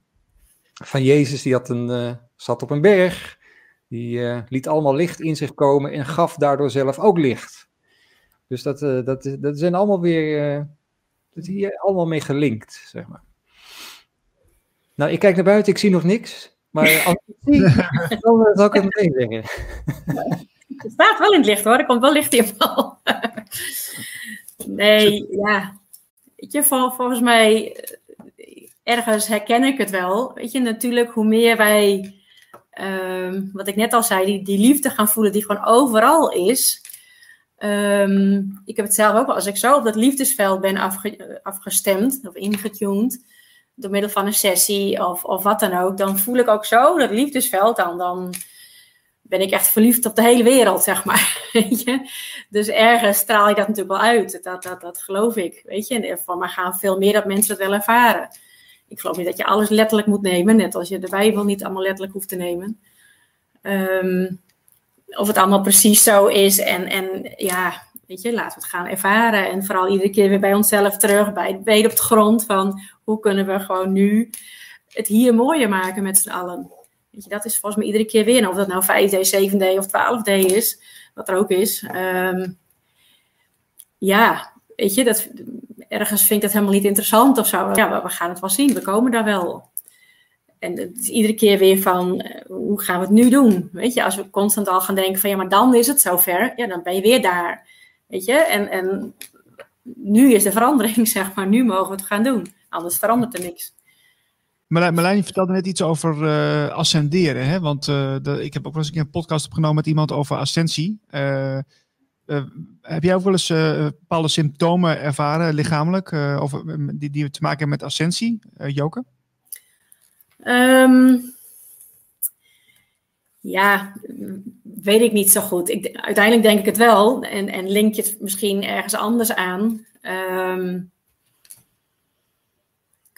Van Jezus, die had een, zat op een berg. Die liet allemaal licht in zich komen en gaf daardoor zelf ook licht. Dus dat, dat, dat zijn allemaal weer, dat is hier allemaal mee gelinkt, zeg maar. Nou, ik kijk naar buiten, ik zie nog niks. Maar *laughs* als ik zie, dan zal ik het meteen zeggen. Het staat wel in het licht hoor, er komt wel licht in val. nee, ja. Weet je, volgens mij, ergens herken ik het wel. Weet je, natuurlijk, hoe meer wij, um, wat ik net al zei, die, die liefde gaan voelen die gewoon overal is. Um, ik heb het zelf ook wel, als ik zo op dat liefdesveld ben afge, afgestemd of ingetuned, door middel van een sessie of, of wat dan ook, dan voel ik ook zo dat liefdesveld dan. dan ben ik echt verliefd op de hele wereld, zeg maar. *laughs* Dus ergens straal je dat natuurlijk wel uit. Dat, dat, dat geloof ik. Weet je? En van mij gaan veel meer dat mensen het wel ervaren. Ik geloof niet dat je alles letterlijk moet nemen, net als je de Bijbel niet allemaal letterlijk hoeft te nemen. Um, of het allemaal precies zo is. En, en ja, weet je, laten we het gaan ervaren. En vooral iedere keer weer bij onszelf terug, bij het been op de grond. Van hoe kunnen we gewoon nu het hier mooier maken met z'n allen. Weet je, dat is volgens mij iedere keer weer. of dat nou 5D, 7D of 12D is, wat er ook is. Um, ja, weet je, dat, ergens vind ik dat helemaal niet interessant of zo. Ja, we, gaan het wel zien, we komen daar wel. En het is iedere keer weer van, eh, hoe gaan we het nu doen? Weet je, als we constant al gaan denken van, ja, maar dan is het zover. Ja, dan ben je weer daar. Weet je, en, en nu is de verandering, *laughs* zeg maar. Nu mogen we het gaan doen. Anders verandert er niks. Marlijn, vertelde net iets over uh, ascenderen. Hè? Want uh, de, ik heb ook wel eens een podcast opgenomen met iemand over ascensie. Uh, heb jij ook wel eens bepaalde symptomen ervaren, lichamelijk, of, die, die te maken hebben met ascensie, Joke? Um, ja, weet ik niet zo goed. Ik, uiteindelijk denk ik het wel. En, en link je het misschien ergens anders aan. Um,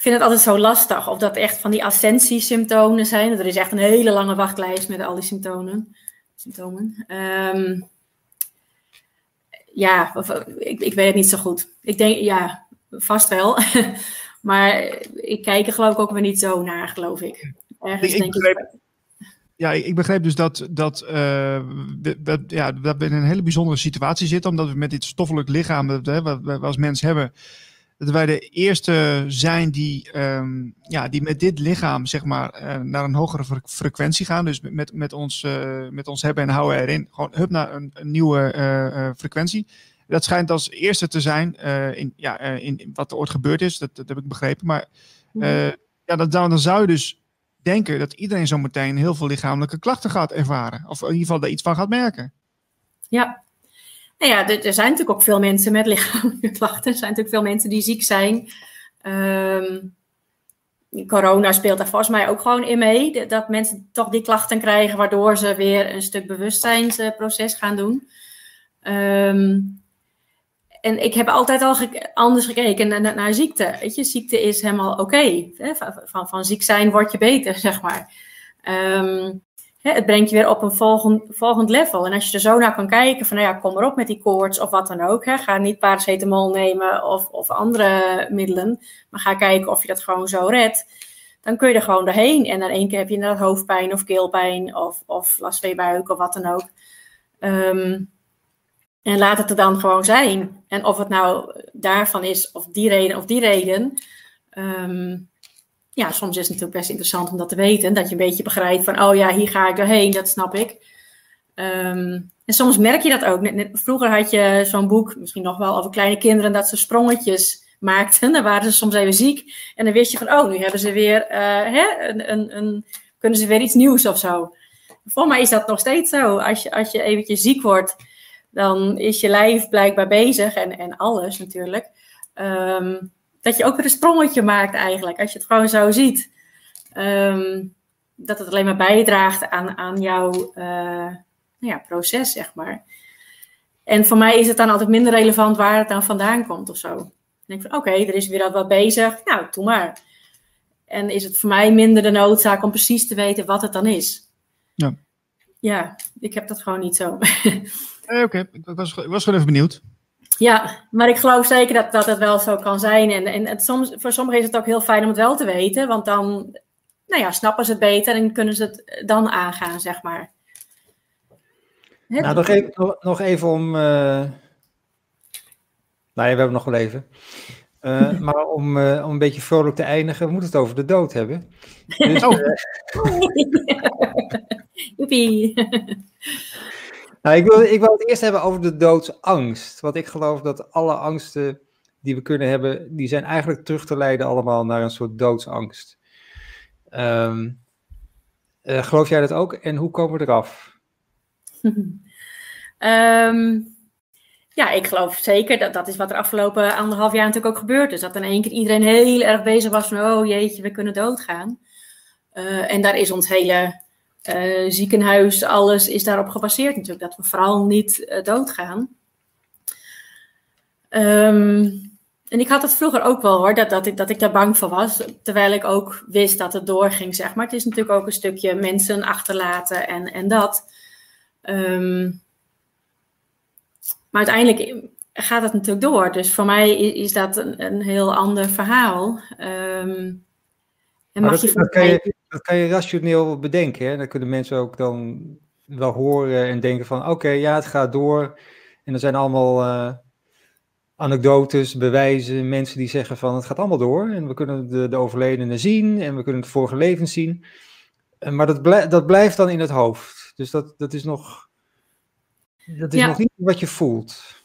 vind het altijd zo lastig of dat echt van die ascensiesymptomen zijn. Er is echt een hele lange wachtlijst met al die symptomen. symptomen. Um, ja, ik, ik weet het niet zo goed. Ik denk, ja, vast wel. *laughs* maar ik kijk er geloof ik ook weer niet zo naar, geloof ik. Ergens ik, denk ik... Ja, ik begreep dus dat, dat, uh, we, ja, dat we in een hele bijzondere situatie zitten, omdat we met dit stoffelijk lichaam, dat, hè, wat we als mens hebben, dat wij de eerste zijn die, um, ja, die met dit lichaam zeg maar, uh, naar een hogere frequentie gaan. Dus met, met, ons, uh, met ons hebben en houden erin. Gewoon hup naar een, een nieuwe uh, frequentie. Dat schijnt als eerste te zijn in, ja, in wat er ooit gebeurd is. Dat, dat heb ik begrepen. Maar ja, dat, dan zou je dus denken dat iedereen zo meteen heel veel lichamelijke klachten gaat ervaren. Of in ieder geval daar iets van gaat merken. Ja, nou ja, er, zijn natuurlijk ook veel mensen met lichamelijke *laughs* klachten. Er zijn natuurlijk veel mensen die ziek zijn. Um, corona speelt daar volgens mij ook gewoon in mee. Dat mensen toch die klachten krijgen, waardoor ze weer een stuk bewustzijnsproces gaan doen. Um, en ik heb altijd al anders gekeken naar, naar, ziekte. Weet je, ziekte is helemaal oké. Van, van, ziek zijn word je beter, *laughs* zeg maar. Um, het brengt je weer op een volgend, volgend level. En als je er zo naar kan kijken, van nou ja, kom erop met die koorts of wat dan ook. Hè. Ga niet paracetamol nemen of, of andere middelen, maar ga kijken of je dat gewoon zo redt. Dan kun je er gewoon doorheen. En dan één keer heb je inderdaad hoofdpijn of keelpijn of, of last van buik of wat dan ook. Um, en laat het er dan gewoon zijn. En of het nou daarvan is, of die reden of die reden. Um, ja, soms is het natuurlijk best interessant om dat te weten. Dat je een beetje begrijpt van, oh ja, hier ga ik doorheen, dat snap ik. Um, en soms merk je dat ook. Net, vroeger had je zo'n boek, misschien nog wel over kleine kinderen, dat ze sprongetjes maakten. *laughs* Dan waren ze soms even ziek. En dan wist je van, oh, nu hebben ze weer, uh, hè, een, een, een, kunnen ze weer iets nieuws of zo. Volgens mij is dat nog steeds zo. Als je, als je eventjes ziek wordt, dan is je lijf blijkbaar bezig en, en alles natuurlijk. Um, dat je ook weer een sprongetje maakt eigenlijk, als je het gewoon zo ziet. Um, dat het alleen maar bijdraagt aan, aan jouw uh, nou ja, proces, zeg maar. En voor mij is het dan altijd minder relevant waar het dan vandaan komt of zo. Dan denk ik van, oké, er is weer wat bezig. Nou, doe maar. En is het voor mij minder de noodzaak om precies te weten wat het dan is. Ja. ja, ik heb dat gewoon niet zo. *laughs* Eh, Oké, ik, was, ik was gewoon even benieuwd. Ja, maar ik geloof zeker dat, dat het wel zo kan zijn. En, en het, soms, voor sommigen is het ook heel fijn om het wel te weten, want dan nou ja, snappen ze het beter en kunnen ze het dan aangaan, zeg maar. Nou, nog even, nog- nog even om. eh Nou ja, we hebben nog wel even. Eh, *laughs* maar om, eh, om een beetje vrolijk te eindigen, we moeten het over de dood hebben. Dus, Oh. *laughs* Joepie. *laughs* nou, ik, wil, ik wil het eerst hebben over de doodsangst. Want ik geloof dat alle angsten die we kunnen hebben, die zijn eigenlijk terug te leiden allemaal naar een soort doodsangst. Eh, geloof jij dat ook? En hoe komen we eraf? *laughs* Ehm, ja, ik geloof zeker dat dat is wat er afgelopen anderhalf jaar natuurlijk ook gebeurd is. Dat in één keer iedereen heel erg bezig was van, oh jeetje, we kunnen doodgaan. Eh, en daar is ons hele eh, ziekenhuis, alles is daarop gebaseerd natuurlijk. Dat we vooral niet eh, doodgaan. Ehm, en ik had het vroeger ook wel hoor, dat, dat, ik, dat ik daar bang voor was. Terwijl ik ook wist dat het doorging, zeg maar. Het is natuurlijk ook een stukje mensen achterlaten en, en dat. Ehm, maar uiteindelijk gaat het natuurlijk door. Dus voor mij is, is dat een, een heel ander verhaal. Ehm, en mag dat, je dat, voor kan mij- je, dat kan je rationeel bedenken. Hè? Dan kunnen mensen ook dan wel horen en denken van oké, ja, het gaat door. En er zijn allemaal eh, anekdotes, bewijzen, mensen die zeggen van het gaat allemaal door. En we kunnen de, de overledene zien en we kunnen het vorige leven zien. Eh, Maar dat, blij- dat blijft dan in het hoofd. Dus dat, dat is nog. Dat is Ja. nog niet wat je voelt.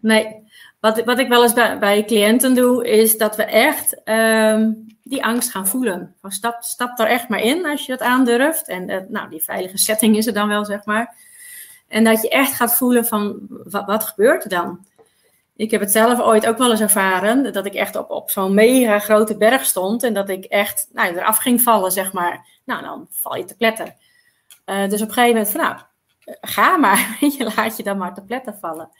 Nee, wat, wat ik wel eens bij, bij cliënten doe, is dat we echt ehm, die angst gaan voelen. Van stap, stap er echt maar in als je dat aandurft. En eh, nou, die veilige setting is er dan wel, zeg maar. En dat je echt gaat voelen van, wat, wat gebeurt er dan? Ik heb het zelf ooit ook wel eens ervaren, dat ik echt op, op zo'n mega grote berg stond. En dat ik echt nou, eraf ging vallen, zeg maar. Nou, dan val je te pletter. Eh, dus op een gegeven moment van, nou, eh, ga maar. *laughs* Je, laat je dan maar te pletter vallen.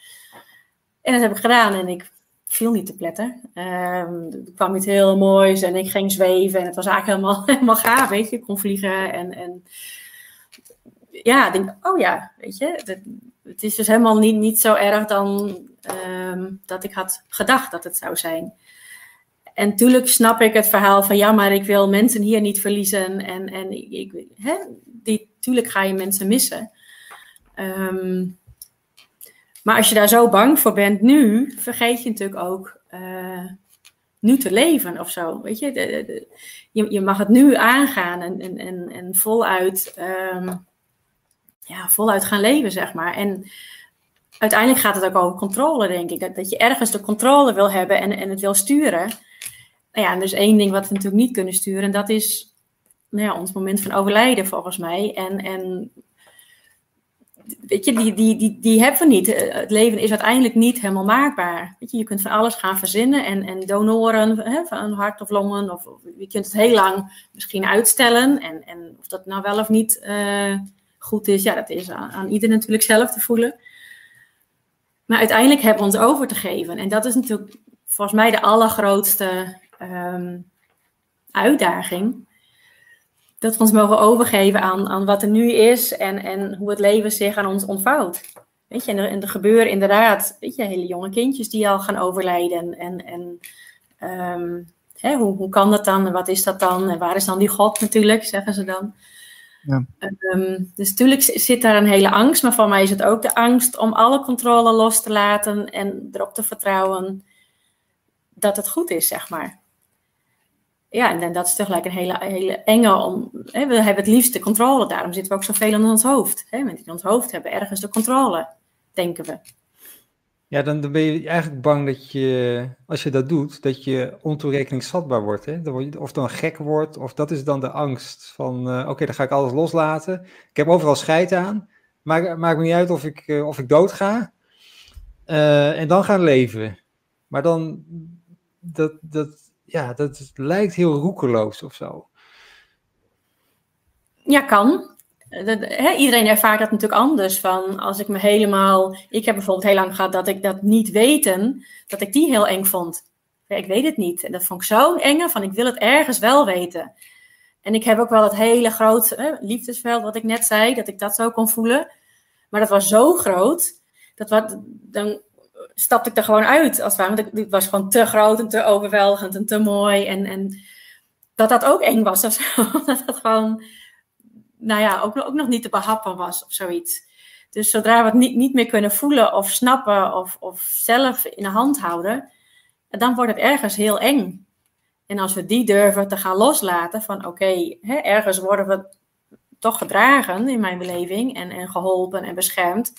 En dat heb ik gedaan en ik viel niet te pletter. Ehm, er kwam iets heel moois en ik ging zweven en het was eigenlijk helemaal, *laughs* helemaal gaaf, weet je. Ik kon vliegen en, en ja, ik denk, oh ja, weet je. Het, is dus helemaal niet, niet zo erg dan ehm, dat ik had gedacht dat het zou zijn. En natuurlijk snap ik het verhaal van ja, maar ik wil mensen hier niet verliezen. En, en ik, hè, die, tuurlijk ga je mensen missen. Ehm, maar als je daar zo bang voor bent nu, vergeet je natuurlijk ook eh, nu te leven of zo. Weet je, je, je mag het nu aangaan en, en, en, en voluit, ehm, ja, voluit gaan leven, zeg maar. En uiteindelijk gaat het ook over controle, denk ik. Dat, dat je ergens de controle wil hebben en, en het wil sturen. Nou ja, en er is één ding wat we natuurlijk niet kunnen sturen, en dat is nou ja, ons moment van overlijden, volgens mij. En, en weet je, die, die, die, die hebben we niet. Eh, Het leven is uiteindelijk niet helemaal maakbaar. Weet je, je kunt van alles gaan verzinnen en, en donoren hè, van hart of longen. Of, je kunt het heel lang misschien uitstellen. En, en of dat nou wel of niet eh, goed is, ja, dat is aan, aan ieder natuurlijk zelf te voelen. Maar uiteindelijk hebben we ons over te geven. En dat is natuurlijk volgens mij de allergrootste ehm, uitdaging dat we ons mogen overgeven aan, aan wat er nu is en, en hoe het leven zich aan ons ontvouwt. Weet je, en er, en er gebeuren inderdaad weet je, hele jonge kindjes die al gaan overlijden. En, en ehm, hè, hoe, hoe kan dat dan en wat is dat dan? En waar is dan die God natuurlijk, zeggen ze dan. Ja. Ehm, dus natuurlijk zit daar een hele angst, maar voor mij is het ook de angst om alle controle los te laten en erop te vertrouwen dat het goed is, zeg maar ja, en, dat is tegelijk een hele, hele enge om. Hè, we hebben het liefst de controle, daarom zitten we ook zoveel in ons hoofd. Hè? In ons hoofd hebben ergens de controle, denken we. Ja, dan, dan ben je eigenlijk bang dat je, als je dat doet, dat je ontoerekeningsvatbaar wordt. Hè? Dan word je, of dan gek wordt, of dat is dan de angst van, eh, oké, dan ga ik alles loslaten. Ik heb overal scheid aan, maakt, maakt me niet uit of ik, eh, of ik dood ga. Eh, en dan gaan leven. Maar dan, dat, dat, ja, dat lijkt heel roekeloos of zo. Ja, kan. Dat, iedereen ervaart dat natuurlijk anders. Van als ik me helemaal. Ik heb bijvoorbeeld heel lang gehad dat ik dat niet weten, dat ik die heel eng vond. Ik weet het niet. En dat vond ik zo'n enge van ik wil het ergens wel weten. En ik heb ook wel dat hele grote liefdesveld, wat ik net zei, dat ik dat zo kon voelen. Maar dat was zo groot, dat wat, dan stapte ik er gewoon uit. Als het, ware. het was gewoon te groot en te overweldigend en te mooi. En, en dat dat ook eng was of zo. *laughs* Dat dat gewoon, nou ja, ook, ook nog niet te behappen was of zoiets. Dus zodra we het niet, niet meer kunnen voelen of snappen of, of zelf in de hand houden, dan wordt het ergens heel eng. En als we die durven te gaan loslaten van oké, ergens worden we toch gedragen in mijn beleving en, en geholpen en beschermd.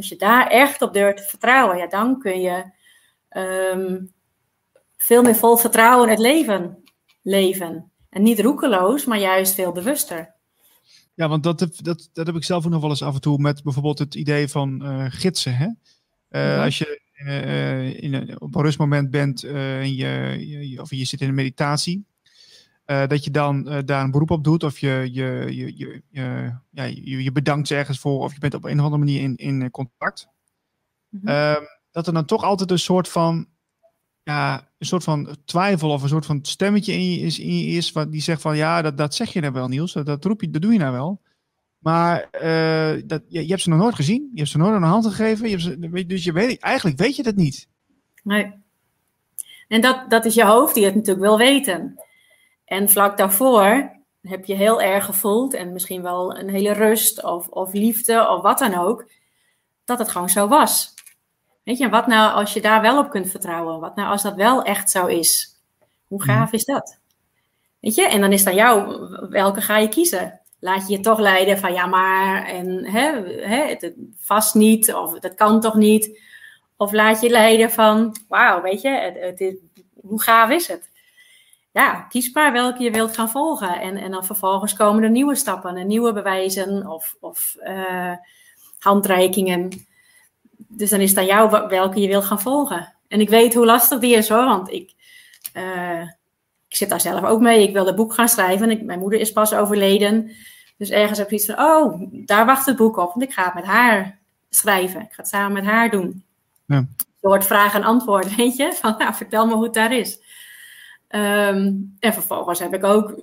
Als je daar echt op durft te vertrouwen, ja, dan kun je ehm, veel meer vol vertrouwen in het leven leven. En niet roekeloos, maar juist veel bewuster. Ja, want dat, dat, dat heb ik zelf ook nog wel eens af en toe met bijvoorbeeld het idee van uh, gidsen. Hè? Uh, Als je uh, in een, op een rustmoment bent en je, je, of je zit in een meditatie, dat je dan daar een beroep op doet of je, je, je, je, ja, je, je, bedankt ergens voor of je bent op een of andere manier in, in contact. Mm -hmm. dat er dan toch altijd een soort van ja, een soort van twijfel of een soort van stemmetje in je is, in je is wat die zegt van ja, dat, dat zeg je nou wel Niels, dat, dat roep je, dat doe je nou wel. Maar dat, je, je, hebt ze nog nooit gezien, je hebt ze nooit aan de hand gegeven, je hebt ze, dus je weet, eigenlijk weet je dat niet. Nee. En dat, dat is je hoofd die het natuurlijk wil weten. En vlak daarvoor heb je heel erg gevoeld en misschien wel een hele rust of, of liefde of wat dan ook, dat het gewoon zo was. Weet je, wat nou als je daar wel op kunt vertrouwen? Wat nou als dat wel echt zo is? Hoe gaaf mhm. is dat? Weet je, en dan is dan jou, welke ga je kiezen? Laat je je toch leiden van ja, maar en hè, hè, het, vast niet, of dat kan toch niet? Of laat je leiden van wauw, weet je, het, het is, hoe gaaf is het? Ja, kies maar welke je wilt gaan volgen. En, en dan vervolgens komen er nieuwe stappen en nieuwe bewijzen of, of uh, handreikingen dus dan is het aan jou welke je wil gaan volgen. En ik weet hoe lastig die is hoor, want ik, uh, ik zit daar zelf ook mee. Ik wilde een boek gaan schrijven. Ik, mijn moeder is pas overleden. Dus ergens heb ik iets van, oh, daar wacht het boek op. Want ik ga het met haar schrijven. Ik ga het samen met haar doen. Ja. Door vraag en antwoord, *laughs* weet je. Van, nou, vertel me hoe het daar is. Um, en vervolgens heb ik ook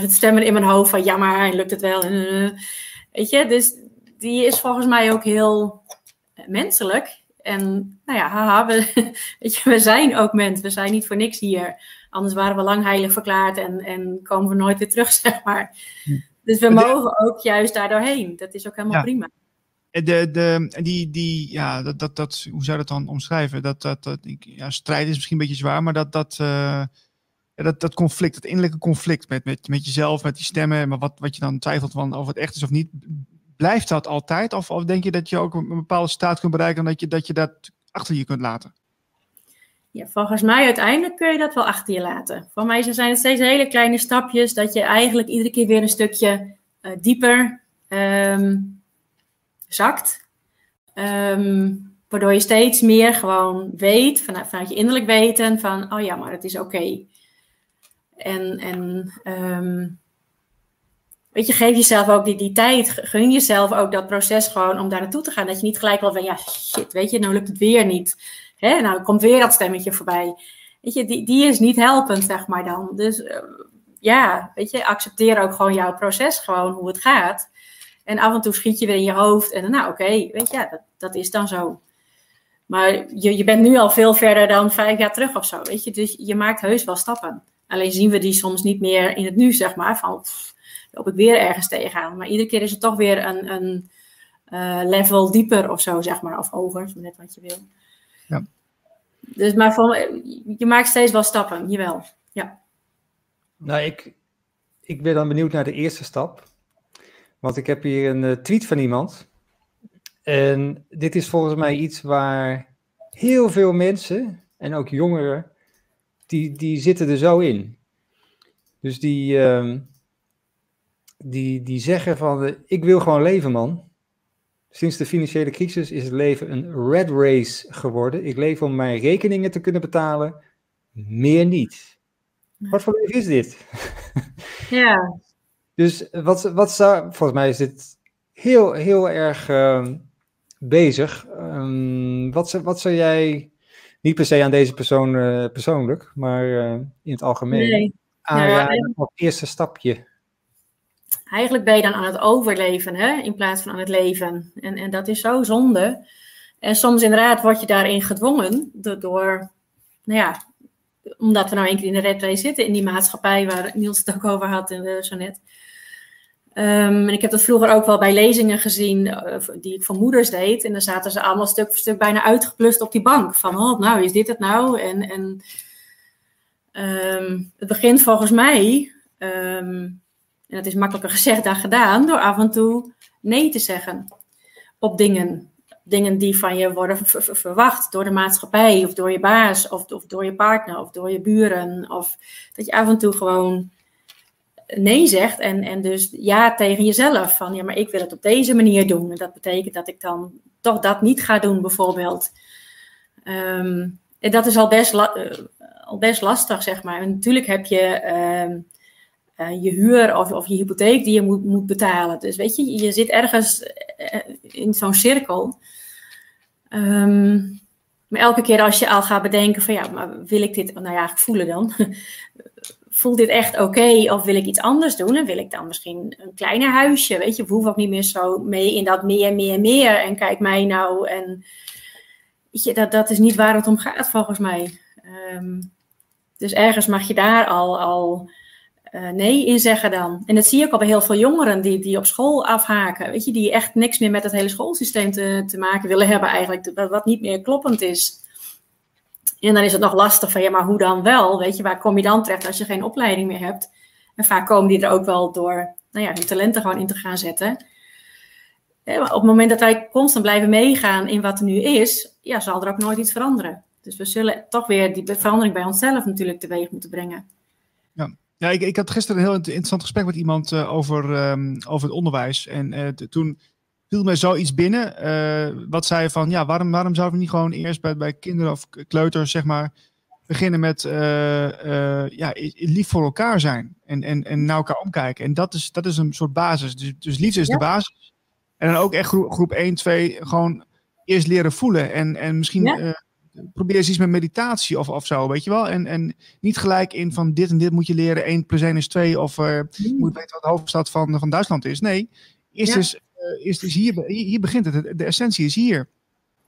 80.000 stemmen in mijn hoofd van, ja maar, lukt het wel? *laughs* weet je, dus die is volgens mij ook heel menselijk. En nou ja, haha, we, *laughs* weet je, we zijn ook mens. We zijn niet voor niks hier. Anders waren we lang heilig verklaard en, en komen we nooit weer terug, *laughs* zeg maar. Hm. Dus we mogen ook juist daardoorheen. Dat is ook helemaal prima. De, de, die, die, ja, dat, dat, dat, hoe zou je dat dan omschrijven? Dat, dat, dat, ja, strijd is misschien een beetje zwaar, maar dat, dat, uh, dat, dat conflict, het innerlijke conflict met, met, met jezelf, met die stemmen, maar wat, wat je dan twijfelt van of het echt is of niet, Blijft dat altijd? Of, denk je dat je ook een bepaalde staat kunt bereiken dat je dat, je dat achter je kunt laten? Ja, volgens mij uiteindelijk kun je dat wel achter je laten. Voor mij zijn het steeds hele kleine stapjes dat je eigenlijk iedere keer weer een stukje uh, dieper um, zakt. Um, waardoor je steeds meer gewoon weet, vanuit, vanuit je innerlijk weten, van oh ja, maar het is oké. En, en um, weet je, geef jezelf ook die, die tijd. Gun jezelf ook dat proces gewoon om daar naartoe te gaan. Dat je niet gelijk wel van, ja, shit, weet je, nou lukt het weer niet. Hè? Nou komt weer dat stemmetje voorbij. Weet je, die, die is niet helpend, zeg maar dan. Dus uh, ja, weet je, accepteer ook gewoon jouw proces, gewoon hoe het gaat. En af en toe schiet je weer in je hoofd en nou oké, weet je, ja, dat, dat is dan zo. Maar je, je bent nu al veel verder dan vijf jaar terug of zo, weet je. Dus je maakt heus wel stappen. Alleen zien we die soms niet meer in het nu, zeg maar. Van, loop ik weer ergens tegenaan. Maar iedere keer is het toch weer een, een uh, level dieper of zo, zeg maar. Of hoger, net wat je wil. Ja. Dus maar van, je maakt steeds wel stappen, jawel. Ja. Nou, ik, ik ben dan benieuwd naar de eerste stap. Want ik heb hier een uh, tweet van iemand. En dit is volgens mij iets waar heel veel mensen, en ook jongeren, die, die zitten er zo in. Dus die, uh, die, die zeggen van uh, ik wil gewoon leven man. Sinds de financiële crisis is het leven een red race geworden. Ik leef om mijn rekeningen te kunnen betalen, meer niet. Wat voor leven is dit? *laughs* Ja. Dus wat, wat zou, volgens mij is dit heel, heel erg uh, bezig. Um, wat, wat zou jij, niet per se aan deze persoon uh, persoonlijk, maar uh, in het algemeen. Nee. Ah Ja, ja, en- dat eerste stapje. eigenlijk ben je dan aan het overleven, hè, in plaats van aan het leven. En, en dat is zo zonde. En soms inderdaad word je daarin gedwongen door, door nou ja, omdat we nou een keer in de red race zitten, in die maatschappij waar Niels het ook over had en zo net. Ehm, en ik heb dat vroeger ook wel bij lezingen gezien, eh, die ik voor moeders deed. En dan zaten ze allemaal stuk voor stuk bijna uitgeplust op die bank. Van, oh, nou, is dit het nou? En, en ehm, het begint volgens mij, ehm, en dat is makkelijker gezegd dan gedaan, door af en toe nee te zeggen op dingen. Dingen die van je worden ver- ver- verwacht door de maatschappij, of door je baas, of, of door je partner, of door je buren. Of dat je af en toe gewoon nee zegt en, en dus ja tegen jezelf. Van ja, maar ik wil het op deze manier doen. En dat betekent dat ik dan toch dat niet ga doen, bijvoorbeeld. Ehm, en dat is al best, eh, al best lastig, zeg maar. En natuurlijk heb je ehm, eh, je huur of, of je hypotheek die je moet, moet betalen. Dus weet je, je zit ergens eh, in zo'n cirkel. Ehm, maar elke keer als je al gaat bedenken van ja, maar wil ik dit, nou ja, voelen dan. *laughs* Voelt dit echt oké of wil ik iets anders doen? En wil ik dan misschien een kleiner huisje? Weet je, we hoeven ook niet meer zo mee in dat meer, meer, meer. En kijk mij nou. En weet je, dat, dat is niet waar het om gaat volgens mij. Ehm, dus ergens mag je daar al, al eh, nee in zeggen dan. En dat zie ook al bij heel veel jongeren die, die op school afhaken. Weet je, die echt niks meer met het hele schoolsysteem te, te maken willen hebben eigenlijk. Wat niet meer kloppend is. En dan is het nog lastig van, ja, maar hoe dan wel? Weet je, waar kom je dan terecht als je geen opleiding meer hebt? En vaak komen die er ook wel door, nou ja, hun talenten gewoon in te gaan zetten. Eh, maar op het moment dat wij constant blijven meegaan in wat er nu is, ja, zal er ook nooit iets veranderen. Dus we zullen toch weer die verandering bij onszelf natuurlijk teweeg moeten brengen. Ja, ik, ik had gisteren een heel interessant gesprek met iemand eh, over, ehm, over het onderwijs. En eh, toen viel mij zoiets binnen. eh, wat zei van, ja, waarom, waarom zouden we niet gewoon eerst bij, bij kinderen of kleuters, zeg maar, beginnen met eh, eh, ja, lief voor elkaar zijn. En, en, en naar elkaar omkijken. En dat is, dat is een soort basis. Dus, dus liefde is Ja. de basis. En dan ook echt groep, groep 1, 2, gewoon eerst leren voelen. En, en misschien Ja. probeer eens iets met meditatie of, of zo, weet je wel. En, en niet gelijk in van dit en dit moet je leren, 1 plus 1 is 2. Of eh, je moet weten wat de hoofdstad van, van Duitsland is. Nee, eerst Ja. Is, eh, is hier, hier, begint het. De, essentie is hier.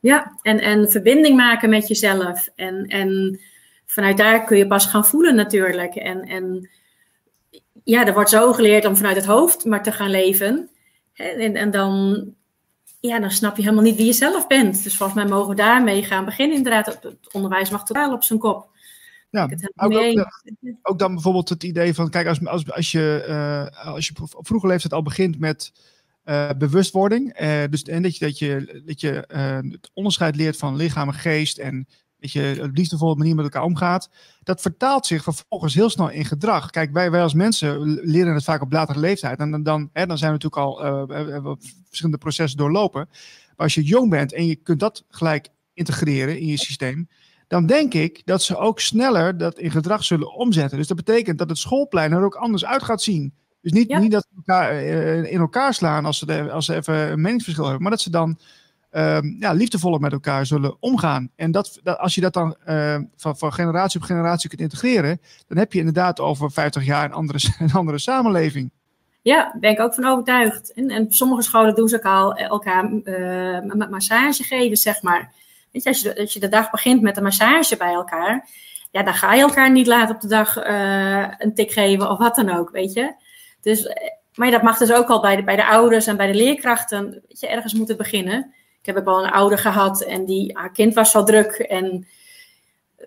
Ja, en, en verbinding maken met jezelf. En, en vanuit daar kun je pas gaan voelen natuurlijk. En, en ja, er wordt zo geleerd om vanuit het hoofd maar te gaan leven. En, en dan, ja, dan snap je helemaal niet wie je zelf bent. Dus volgens mij mogen we daarmee gaan beginnen. Inderdaad, het- onderwijs mag totaal op zijn kop. Ja, ook, ook, dan bijvoorbeeld het idee van, kijk, als, als, als je, eh, als je op vroege leeftijd al begint met eh, bewustwording, eh, dus en dat je, dat je, dat je eh, het onderscheid leert van lichaam en geest en dat je op liefdevolle manier met elkaar omgaat, dat vertaalt zich vervolgens heel snel in gedrag. Kijk, wij, wij als mensen leren het vaak op latere leeftijd en dan, dan, hè, dan zijn we natuurlijk al verschillende processen doorlopen. Maar als je jong bent en je kunt dat gelijk integreren in je systeem, dan denk ik dat ze ook sneller dat in gedrag zullen omzetten. Dus dat betekent dat het schoolplein er ook anders uit gaat zien. Dus niet, Ja. niet dat ze elkaar eh, in elkaar slaan als ze, de- als ze even een meningsverschil hebben, maar dat ze dan ehm, ja, liefdevoller met elkaar zullen omgaan. En dat, dat, als je dat dan eh, van, van generatie op generatie kunt integreren, dan heb je inderdaad over 50 jaar een andere, *laughs* een andere samenleving. Ja, daar ben ik ook van overtuigd. En, en sommige scholen doen ze ook al eh, elkaar eh, ma- massage geven, zeg maar. Weet je als, je, de- als je de dag begint met een massage bij elkaar, ja, dan ga je elkaar niet later op de dag een tik geven of wat dan ook, weet je. Dus, eh, maar dat mag dus ook al bij de, bij de ouders en bij de leerkrachten. Weet je, ergens moet het beginnen. Ik heb ook wel een ouder gehad en die, haar kind was zo druk en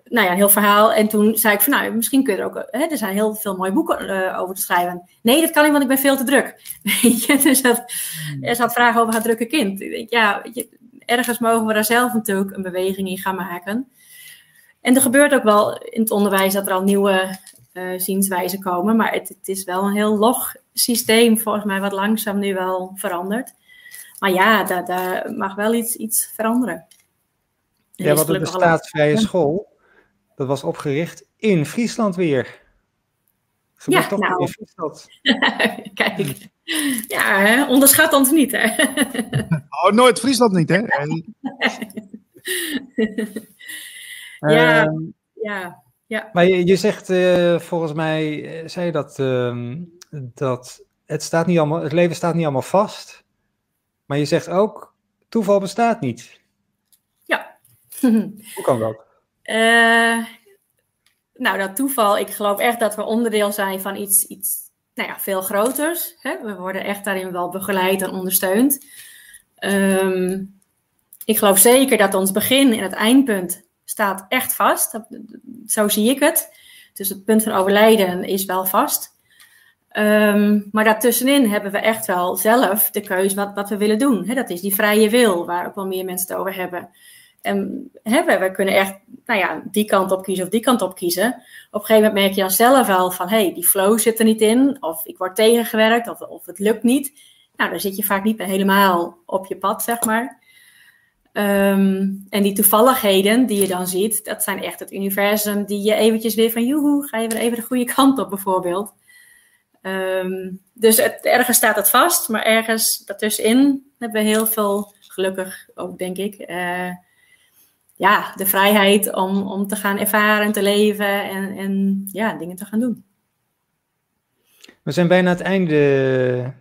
nou ja, een heel verhaal. En toen zei ik van, nou, misschien kun je er ook... Hè, er zijn heel veel mooie boeken eh, over te schrijven. Nee, dat kan niet, want ik ben veel te druk. *laughs* Weet je, dus dat, er zat vragen over haar drukke kind. Ik denk, ja, weet je, ergens mogen we daar zelf natuurlijk een beweging in gaan maken. En er gebeurt ook wel in het onderwijs dat er al nieuwe eh, zienswijzen komen. Maar het, het is wel een heel log systeem, volgens mij, wat langzaam nu wel verandert. Maar ja, daar, daar mag wel iets, iets veranderen. Er Ja, wat de staatsvrije school, dat was opgericht in Friesland weer. Gebeurt Ja, toch nou. in Friesland. *laughs* Kijk, ja, hè? onderschat ons niet, hè? *laughs* Oh, nooit Friesland niet, hè? *laughs* Ja. Ja, Ja. Maar je, je zegt eh, volgens mij, eh, zei je dat, ehm, dat het, staat niet allemaal, het leven staat niet allemaal vast. Maar je zegt ook, toeval bestaat niet. Ja. *laughs* Hoe kan dat? Eh, nou, dat toeval, ik geloof echt dat we onderdeel zijn van iets, iets nou ja, veel groters. Hè? We worden echt daarin wel begeleid en ondersteund. Ehm, ik geloof zeker dat ons begin en het eindpunt staat echt vast. Zo zie ik het. Dus het punt van overlijden is wel vast. Ehm, maar daartussenin hebben we echt wel zelf de keuze wat, wat we willen doen. Dat is die vrije wil, waar ook wel meer mensen het over hebben. En we, we kunnen echt nou ja, die kant op kiezen of die kant op kiezen. Op een gegeven moment merk je dan zelf wel van... hé, hey, die flow zit er niet in, of ik word tegengewerkt, of, of het lukt niet. Nou, dan zit je vaak niet helemaal op je pad, zeg maar. Ehm, en die toevalligheden die je dan ziet, dat zijn echt het universum die je eventjes weer van joehoe, ga je weer even de goede *laughs* kant op bijvoorbeeld. Ehm, dus ergens staat het vast, maar ergens daartussenin hebben we heel veel, gelukkig ook denk ik, eh, ja, de vrijheid om, om te gaan ervaren, te leven en, en ja, dingen te gaan doen. We zijn bijna aan het einde,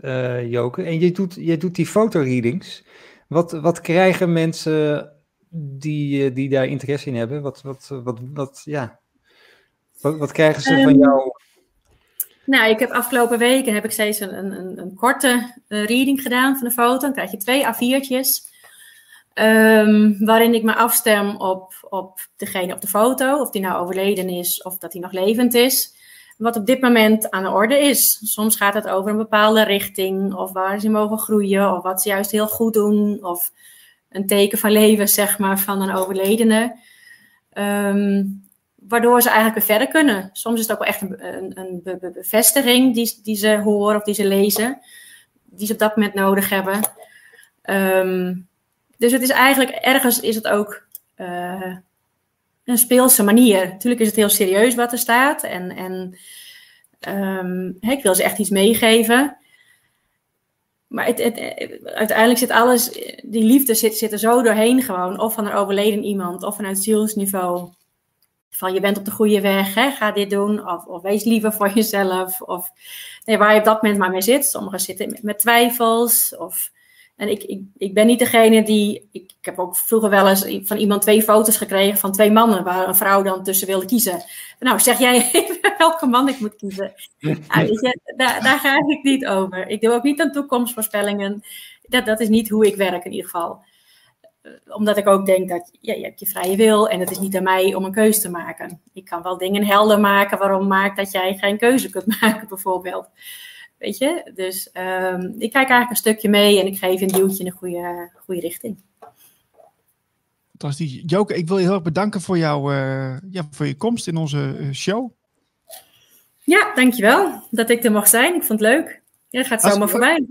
eh Joke. En je doet, je doet die fotoreadings. Wat, wat krijgen mensen die, eh, die daar interesse in hebben? Wat, wat, wat, wat, ja. wat, wat krijgen ze van Ehm, jou? Nou, ik heb afgelopen weken heb ik steeds een, een, een, korte eh, reading gedaan van de foto. Dan krijg je twee A4'tjes. ehm, waarin ik me afstem op, op degene op de foto. Of die nou overleden is of dat hij nog levend is. Wat op dit moment aan de orde is. Soms gaat het over een bepaalde richting. Of waar ze mogen groeien. Of wat ze juist heel goed doen. Of een teken van leven, zeg maar, van een overledene. Ehm, waardoor ze eigenlijk weer verder kunnen. Soms is het ook wel echt een, een, een be- be- bevestiging die, die ze horen of die ze lezen, die ze op dat moment nodig hebben. Ehm, dus het is eigenlijk, ergens is het ook eh, een speelse manier. Natuurlijk is het heel serieus wat er staat en, en hè, ik wil ze echt iets meegeven. Maar het, het, uiteindelijk zit alles, die liefde zit, zit er zo doorheen gewoon. Of van een overleden iemand, of vanuit zielsniveau van je bent op de goede weg, hè, ga dit doen, of, of wees liever voor jezelf, of nee, waar je op dat moment maar mee zit. Sommigen zitten met twijfels, of, en ik, ik, ik ben niet degene die, ik, heb ook vroeger wel eens van iemand twee foto's gekregen van twee mannen, waar een vrouw dan tussen wilde kiezen. Nou, zeg jij *laughs* even welke man ik moet kiezen. Nou, je, daar, daar ga ik niet over. Ik doe ook niet aan toekomstvoorspellingen. Dat, dat is niet hoe ik werk in ieder geval omdat ik ook denk dat je hebt je vrije wil en het is niet aan mij om een keuze te maken. Ik kan wel dingen helder maken waarom maakt dat jij geen keuze kunt *laughs* maken, bijvoorbeeld. Weet je? Dus um, ik kijk eigenlijk een stukje mee en ik geef een duwtje in de goede, goede richting. Fantastisch. Joke, ik wil je heel erg bedanken voor, jou, uh, ja, voor je komst in onze uh, show. Ja, dankjewel dat ik er mag zijn. Ik vond het leuk. Ja, gaat zomaar voorbij.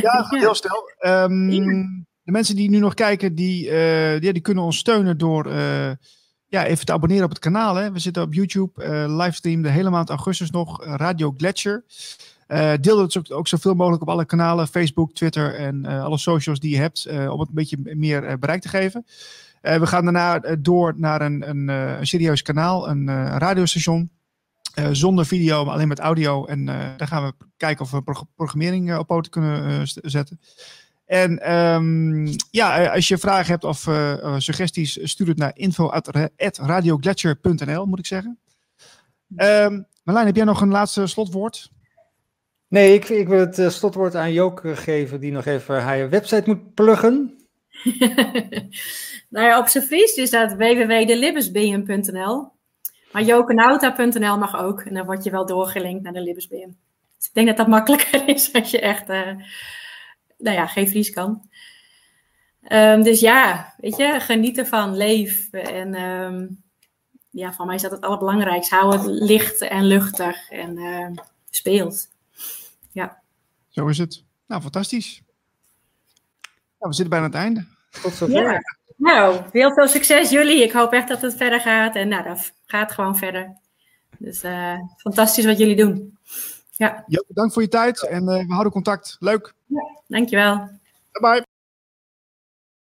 Ja, *laughs* heel snel. Um, ja de mensen die nu nog kijken, die, uh, die, die, kunnen ons steunen door uh, ja, even te abonneren op het kanaal. Hè. We zitten op YouTube, uh, livestream de hele maand augustus nog, Radio Gletscher. Deel het ook, ook, zoveel mogelijk op alle kanalen, Facebook, Twitter en alle socials die je hebt, om het een beetje meer bereik te geven. we gaan daarna door naar een, een, een serieus kanaal, een radiostation. zonder video, maar alleen met audio. En daar gaan we kijken of we pro programmering op poten kunnen zetten. En um, ja, als je vragen hebt of suggesties, stuur het naar info.radioglacier.nl, moet ik zeggen. Um, Marlijn, heb jij nog een laatste slotwoord? Nee, ik, ik wil het uh, slotwoord aan Joke geven, die nog even haar website moet pluggen. *laughs* nou ja, op zijn Fries is dat www.delibesbeam.nl. Maar jokenauta.nl mag ook. En dan word je wel doorgelinkt naar de Libesbeam. Dus ik denk dat dat makkelijker *laughs* is als je echt nou ja, geen Fries kan. Um, dus ja, weet je, geniet ervan, leef. En um, ja, van mij is dat het allerbelangrijkste. Hou het licht en luchtig en uh, speelt. Zo is het. Nou, fantastisch. Nou, we zitten bijna aan het einde. Tot zover. Ja. Nou, heel veel succes jullie. Ik hoop echt dat het verder gaat. En nou, dat gaat gewoon verder. Dus uh, fantastisch wat jullie doen. Ja. ja, bedankt voor je tijd en uh, we houden contact. Leuk. Ja, dankjewel. Bye bye.